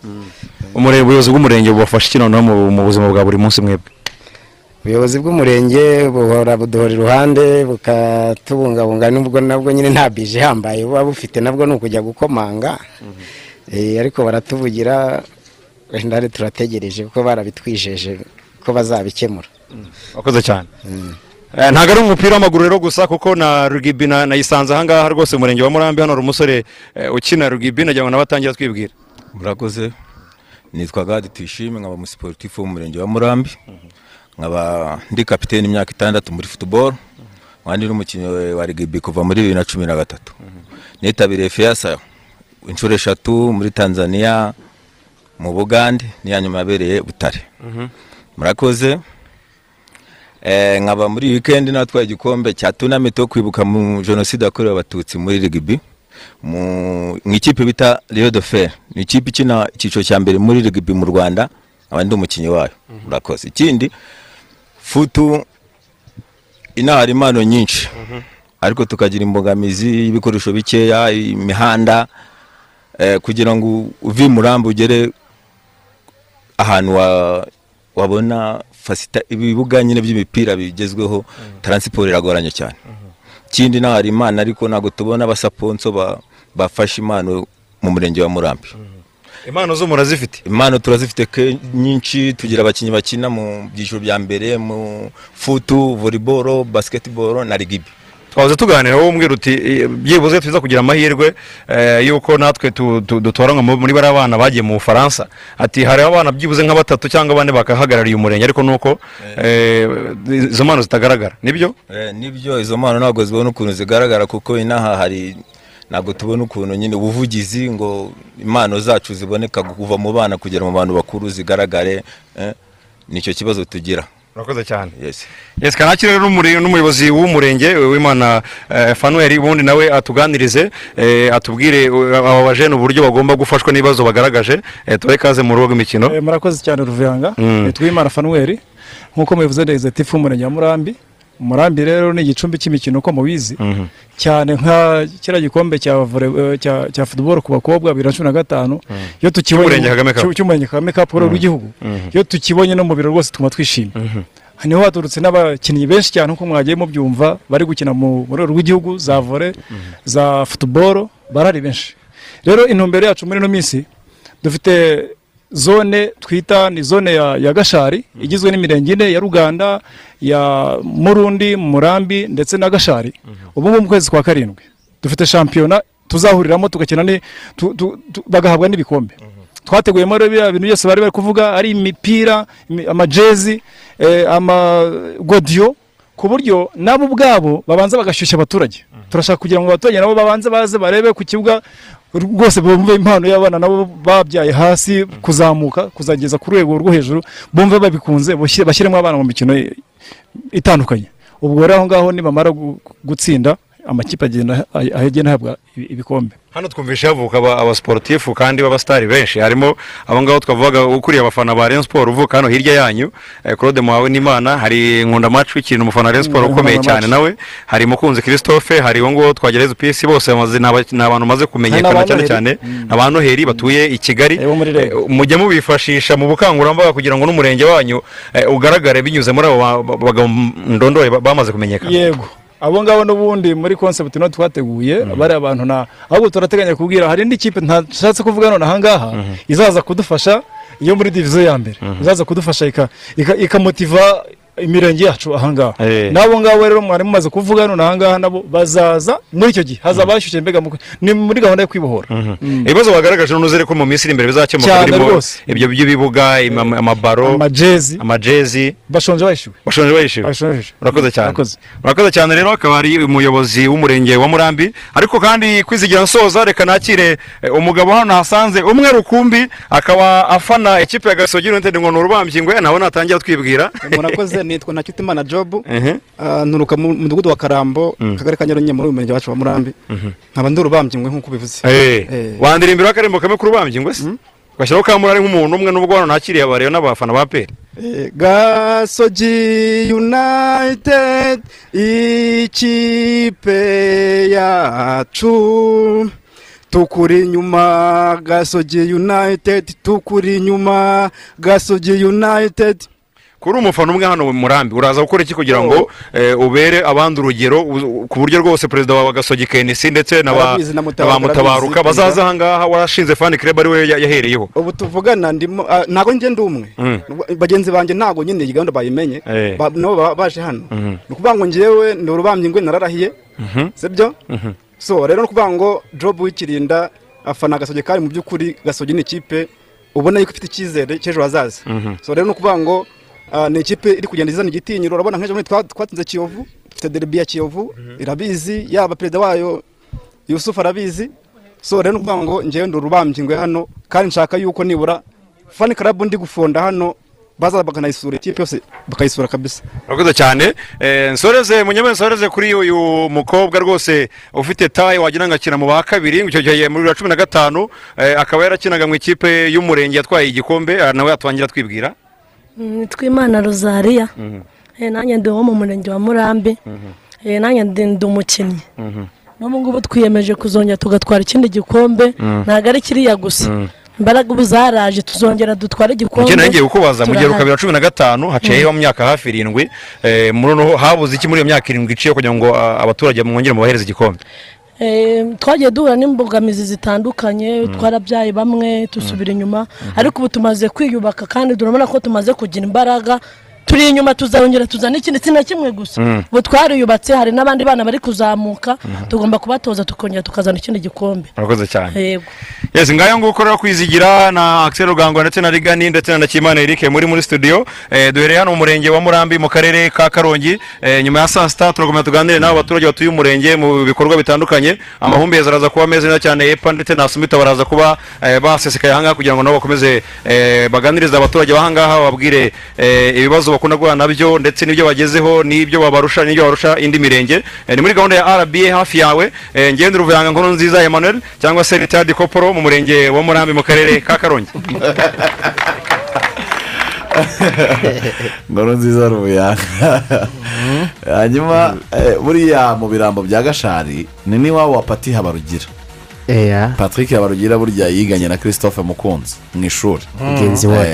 Speaker 18: Ubuyobozi bw'umurenge bubafasha iki noneho mu buzima bwa buri munsi mwebwe?
Speaker 19: Ubuyobozi bw'umurenge buhora buduhora iruhande bukatubungabunga nubwo nabwo nyine nta bije ihambaye buba bufite nabwo ni ukujya gukomanga. Eh, ariko baratuvugira wenda turategereje kuko barabitwijeje. Ko bazabikemura.
Speaker 18: Wakoze cyane. Eh, ntabwo ari umupira w'amaguru rero gusa kuko na rugibi na- nayisanze ahangaha rwose. Umurenge wa murambi hano hari umusore eh, ukina rugibi nagira ngo nawe atangira twibwira
Speaker 20: murakoze. Nitwa gadi tuyishime nkaba umusiporutifu w'umurenge wa murambi. Nkaba ndi kapitene imyaka itandatu muri futuboro nkaba ndi n'umukinnyi wa rigibi kuva muri bibiri na cumi na gatatu. Nitabiriye fiyasa inshuro eshatu muri tanzania mu bugande n'iya nyuma yabereye butare. Murakoze. Eh, nkaba muri wikendi natwaye igikombe cya tunamiti yo kwibuka mu jenoside yakorewe abatutsi muri rigibi mu ikipe bita Rio de Fer. Ni ikipe ikina icyiciro cya mbere muri rigibi mu Rwanda nkaba ndi umukinnyi wayo. Murakoze. Ikindi futu inaha hari impano nyinshi. Ariko tukagira imbogamizi y'ibikoresho bikeya imihanda eh, kugira ngo uve i murambi ugere ahantu wa- wabona fasita ibibuga nyine by'imipira bigezweho taransiporo iragoranye cyane. Ikindi naho hari imana ariko ntabwo tubona abasaponso ba- bafashe impano mu murenge wa murambi.
Speaker 18: Impano zo murazifite?
Speaker 20: Impano turazifite nyinshi tugira abakinnyi bakina mu byiciro bya mbere mu futu volleyball basketball na rigibi
Speaker 18: twahoze tuganira wowe umbwira uti eh, byibuze tuza kugira amahirwe eh, yuko natwe dutoranywa mu- muri bariya bana bagiye mu bufaransa. Ati hari abana byibuze nka batatu cyangwa bane bakahagarariye umurenge ariko nuko eh, izo mpano zitagaragara. Nibyo?
Speaker 20: Eh, ni byo izo mpano ntabwo zibona ukuntu zigaragara kuko inaha hari ntabwo tubona ukuntu nyine ubuvugizi ngo impano zacu ziboneka kuva mu bana kugera mu bantu bakuru zigaragare eh, ni cyo kibazo tugira.
Speaker 18: Urakoze cyane.
Speaker 20: Yes.
Speaker 18: Yes kanakiri rero n'umure- n'umuyobozi w'umurenge w'imana eh, fanuel ubundi nawe atuganirize eh, atubwire eh, aba bajene uburyo bagomba gufashwa n'ibibazo bagaragaje eh, tubahe ikaze mu rugo rw'imikino
Speaker 21: Eh, murakoze cyane ruvuyanga.
Speaker 18: Mm.
Speaker 21: nitwa imana fanuel nk'uko mubivuze neza tifu w'umurenge wa murambi. Murambi rero ni igicumbi cy'imikino uko mubizi. Cyane nka kiriya gikombe cya vore- eh, futuboro ku bakobwa bibiri na cumi na gatanu iyo tukibonye
Speaker 18: Cy'Umurenge Kagame
Speaker 21: kapu
Speaker 18: Mhm.
Speaker 21: rw'igihugu
Speaker 18: Mhm.
Speaker 21: iyo tukibonye no mu biro rwose tuma twishimye. Niho haturutse n'abakinnyi benshi cyane nk'uko mwagiye mubyumva bari gukina mu rwego rw'igihugu za vore za futuboro barari benshi. Rero intumbero yacu muri ino minsi dufite zone twita ni zone ya, ya gashari igizwe n'imirenge ine ya ruganda ya murundi murambi ndetse na gashari. Ubu ngubu mu kwezi kwa karindwi. Dufite shampiyona tuzahuriramo tugakina ni tu, tu, tu, bagahabwa n'ibikombe. Twateguyemo rero biriya bintu byose bari bari kuvuga ari imipira imi- amajezi eh, amagodiyo ku buryo nabo ubwabo babanza bagashyushya abaturage. Turashaka kugira ngo abaturage nabo babanze baze barebe ku kibuga rwose bumve impano y'abana nabo babyaye hasi kuzamuka kuzageza ku rwego rwo hejuru bumve babikunze bashyire- bashyiremo abana mu mikino itandukanye. Ubwo rero aho ngaho nibamara gu- gutsinda amakipe agenda ah- ahabwa ibi- ibikombe.
Speaker 18: Hano twumvishe havuka aba- abasiporutifu kandi b'abasitari benshi. Harimo abo ngabo twavugaga ukuriye abafana ba Rayon Sport uvuka hano hirya yanyu eh, Claude Muhawe n'Imana hari Nkunda Match w'ikintu umufana wa Rayon Sport
Speaker 21: Mm,
Speaker 18: ukomeye cyane nawe. Hari Mukunzi Christophe hari uwo nguwo twagereza PC bose bamaze ni aba- ni abantu bamaze kumenyekana cyane cyane aba Noheli batuye i Kigali. Eh, mujye mubifashisha mu bukangurambaga kugira ngo n'umurenge wanyu eh, ugaragare binyuze muri abo ba- ba- bagabo ndondoye ba- bamaze kumenyekana.
Speaker 21: Yego. Abo ngabo n'ubundi muri concept no twateguye bari abantu na ahubwo turateganya kubwira hari indi kipe ntashatse kuvuga none ahangaha izaza kudufasha iyo muri diviziyo ya mbere. Izaza kudufasha ika- ika- ikamotiva imirenge yacu ahangaha.
Speaker 18: Eh.
Speaker 21: n'abo ngabo rero mwari mumaze kuvuga none ahangaha nabo bazaza muri icyo gihe. Hazaba hashyushye mbega mu- ni muri gahunda yo kwibohora
Speaker 18: ibibazo bagaragaje n'uzere ko mu minsi iri imbere bizakemuka birimo ibyo by'ibibuga amabaro
Speaker 21: amajezi. bashonje bayishyuwe.
Speaker 18: Bashonje bayishyuwe. Urakoze cyane.
Speaker 21: Urakoze.
Speaker 18: cyane rero akaba ari umuyobozi w'umurenge wa murambi. Ariko kandi kwizigira nsoza reka nakire eh, umugabo hano hasanze umwe rukumbi akaba afana ikipe ya gasogi united ngo ni urubambyi ngo nawe natangira twibwira.
Speaker 22: Nitwa ntakitimana jobu
Speaker 18: Ehe.
Speaker 22: Ah, nturuka mu mudugudu wa karambo
Speaker 18: Mm.
Speaker 22: akagari ka nyarugenge muri uyu murenge wacu wa murambi. Nkaba ndi urubambyi mwe nk'uko ubivuze.
Speaker 18: Eh,
Speaker 22: Eh.
Speaker 18: wandira imbere w'akarembo kamwe k'urubambyi ngo se? Ugashyiraho kamurari nk'umuntu umwe n'ubwo hano nakiriye abareba n'abafana ba peri
Speaker 22: Eh, gasogi united ikipe yacu. Tukuri inyuma gasogi united tukuri inyuma gasogi united.
Speaker 18: Kuri umufana umwe hano mu murambi uraza gukora iki kugira ngo eh, ubere abandi urugero ku buryo rwose perezida wa gasogi kenisi ndetse na ba
Speaker 22: Mutabaruka,
Speaker 18: bazaza ahangaha warashinze fani club ari we ya- yahereyeho
Speaker 22: ubu tuvugana ndimo ah, ntabwo njye ndi umwe
Speaker 18: Mm.
Speaker 22: bagenzi banjye ntabwo nyine iyi gahunda bayimenye
Speaker 18: Eh.
Speaker 22: Nabo baba baje hano
Speaker 18: Mhm.
Speaker 22: ni ukuvuga ngo ngewe ndi urubambyi ngwe nararahiye
Speaker 18: Mhm.
Speaker 22: sibyo
Speaker 18: Mhm.
Speaker 22: so rero ni ukuvuga ngo job w'ikirinda afana gasogi kandi mu by'ukuri gasogi ni ikipe ubona yuko ifite icyizere cy'ejo hazaza so rero ni ukuvuga ngo ni ikipe iri kugenda izana igitinyiro. Urabona nk'ejo bundi twa- twatsinze kiyovu ifite deribi ya kiyovu. Irabizi yaba perezida wayo yusufu arabizi. So rero ni ukuvuga ngo ngewe ndi urubambyi ngwe hano kandi nshaka yuko nibura fani karabu ndi gufonda hano baza bakanayisura ikipe yose bakayisura kabisa.
Speaker 18: Urakoze cyane. Eh, nsoreze munyama nsoreze kuri uyu mukobwa rwose ufite tayi wagira ngo akina mu ba kabiri icyo gihe muri bibiri na cumi na gatanu. Eh, akaba yarakinaga mu ikipe y'umurenge yatwaye igikombe ah, nawe yatwangira twibwira.
Speaker 23: Nitwa imana rozariya Eh, nanjye ndi uwo mu murenge wa murambi. Eh, nanjye ndi umukinnyi. N'ubu ngubu twiyemeje kuzongera tugatwara ikindi gikombe.
Speaker 18: Mhm.
Speaker 23: ntabwo ari kiriya gusa.
Speaker 18: Mhm.
Speaker 23: imbaraga ubu zaraje tuzongera dutware igikombe.
Speaker 18: Njye nagiye kukubaza mu gihe bibiri na cumi na gatanu haciyeho myaka hafi irindwi eh, muri habuze iki muri iyo myaka irindwi iciye kugira ngo abaturage mwongere mubahereze igikombe?
Speaker 23: Twagiye duhura n'imbogamizi zitandukanye twarabyaye bamwe dusubira inyuma. Ariko ubu tumaze kwiyubaka kandi turabona ko tumaze kugira imbaraga turi inyuma tuzongera tuzana ikindi si na kimwe gusa.
Speaker 18: Mm.
Speaker 23: ubu twariyubatse hari n'abandi bana bari kuzamuka tugomba kubatoza tukongera tukazana ikindi gikombe.
Speaker 18: Murakoze cyane.
Speaker 23: Yego.
Speaker 18: Yes ngayo nguko rero kwizigira na Axel Rugangwa ndetse na Rigani ndetse na Nakimana Eric muri muri studio. Eh, duhereye hano mu murenge wa Murambi mu karere ka Karongi. Eh, nyuma ya saa sita turakomeza tuganire n'abo baturage batuye umurenge mu bikorwa bitandukanye. Amahumbezi araza kuba ameze neza cyane EPA ndetse na Sumita baraza kuba eh, basesekaye ahangaha kugira ngo nabo bakomeze baganirize abaturage bahangaha babwire eh, ibibazo bakunda guhura na byo ndetse n'ibyo bagezeho n'ibyo babarusha n'ibyo barusha indi mirenge. Eh, ni muri gahunda ya rba hafi yawe. Eh, ngende uruvuyanga nkuru nziza emmanuel cyangwa se ritadi koporo mu murenge wa murambi mu karere ka karongi.
Speaker 5: Ngoro nziza rubuyanga hanyuma eh, buriya mu birambo bya gashari ni n'iwabo wa pati habarugira. Patrick habarugira burya yiganye na christophe mukunzi mu ishuri.
Speaker 7: Mugenzi wacu.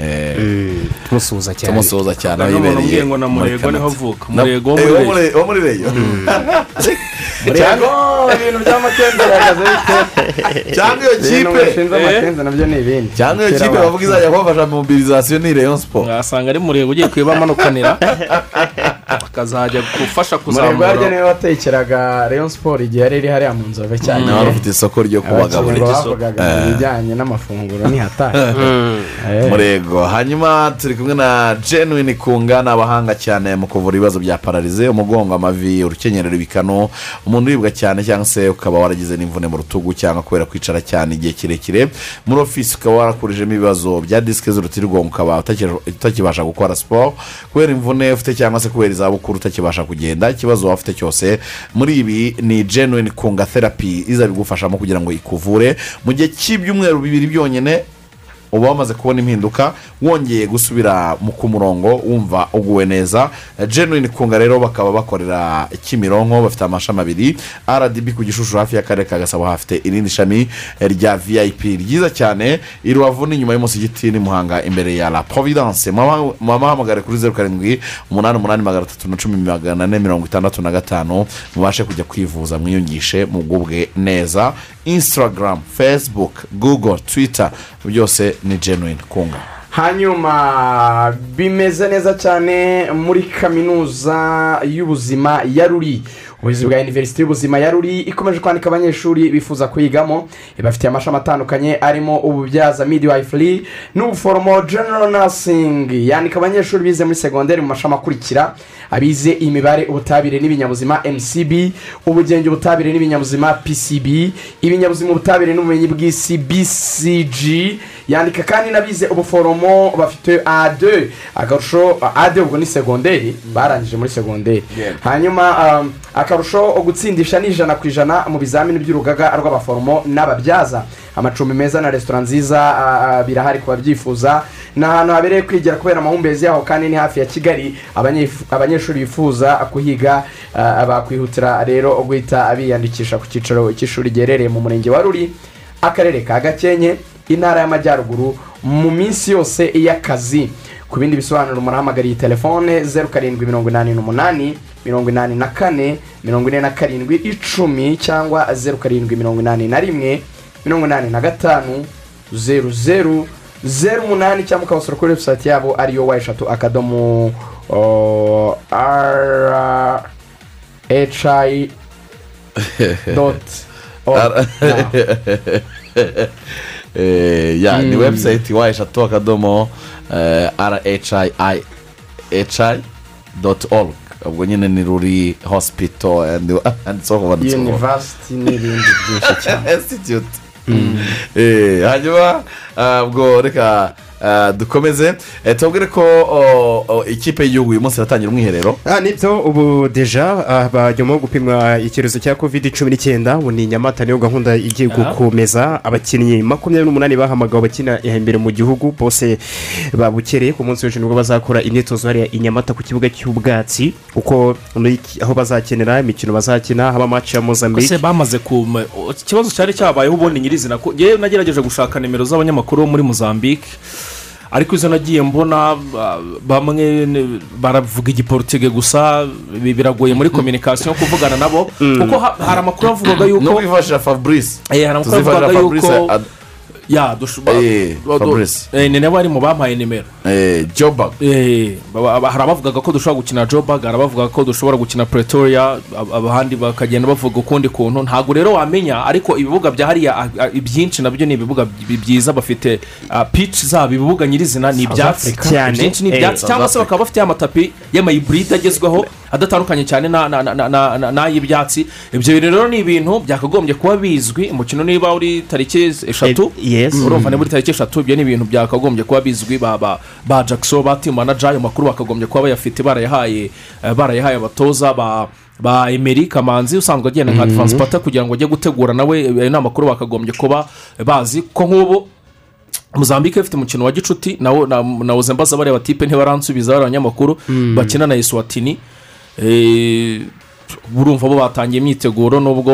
Speaker 5: Eh, eh,
Speaker 7: tumusuhuza cyane.
Speaker 5: tumusuhuza cyane
Speaker 6: ngo na
Speaker 5: muri
Speaker 6: Murego ni ho
Speaker 5: Canada.
Speaker 6: avuka.
Speaker 5: Na-
Speaker 6: Murego wo
Speaker 5: eh,
Speaker 6: muri
Speaker 5: reyo.
Speaker 8: Cyangwa ibintu by'amakenzi bihagaze bite?
Speaker 5: Cyangwa iyo
Speaker 8: ibintu
Speaker 5: kipe
Speaker 8: bashinze amakenzi na byo ni ibindi.
Speaker 5: Cyangwa iyo kipe bavuga izajya kubafasha mu mobilizasiyo ni rayon sport.
Speaker 6: Wasanga ari murego ugiye kuyibamanukanira akazajya gufasha
Speaker 8: umurego harya
Speaker 6: kuzamura
Speaker 8: ni we watekeraga rayon siporo igihe yari iri hariya mu nzove cyane.
Speaker 5: Nawe ufite isoko ryo kubagaburira.
Speaker 8: Abakinnyi bavugaga mu bijyanye n'amafunguro ni hatari.
Speaker 5: Murego hanyuma turi kumwe na genuine kunga ni abahanga cyane mu kuvura ibibazo bya pararize umugongo amavi urukenyerero ibikanu. Umuntu uribwa cyane cyangwa se ukaba waragize n'imvune mu rutugu cyangwa kubera kwicara cyane igihe kirekire. Muri ofisi ukaba warakurijemo ibibazo bya disike z'urutirigongo ukaba utakibasha gukora siporo kubera imvune ufite cyangwa se kubera izabukuru utakibasha kugenda ikibazo waba ufite cyose muri ibi ni genuine kunga therapy iza bigufashamo kugira ngo ikuvure. Mu gihe cy'ibyumweru bibiri byonyine uba wamaze kubona impinduka wongeye gusubira ku murongo wumva uguwe neza. Genuine kunga rero bakaba bakorera kimironko bafite amashami abiri. Rdb ku gishushu hafi y'akarere ka gasabo hafite irindi shami rya vip ryiza cyane i rubavu ni inyuma y'umusigiti ni muhanga imbere ya la providence. Mubahamagare kuri zeru karindwi umunani umunani magana atatu na cumi magana ane mirongo itandatu na gatanu. Mubashe kujya kwivuza mwiyungishe mugubwe neza. Instagram facebook google twitter byose ni genuine kunga
Speaker 8: hanyuma bimeze neza cyane muri kaminuza y'ubuzima ya ruri ubuyobozi bwa iniverisite y'ubuzima ya ruri ikomeje kwandika abanyeshuri bifuza kuyigamo. Ibafitiye amashami atandukanye arimo ububyaza midwifery n'ubuforomo general nursing. Yandika abanyeshuri bize muri segonderi mu mashami akurikira. Abize imibare ubutabire n'ibinyabuzima mcb ubugenge ubutabire n'ibinyabuzima pcb ibinyabuzima ubutabire n'ubumenyi bw'isi bcg yandika kandi n'abize ubuforomo bafite a2 akarusho a2 ubwo ni segonderi barangije muri segonderi hanyuma um, akarusho gutsindisha ni ijana ku ijana mu bizamini by'urugaga rw'abaforomo n'ababyaza. Amacumbi meza na resitora nziza ah, ah, birahari ku babyifuza. Ni ahantu habereye kwigira kubera amahumbezi yaho kandi ni hafi ya kigali. Abanyeshuri bifuza kuhiga bakwihutira rero guhita biyandikisha ku cyicaro cy'ishuri giherereye mu murenge wa ruri akarere ka gakenke intara y'amajyaruguru mu minsi yose y'akazi. Ku bindi bisobanuro murahamagariye telefone zeru karindwi mirongo inani n'umunani mirongo inani na kane mirongo ine na karindwi icumi cyangwa zeru karindwi mirongo inani na rimwe mirongo inani na gatanu zeru zeru zeru umunani cyangwa ukabasura kuri webusayiti yabo ariyo wa eshatu akadomo ara ecayi doti
Speaker 5: ni
Speaker 8: Mm.
Speaker 5: webusayiti wa eshatu akadomo rhi doti oru ubwo nyine ni ruri hospital and and so on and so on.
Speaker 8: Yunivasiti n'ibindi byinshi cyane
Speaker 5: institute. Eh, hanyuma ubwo reka dukomeze. Eh, tubabwire ko ikipe y'igihugu uyu munsi iratangira umwiherero.
Speaker 7: Ah, ni byo ubu deja ah, bajyamo gupimwa icyorezo cya covid cumi n'icyenda ubu ni nyamata niyo gahunda igiye gukomeza. Abakinnyi makumyabiri n'umunani bahamagawe bakina imbere mu gihugu. Bose babukereye ku munsi w'ejo ni bwo bazakora imyitozo hariya i nyamata ku kibuga cy'ubwatsi. Kuko aho bazakenera imikino bazakina haba amaci ya mozambique.
Speaker 6: Ese bamaze ku ikibazo cyari cyabayeho ubundi nyirizina ko yewe nagerageje gushaka nimero z'abanyamakuru bo muri mozambique. Ariko izo nagiye mbona ah, bamwe baravuga igiporutege gusa bi- biragoye muri kominikasiyo kuvugana nabo kuko ha- hari amakuru avugaga yuko
Speaker 5: no kwifashisha fabrice
Speaker 6: Eh, hari amakuru
Speaker 5: Fabrice
Speaker 6: yuko ya dushobora
Speaker 5: Eh, Fabrice.
Speaker 6: ni nabo bari mu bampaye nimero.
Speaker 5: Jobag
Speaker 6: hari abavugaga ko dushobora gukina jobag hari abavuga ko dushobora gukina pretoria ab- abandi bakagenda bavuga ukundi kuntu. Ntabwo rero wamenya ariko ibibuga bya hariya ibyinshi na byo ni ibibuga bi- byiza bafite pici zabo ibibuga nyirizina ni ibyatsi. Ibyinshi ni
Speaker 7: Eh,
Speaker 6: ibyatsi. Cyangwa se bakaba bafite amatapi y'amayiburide agezweho adatandukanye cyane na- na- na- na- na- n'ay'ibyatsi ibyo rero ni ibintu byakagombye kuba bizwi umukino niba uri tariki eshatu.
Speaker 7: Eh, yes.
Speaker 6: urumva
Speaker 7: Mm.
Speaker 6: ni muri tariki eshatu ibyo ni ibintu byakagombye kuba bizwi ba jackson ba timu manager ayo makuru bakagombye kuba bayafite barayahaye eh, barayahaye abatoza ba ba emeri kamanzi usanzwe agenda nka
Speaker 7: Mhm.
Speaker 6: taransipata kugira ngo ajye gutegura nawe ayo ni amakuru bakagombye kuba bazi ko nk'ubu muzambike ifite umukino wa gicuti nawuze mbaza bariya batipe ntibaransubiza bariya banyamakuru
Speaker 7: Mm.
Speaker 6: bakina na eswatini Eh, urumva bo batangiye imyiteguro nubwo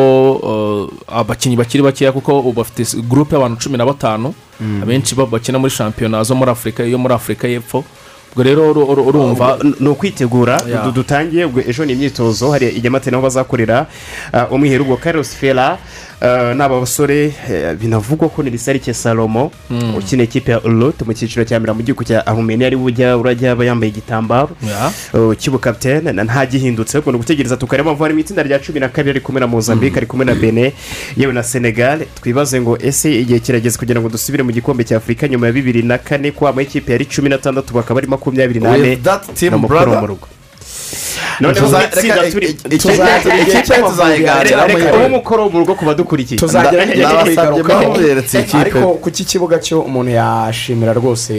Speaker 6: eh, abakinnyi bakiri bakeya kuko bafite gurupe y'abantu cumi na batanu
Speaker 7: Mm.
Speaker 6: abenshi bakina muri shampiyona zo muri afurika yo muri afurika y'epfo. Ubwo rero uru- uru- urumva
Speaker 7: ni ukwitegura dutangiye ejo ni imyitozo hari inyamate naho bazakorera. Uh, umwiherero ubwo karosi fera uh, n'aba basore eh, binavugwa ko ni risarike salomo
Speaker 6: Mm.
Speaker 7: ukina ikipe ya urute mu cyiciro cya mbere mu gihugu cya arumeni ari ujya urajya aba yambaye igitambaro cy'ubukapitene na- nta gihindutse ubwo ni ugutegereza tukareba mpamvu harimo itsinda rya cumi na kabiri ari kumwe na mozambique ari kumwe na bene yewe na senegal twibaze ngo ese igihe kirageze kugira ngo dusubire mu gikombe cya afurika nyuma ya bibiri na kane ko amakipe yari cumi n'atandatu bakaba ari makumyabiri n'ane ni umukoro
Speaker 5: brother.
Speaker 7: mu rugo noneho itsinda turi.
Speaker 5: tuzayiganiraho
Speaker 7: uwo umukoro mu rugo ku badukurikiye
Speaker 8: ariko ku kibuga cyo umuntu yashimira rwose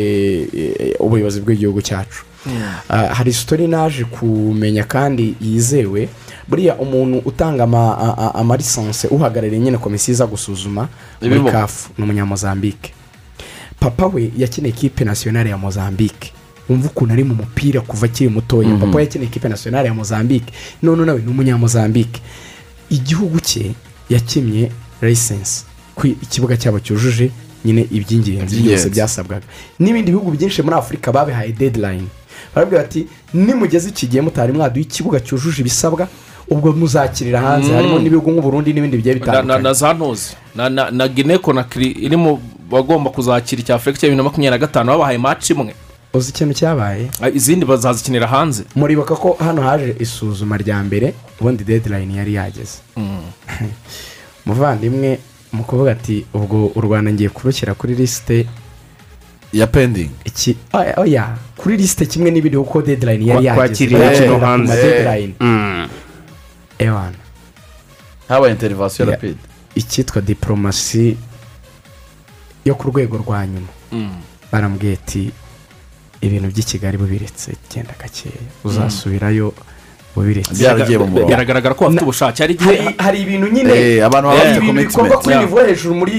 Speaker 8: eh, ubuyobozi bw'igihugu cyacu. Ah, hari sitori naje kumenya kandi yizewe. Buriya umuntu utanga ama- a- a- amalisanse uhagarariye nyine komisiyo iza gusuzuma muri kafu ni umunyamozambike papa we yakeneye ikipe nasiyonari ya mozambike wumva ukuntu ari mu mupira kuva akiri mutoya.
Speaker 5: Mhm.
Speaker 8: papa yakeneye ikipe nasiyonari ya mozambike none nawe ni umunyamozambike igihugu cye yakimye layisensi ikibuga cyabo cyujuje nyine iby'ingenzi byose byasabwaga. N'ibindi bihugu byinshi muri afurika babihaye deadline. Barabwira bati nimugeze iki gihe mutari mwaduha ikibuga cyujuje ibisabwa? Ubwo muzakirira hanze.
Speaker 6: Mm.
Speaker 8: harimo n'ibihugu nk'uburundi n'ibindi bigiye bitandukanye
Speaker 6: na za ntuzi na, na, na conakry iri mu bagomba kuzakira icya afurika cya bibiri na makumyabiri na gatanu. Babahaye maci imwe.
Speaker 8: Uzi ikintu cyabaye?
Speaker 6: Ah, izindi bazazikinira hanze.
Speaker 8: Muribuka ko hano haje isuzuma rya mbere ubundi deadline yari yageze. Muvandimwe mu kuvuga ati ubwo u rwanda ngiye kurushyira kuri lisite
Speaker 5: ya pendingi
Speaker 8: iki oya oya kuri lisite kimwe n'ibindi kuko deadline yari
Speaker 7: Kwa-
Speaker 8: yageze. ku
Speaker 7: hanze. Mm.
Speaker 8: ewana
Speaker 5: habaye interivasiyo
Speaker 8: Ya-
Speaker 5: rapide.
Speaker 8: Icyitwa diporomasi yo ku rwego rwa nyuma. Barambwiye ati ibintu by'i kigali bubiretse genda gakeya uzasubirayo bubiretse
Speaker 6: biragaragara ko bafite ubushake. Hari igihe
Speaker 8: hari, hari ibintu nyine
Speaker 5: Eh, abantu baba
Speaker 8: hari
Speaker 5: bafite
Speaker 8: ibintu
Speaker 5: commitment.
Speaker 8: bikorwa kuri nivo hejuru muri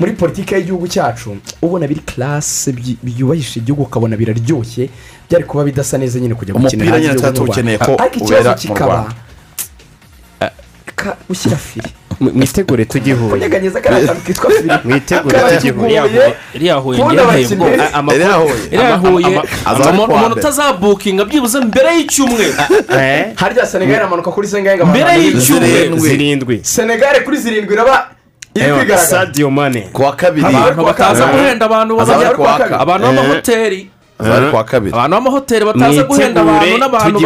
Speaker 8: muri politiki y'igihugu cyacu. Ubona biri karase byubahisha igihugu ukabona biraryoshye. Byari kuba bidasa neza nyine kujya gukinira hanze
Speaker 5: tuwukeneye
Speaker 8: Rwanda.
Speaker 5: ko
Speaker 8: ariko ikibazo kikaba gushyira firi
Speaker 7: mwitegure tugihuye
Speaker 8: kunyeganyeza kariya kantu kitwa firi
Speaker 7: mwitegure tugihuye
Speaker 6: iriya huye
Speaker 5: amakuru-
Speaker 6: iriya huye umuntu utazabukinga byibuze mbere y'icyumweru
Speaker 8: harya senegali iramanuka kuri sengahe
Speaker 6: Mbere y'icyumweru.
Speaker 7: zirindwi
Speaker 8: senegali kuri zirindwi iraba
Speaker 7: sadio mane
Speaker 5: ku wa kabiri
Speaker 6: abantu bataza guhenda abantu bazajya abantu b'amahoteli
Speaker 5: azaba ari ku wa kabiri.
Speaker 6: Abantu b'amahoteli bataza guhenda abantu n'abantu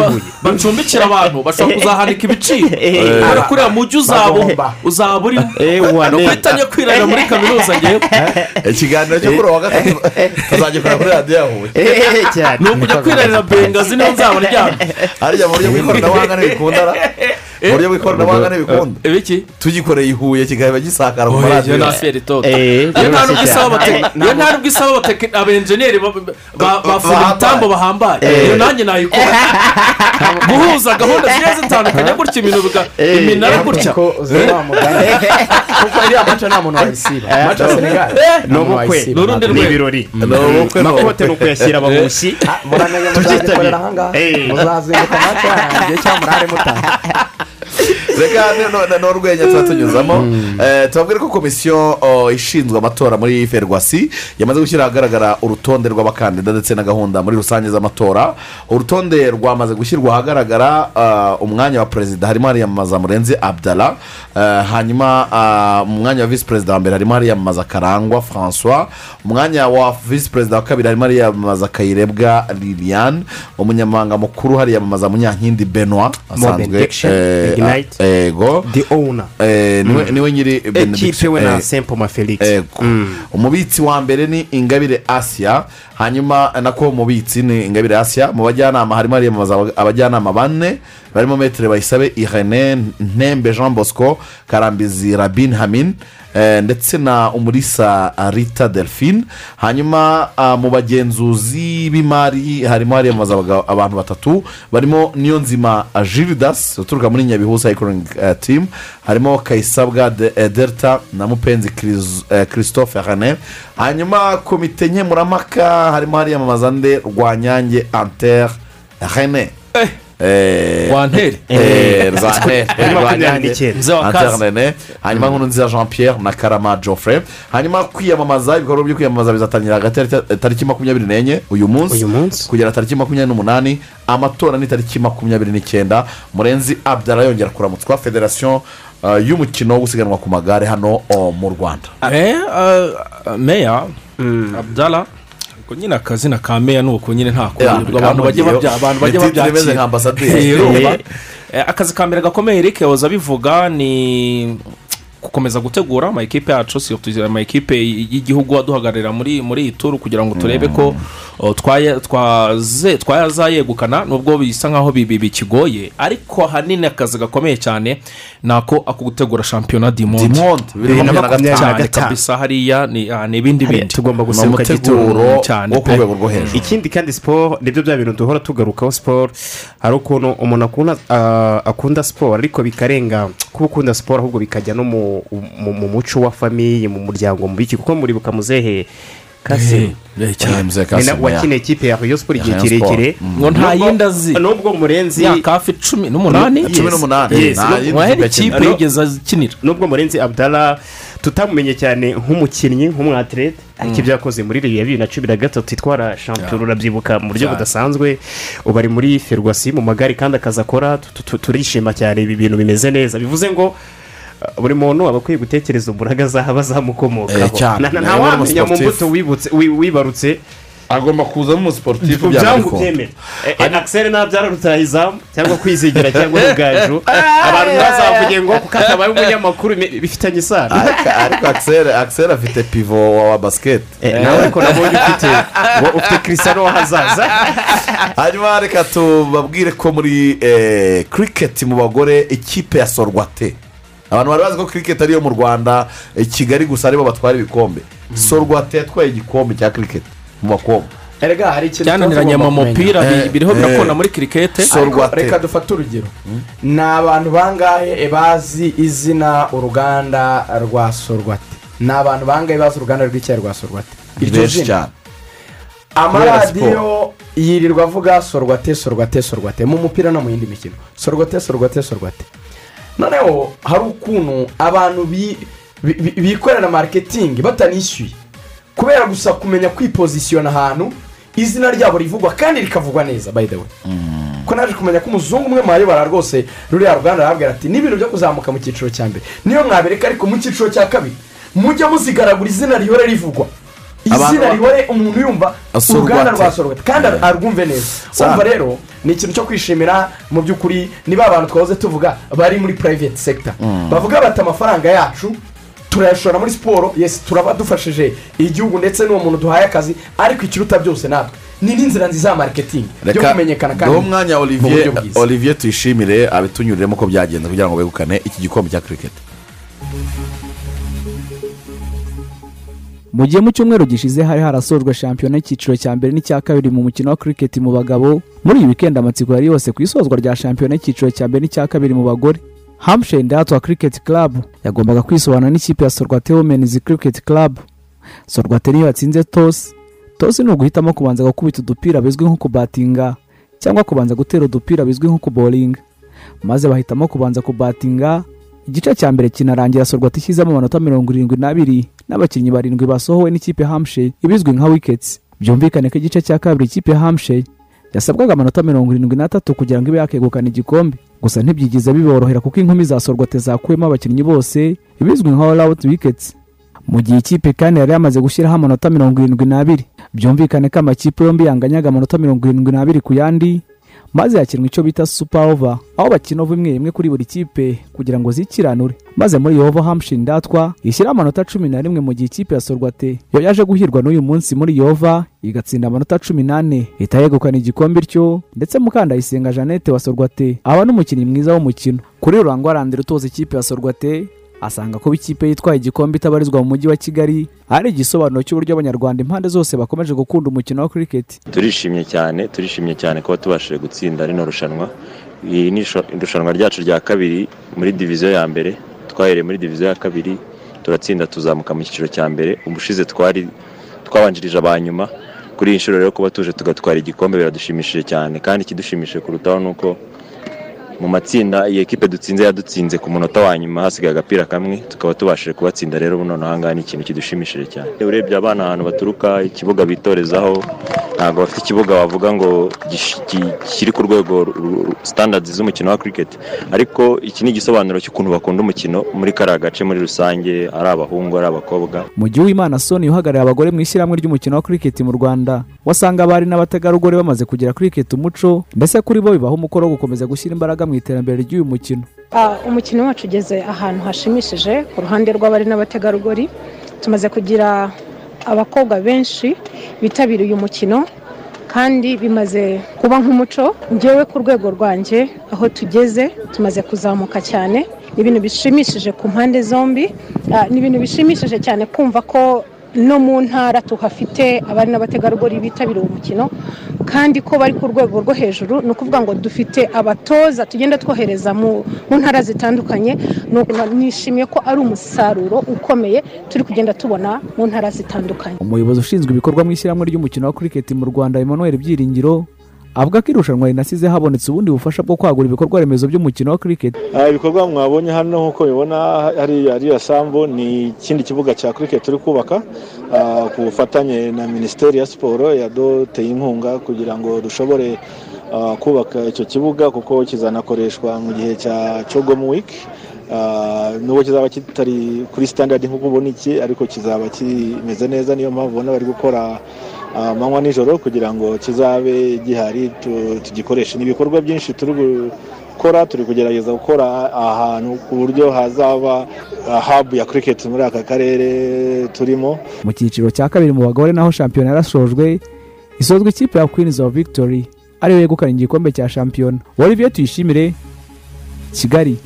Speaker 6: bacumbikira abantu bashobora kuzahanika ibiciro. Kubera ko uriya mujyi uzaba uzaba urimo
Speaker 7: Ewa,
Speaker 6: ni uguhita njya kwirarira muri kaminuza ngewe
Speaker 5: ikiganiro cyo kuri uwa gatatu tuzagikorera kuri radiyo ya huye.
Speaker 7: Eh,
Speaker 6: ni ukujya kwirarira bengazi ni ho nzaba ndyamye
Speaker 5: harya mu buryo bw'ikoranabuhanga ntibikunda ra? mu buryo bw'ikoranabuhanga ntibikunda
Speaker 6: ibiki
Speaker 5: tugikoreye i huye kigahita gisakara mu
Speaker 6: iyo
Speaker 5: maradiyo
Speaker 7: Eh,
Speaker 6: iyo nta nubwo isaba
Speaker 7: cyane.
Speaker 6: abate- iyo nta nubwo isaba abate- abenjeniyeri ba- ba- bafunga ibitambo bahambaye iyo nanjye nayikora guhuza gahunda zigiye zitandukanye gutya ibintu iminara gutya
Speaker 8: kuko iriya maca nta muntu wayisiba maca
Speaker 7: ni ubukwe
Speaker 6: Ni
Speaker 7: ibirori makote ni ukuyashyira abagushi
Speaker 8: muramenya muzazikorera ahangaha
Speaker 7: Eh.
Speaker 8: muzazinduka maca yanjye cyangwa murare mutaha
Speaker 5: reka no- no- ni urwenya tuba tunyuzamo Eh, tubabwire ko komisiyo oh, ishinzwe amatora muri ferwasi yamaze gushyira ahagaragara urutonde rw'abakandida ndetse na gahunda muri rusange z'amatora. Urutonde rwamaze gushyirwa ahagaragara ah, umwanya wa perezida harimo hariyamamaza murenzi abdara Eh, hanyuma mu mwanya wa visi perezida wa mbere harimo hariyamamaza karangwa francois umwanya wa visi perezida wa kabiri harimo hariyamamaza kayirebwa liliane umunyamabanga mukuru hariyamamaza munyankindi benoit asanzwe
Speaker 7: Benediction,
Speaker 5: eh,
Speaker 7: Ignite.
Speaker 5: ah, ego
Speaker 7: the owner
Speaker 5: Eh, ni we ni we nyiri
Speaker 7: ekipe we na
Speaker 5: eh,
Speaker 7: sempoma felix
Speaker 5: ego.
Speaker 7: Mm.
Speaker 5: umubitsi wa mbere ni ingabire asiya hanyuma nako umubitsi ni ingabire asiya mu bajyanama harimo hariyamamaza aba- abajyanama bane barimo metere bayisabe irene ntembe jean bosco karambizi rabin hamin eh, ndetse na umurisa rita delphine. Hanyuma ah, mu bagenzuzi b'imari harimo hariyamamaza abaga- abantu batatu. Barimo niyonzima gildas uturuka muri nyabihu cycling eh, team. Harimo kayisabwa eh, delta na mupenzi Chris- christophe rene hanyuma komite nkemurampaka harimo hariyamamaza nde? Rwanyange anter rene. Eh,
Speaker 6: Rwantere.
Speaker 5: eh, Rwantere, Rene hanyuma nkuru nziza jean pierre na karama geoffrey. Hanyuma kwiyamamaza ibikorwa byo kwiyamamaza bizatangira hagati tariki makumyabiri n'enye uyu munsi kugera tariki makumyabiri n'umunani amatora ni tariki makumyabiri n'icyenda murenzi abdara yongera kuramutswa federasiyo uh, y'umukino wo gusiganwa ku magare hano oh, mu rwanda
Speaker 6: Eh, uh, meya abdala ubwo nyine akazina ka meya ni uko nyine nta kurirwa abantu bajya
Speaker 5: kamugiyeho.
Speaker 6: babya- abantu bajya urumva? Eh, akazi ka mbere gakomeye eric yahoze abivuga ni gukomeza gutegura amakipe yacu surtout amakipe y'igihugu aduhagararira muri muri iyi turu kugira ngo turebe ko o, twaya- twaze- twazayegukana nubwo bisa nkaho bi- bi- bikigoye. Ariko ahanini akazi gakomeye cyane ni ako gutegura shampiyona dimonde
Speaker 5: Dimonde, bibiri na makumyabiri na gatanu.
Speaker 6: hariya ni ah, ibindi bindi.
Speaker 7: tugomba guseruka
Speaker 6: Umuteguro cyane pe.
Speaker 7: ikindi kandi siporo ni byo bya bintu duhora tugarukaho siporo hari ukuntu umuntu akunda ah, akunda siporo ariko bikarenga kuba ukunda siporo ahubwo bikajya no mu mu- mu muco wa famiye mu muryango mu biki. Kuko muribuka muzehe kasi
Speaker 5: Eh, ya.
Speaker 7: wakiniye ikipe ya rayon siporo igihe kirekire.
Speaker 5: Mm.
Speaker 6: ngo nta yindi azi.
Speaker 7: nubwo murenzi
Speaker 6: myaka hafi cumi n'umunani?
Speaker 7: Yes.
Speaker 6: Cumi n'umunani. Nta yindi kipe yigeze akinira.
Speaker 7: Nubwo murenzi abdala tutamumenye cyane nk'umukinnyi nk'umwatirete ariko ibyo yakoze muri bibiri bibiri na cumi na gatatu itwara shampiyona urabyibuka mu buryo budasanzwe. Ubu ari muri ferwasi mu magare kandi akazi akora. Tu- tu- turishima cyane ibi bintu bimeze neza. Bivuze ngo buri muntu aba akwiye gutekereza umburaga azahaba
Speaker 5: Eh,
Speaker 7: azamukomokaho.
Speaker 5: Cyane.
Speaker 7: Na- na-
Speaker 5: Nawe
Speaker 7: ntawamenya mu
Speaker 5: umusportif.
Speaker 7: mbuto wibarutse.
Speaker 5: Agomba kuzamo umusiporutifu
Speaker 7: byemera Eh, eh, akiseri nabyara rutahizamu cyangwa kwizigira cyangwa rugaju abantu ntibazavuge ngo kuko akabaye umunyamakuru mi- bifitanye isano.
Speaker 5: Ariko akiseri akiseri afite pivo wa basiketi
Speaker 7: Eh, nawe ariko nabonye ufite ngo ufite kirisano w'ahazaza
Speaker 5: hanyuma reka tubabwire ko muri eh, kiriketi mu bagore ikipe ya sorwate. Abantu bari bazi ko kiriketi ariyo mu rwanda eh, kigali gusa ari bo batwara ibikombe. Sorwate yatwaye igikombe cya kiriketi mu bakobwa
Speaker 8: erega hari ikintu
Speaker 6: byananiranye
Speaker 8: tuba
Speaker 6: mu mupira bi- biriho birakona muri kirikete
Speaker 8: Ariko reka dufate urugero. Ni abantu bangahe bazi izina uruganda rwa sorwate ni abantu bangahe bazi uruganda rw'icyayi rwa sorwate Iryo
Speaker 5: benshi
Speaker 8: zina.
Speaker 5: cyane.
Speaker 8: Amaradiyo yirirwa avuga sorwate sorwate sorwate. Mu mupira no mu yindi mikino. Sorwate sorwate sorwate. Noneho hari ukuntu abantu bi- bi- bi- bikorera mariketingi batanishyuye. Kubera gusa kumenya kwipozisiyona ahantu izina ryabo rivugwa kandi rikavugwa neza by the way. Ko naje kumenya ko umuzungu umwe mwayobora rwose ruriya ruganda arabwira ati n'ibintu byo kuzamuka mu cyiciro cya mbere. Niyo mwabereka ariko mu cyiciro cya kabiri mujye muzigaragura izina rihore rivugwa. Izina
Speaker 5: ba-
Speaker 8: rihore umuntu yumva uruganda rwa sorwate kandi ar- arwumve neza. Urumva rero ni ikintu cyo kwishimira mu by'ukuri niba abantu twahoze tuvuga bari muri private sector.
Speaker 5: Mm.
Speaker 8: bavuga bati amafaranga yacu turayashora muri siporo yesi turaba dufashije igihugu ndetse n'uwo muntu duhaye akazi ariko ikiruta byose natwe. Ni n'inzira nziza ya mariketingi yo kumenyekana kandi mu
Speaker 5: olivier
Speaker 8: buryo bwiza.
Speaker 5: Olivier tuyishimire abitunyuriremo ko byagenze kugira ngo begukane iki gikombe cya kiriketi
Speaker 24: mu gihe mu cyumweru gishize hari harasojwe shampiyona y'icyiciro cya mbere n'icya kabiri mu mukino wa kiriketi mu bagabo. Muri iyi wikendi amatsiko yari yose ku isozwa rya shampiyona y'icyiciro cya mbere n'icya kabiri mu bagore. Hampshire ndatwa kiriketi club yagombaga kwisobanura n'ikipe ya sorwate womenizi kiriketi club. Sorwate niyo yatsinze tosi tosi ni uguhitamo kubanza gukubita udupira bizwi nko kubatinga cyangwa kubanza gutera udupira bizwi nko kuboringa maze bahitamo kubanza kubatinga igice cya mbere kinarangira sorwate ishyizemo amanota mirongo irindwi n'abiri n'abakinnyi barindwi basohowe n'ikipe ya hampshire ibizwi nka wiketsi byumvikane ko igice cya kabiri ikipe ya hampshire yasabwaga amanota mirongo irindwi n'atatu kugira ngo ibe yakegukana igikombe. Gusa ntibyigize biborohera kuko inkumi za sorwate zakuyemo abakinnyi bose ibizwi nka all out wiketsi mu gihe ikipe kandi yari yamaze gushyiraho amanota mirongo irindwi n'abiri. Byumvikane ko amakipe yombi yanganyaga amanota mirongo irindwi n'abiri ku yandi maze hakinwa icyo bita super over aho bakina imwe imwe kuri buri kipe kugira ngo zikiranure. Maze muri yehova hampshire ndatwa ishyiraho amanota cumi na rimwe mu gihe ikipe ya sorwate yo yaje guhirwa n'uyu munsi muri yehova igatsinda amanota cumi n'ane ihita yegukana igikombe ityo ndetse mukandayisenga jeannette wa sorwate aba n'umukinnyi mwiza w'umukino. Kuri rurangwa arandira utoza ikipe ya sorwate asanga kuba ikipe yitwaye igikombe itabarizwa mu mujyi wa kigali ari igisobanuro cy'uburyo abanyarwanda impande zose bakomeje gukunda umukino wa cricket.
Speaker 25: Turishimye cyane turishimye cyane kuba tubashije gutsinda rino rushanwa iri ni irushanwa ryacu rya kabiri muri diviziyo ya mbere. Twahereye muri diviziyo ya kabiri turatsinda tuzamuka mu cyiciro cya mbere. Ubushize twari twabanjirije abanyuma kuri iyi nshuro rero kuba tuje tugatwara igikombe biradushimishije cyane. Kandi ikidushimishije kurutaho ni uko mu matsinda iyi ekipe dutsinze yadutsinze ku munota wa nyuma hasigaye agapira kamwe tukaba tubashije kubatsinda rero noneho ahangaha ni ikintu kidushimishije cyane. Urebye abana ahantu baturuka ikibuga bitorezaho ntabwo bafite ikibuga wavuga ngo kiri ku rwego standards z'umukino wa cricket. Ariko iki ni igisobanuro cy'ukuntu bakunda umukino muri kariya gace muri rusange ari abahungu ari abakobwa.
Speaker 24: Mu gihe uwimana soni uhagarariye abagore mu ishyirahamwe ry'umukino wa cricket mu rwanda wasanga abari n'abategarugori bamaze kugira cricket umuco mbese kuri bo bibaho umukoro wo gukomeza gushyira imbaraga mu iterambere ry'uyu mukino.
Speaker 26: Ah, umukino wacu ugeze ahantu hashimishije ku ruhande rw'abari n'abategarugori. Tumaze kugira abakobwa benshi bitabiriye uyu mukino kandi bimaze kuba nk'umuco. Ngewe ku rwego rwanjye aho tugeze tumaze kuzamuka cyane. Ni ibintu bishimishije ku mpande zombi. Ah, ni ibintu bishimishije cyane kumva ko no mu ntara tuhafite abari n'abategarugori bitabiriye umukino kandi ko bari ku rwego rwo hejuru ni ukuvuga ngo dufite abatoza tugenda twohereza mu ntara zitandukanye nishimiye ko ari umusaruro ukomeye turi kugenda tubona mu ntara zitandukanye.
Speaker 24: Umuyobozi ushinzwe ibikorwa mu ishyirahamwe ry'umukino wa cricket mu rwanda emmanuel byiringiro avuga ko irushanwa rinasize habonetse ubundi bufasha bwo kwagura ibikorwa remezo by'umukino wa cricket.
Speaker 27: Ah, ibikorwa mwabonye hano nk'uko mubibona hari hariya sambu ni ikindi kibuga cya cricket turi kubaka. Ah, ku bufatanye na minisiteri ya siporo yaduteye inkunga kugira ngo dushobore ah, kubaka icyo kibuga kuko kizanakoreshwa mu gihe cya cogomu wiki nubwo kizaba kitari kuri standard nk'uko ubona iki ariko kizaba kimeze neza niyo mpamvu ubona bari gukora amanywa nijoro kugira ngo kizabe gihari tu- tugikoreshe. Ni ibikorwa byinshi turi gukora turi kugerageza gukora ahantu ku buryo hazaba ah, hub ya cricket muri aka karere turimo.
Speaker 24: Mu cyiciro cya kabiri mu bagore naho shampiyona yarashojwe isozwa ikipe ya queens of victory ariyo yegukana igikombe cya shampiyona. Olivier tuyishimire kigali.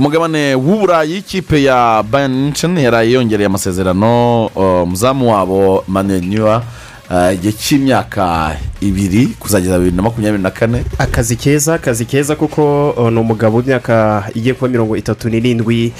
Speaker 5: Ku mugabane w'uburayi ikipe ya bayern munchen yaraye yongereye amasezerano uh, umuzamu wabo manuel uh, igihe cy'imyaka ibiri kuzageza bibiri na makumyabiri na kane.
Speaker 7: Akazi keza akazi keza kuko uh, ni umugabo w'imyaka igiye kuba mirongo itatu n'irindwi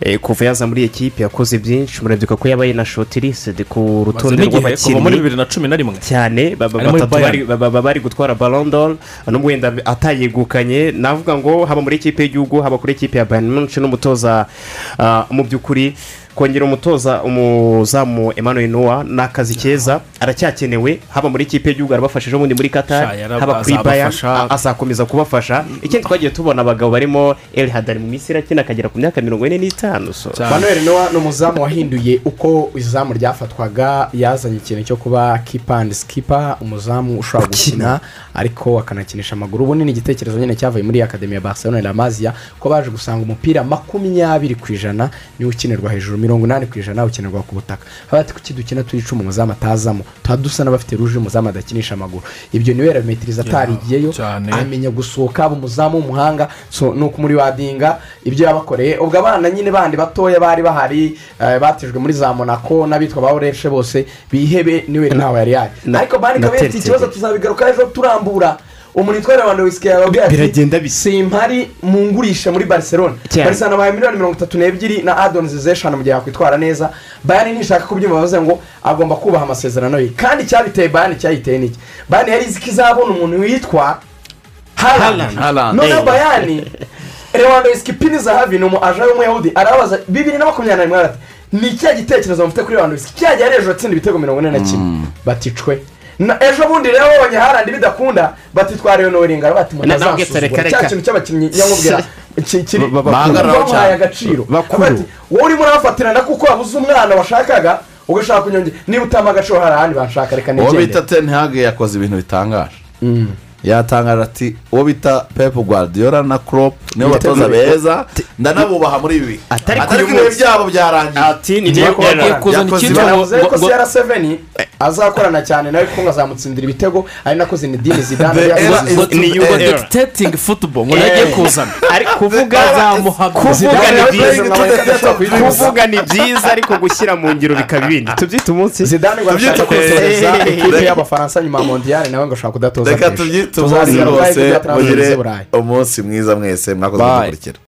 Speaker 7: eh, kuva yaza muri ekipi yakoze byinshi. Murabyibuka ko yabaye na shotiriside ku rutonde
Speaker 6: kuva muri
Speaker 7: rw'abakinnyi
Speaker 6: bibiri na cumi na rimwe.
Speaker 7: cyane. Baba bari- gutwara balondoro nubwo wenda atayegukanye. Navuga ngo haba muri ekipe y'igihugu haba kuri ekipe ya bayern munich n'umutoza mu by'ukuri. Kongera umutoza umuzamu emmanuel noah ni akazi keza aracyakenewe haba muri ikipe y'igihugu arabafashije ubundi muri
Speaker 6: yarab-
Speaker 7: haba kuri bayern
Speaker 6: azabafasha.
Speaker 7: a- azakomeza kubafasha. Ikindi twagiye tubona abagabo barimo el hadari mu minsi irakina akagera ku myaka mirongo ine n'itanu so.
Speaker 8: Manuel nowa ni umuzamu wahinduye uko izamu ryafatwaga yazanye ikintu cyo kuba kipa andi sikipa umuzamu ushobora gukina ariko akanakinisha amaguru. Ubundi ni igitekerezo nyine cyavuye muri akademi ya barcelona na maziya ko baje gusanga umupira makumyabiri ku ijana niwo ukinirwa hejuru mirongo inani ku ijana ukinirwa ku butaka. Haba ati kuki dukina turi icumi umuzamu atazamo? Tuba dusa n'abafite ruje umuzamu adakinisha amaguru. Ibyo ni we rametiriza atarigiyeyo amenya gusohoka umuzamu w'umuhanga so ni ukumuriwadinga ibyo yabakoreye. Ubwo abana nyine bandi batoya bari bahari eh, batijwe muri za monako n'abitwa ba oreshe bose bihebe ni we ntawe yari yari. Ariko bandi
Speaker 7: Tertel.
Speaker 8: ikibazo tuzabigaruka ejo turambura. Umuntu witwa lewandowski yababwiye ati
Speaker 7: Biragenda
Speaker 8: simpari mu ngurisha muri barcelona.
Speaker 7: Cyane.
Speaker 8: barcelona bahaye miliyoni mirongo itatu n'ebyiri na adonizi zeshanu mu gihe yakwitwara neza. Bayani ntishaka kubyumva bavuze ngo agomba kubaha amasezerano ye. Kandi icyabiteye bayani cyayiteye n'iki? Bayani yari izi ko izabona umuntu witwa harani noneho
Speaker 5: Eh.
Speaker 8: bayani lewandowski pini zahavi ni umu aja w'umuyahudi arabaza bibiri na makumyabiri na rimwe arati ni ikihe gitekerezo mufite kuri lewandowski? Cya gihe yari ejo atsinda ibitego mirongo ine na kimwe. Baticwe Na- ejo bundi rero babonye harandi bidakunda batitwara iyo noringa bati
Speaker 7: nabwo reka,
Speaker 8: mutazasuzugura
Speaker 7: reka.
Speaker 8: cya kintu cy'abakinnyi nyamubwira bamuhaye agaciro.
Speaker 7: Bakuru.
Speaker 8: Bati, wowe urimo urabafatirana kuko wabuze umwana washakaga ugashaka kunyongera niba utama agaciro hari ahandi banshaka reka
Speaker 5: uwo bita
Speaker 8: nigendere
Speaker 5: ten hage yakoze ibintu bitangaje. Yatangaje ati uwo bita pepu guardiola na crop nibo batoza beza ndanabubaha muri ibi.
Speaker 8: Atari
Speaker 5: ibihe
Speaker 8: bose.
Speaker 5: byabo byarangiye.
Speaker 7: Ati niyo
Speaker 8: kubakora.
Speaker 6: kuzana icyitwa ngo-
Speaker 8: siyara seveni azakorana cyane nawe kuko azamutsindira ibitego. Ari nako
Speaker 5: is
Speaker 6: ngo
Speaker 5: to
Speaker 6: ni
Speaker 5: era.
Speaker 6: dictating football. Ngo nagiye kuzana.
Speaker 7: Ari kuvuga kuvuga ni byiza. Kuvuga ni byiza. ariko gushyira mu ngiro bikaba ibindi. Tubyite umunsi.
Speaker 8: Zidane
Speaker 5: Tubyite-
Speaker 8: kohereza
Speaker 5: Eh,
Speaker 8: ikipe y'abafaransa nyuma ya mondiyari nawe ngo ashaka kudatoza kenshi. Ubwayo
Speaker 5: rwose mugire umunsi mwiza mwese mwakoze
Speaker 6: Bye.
Speaker 5: kudukurikira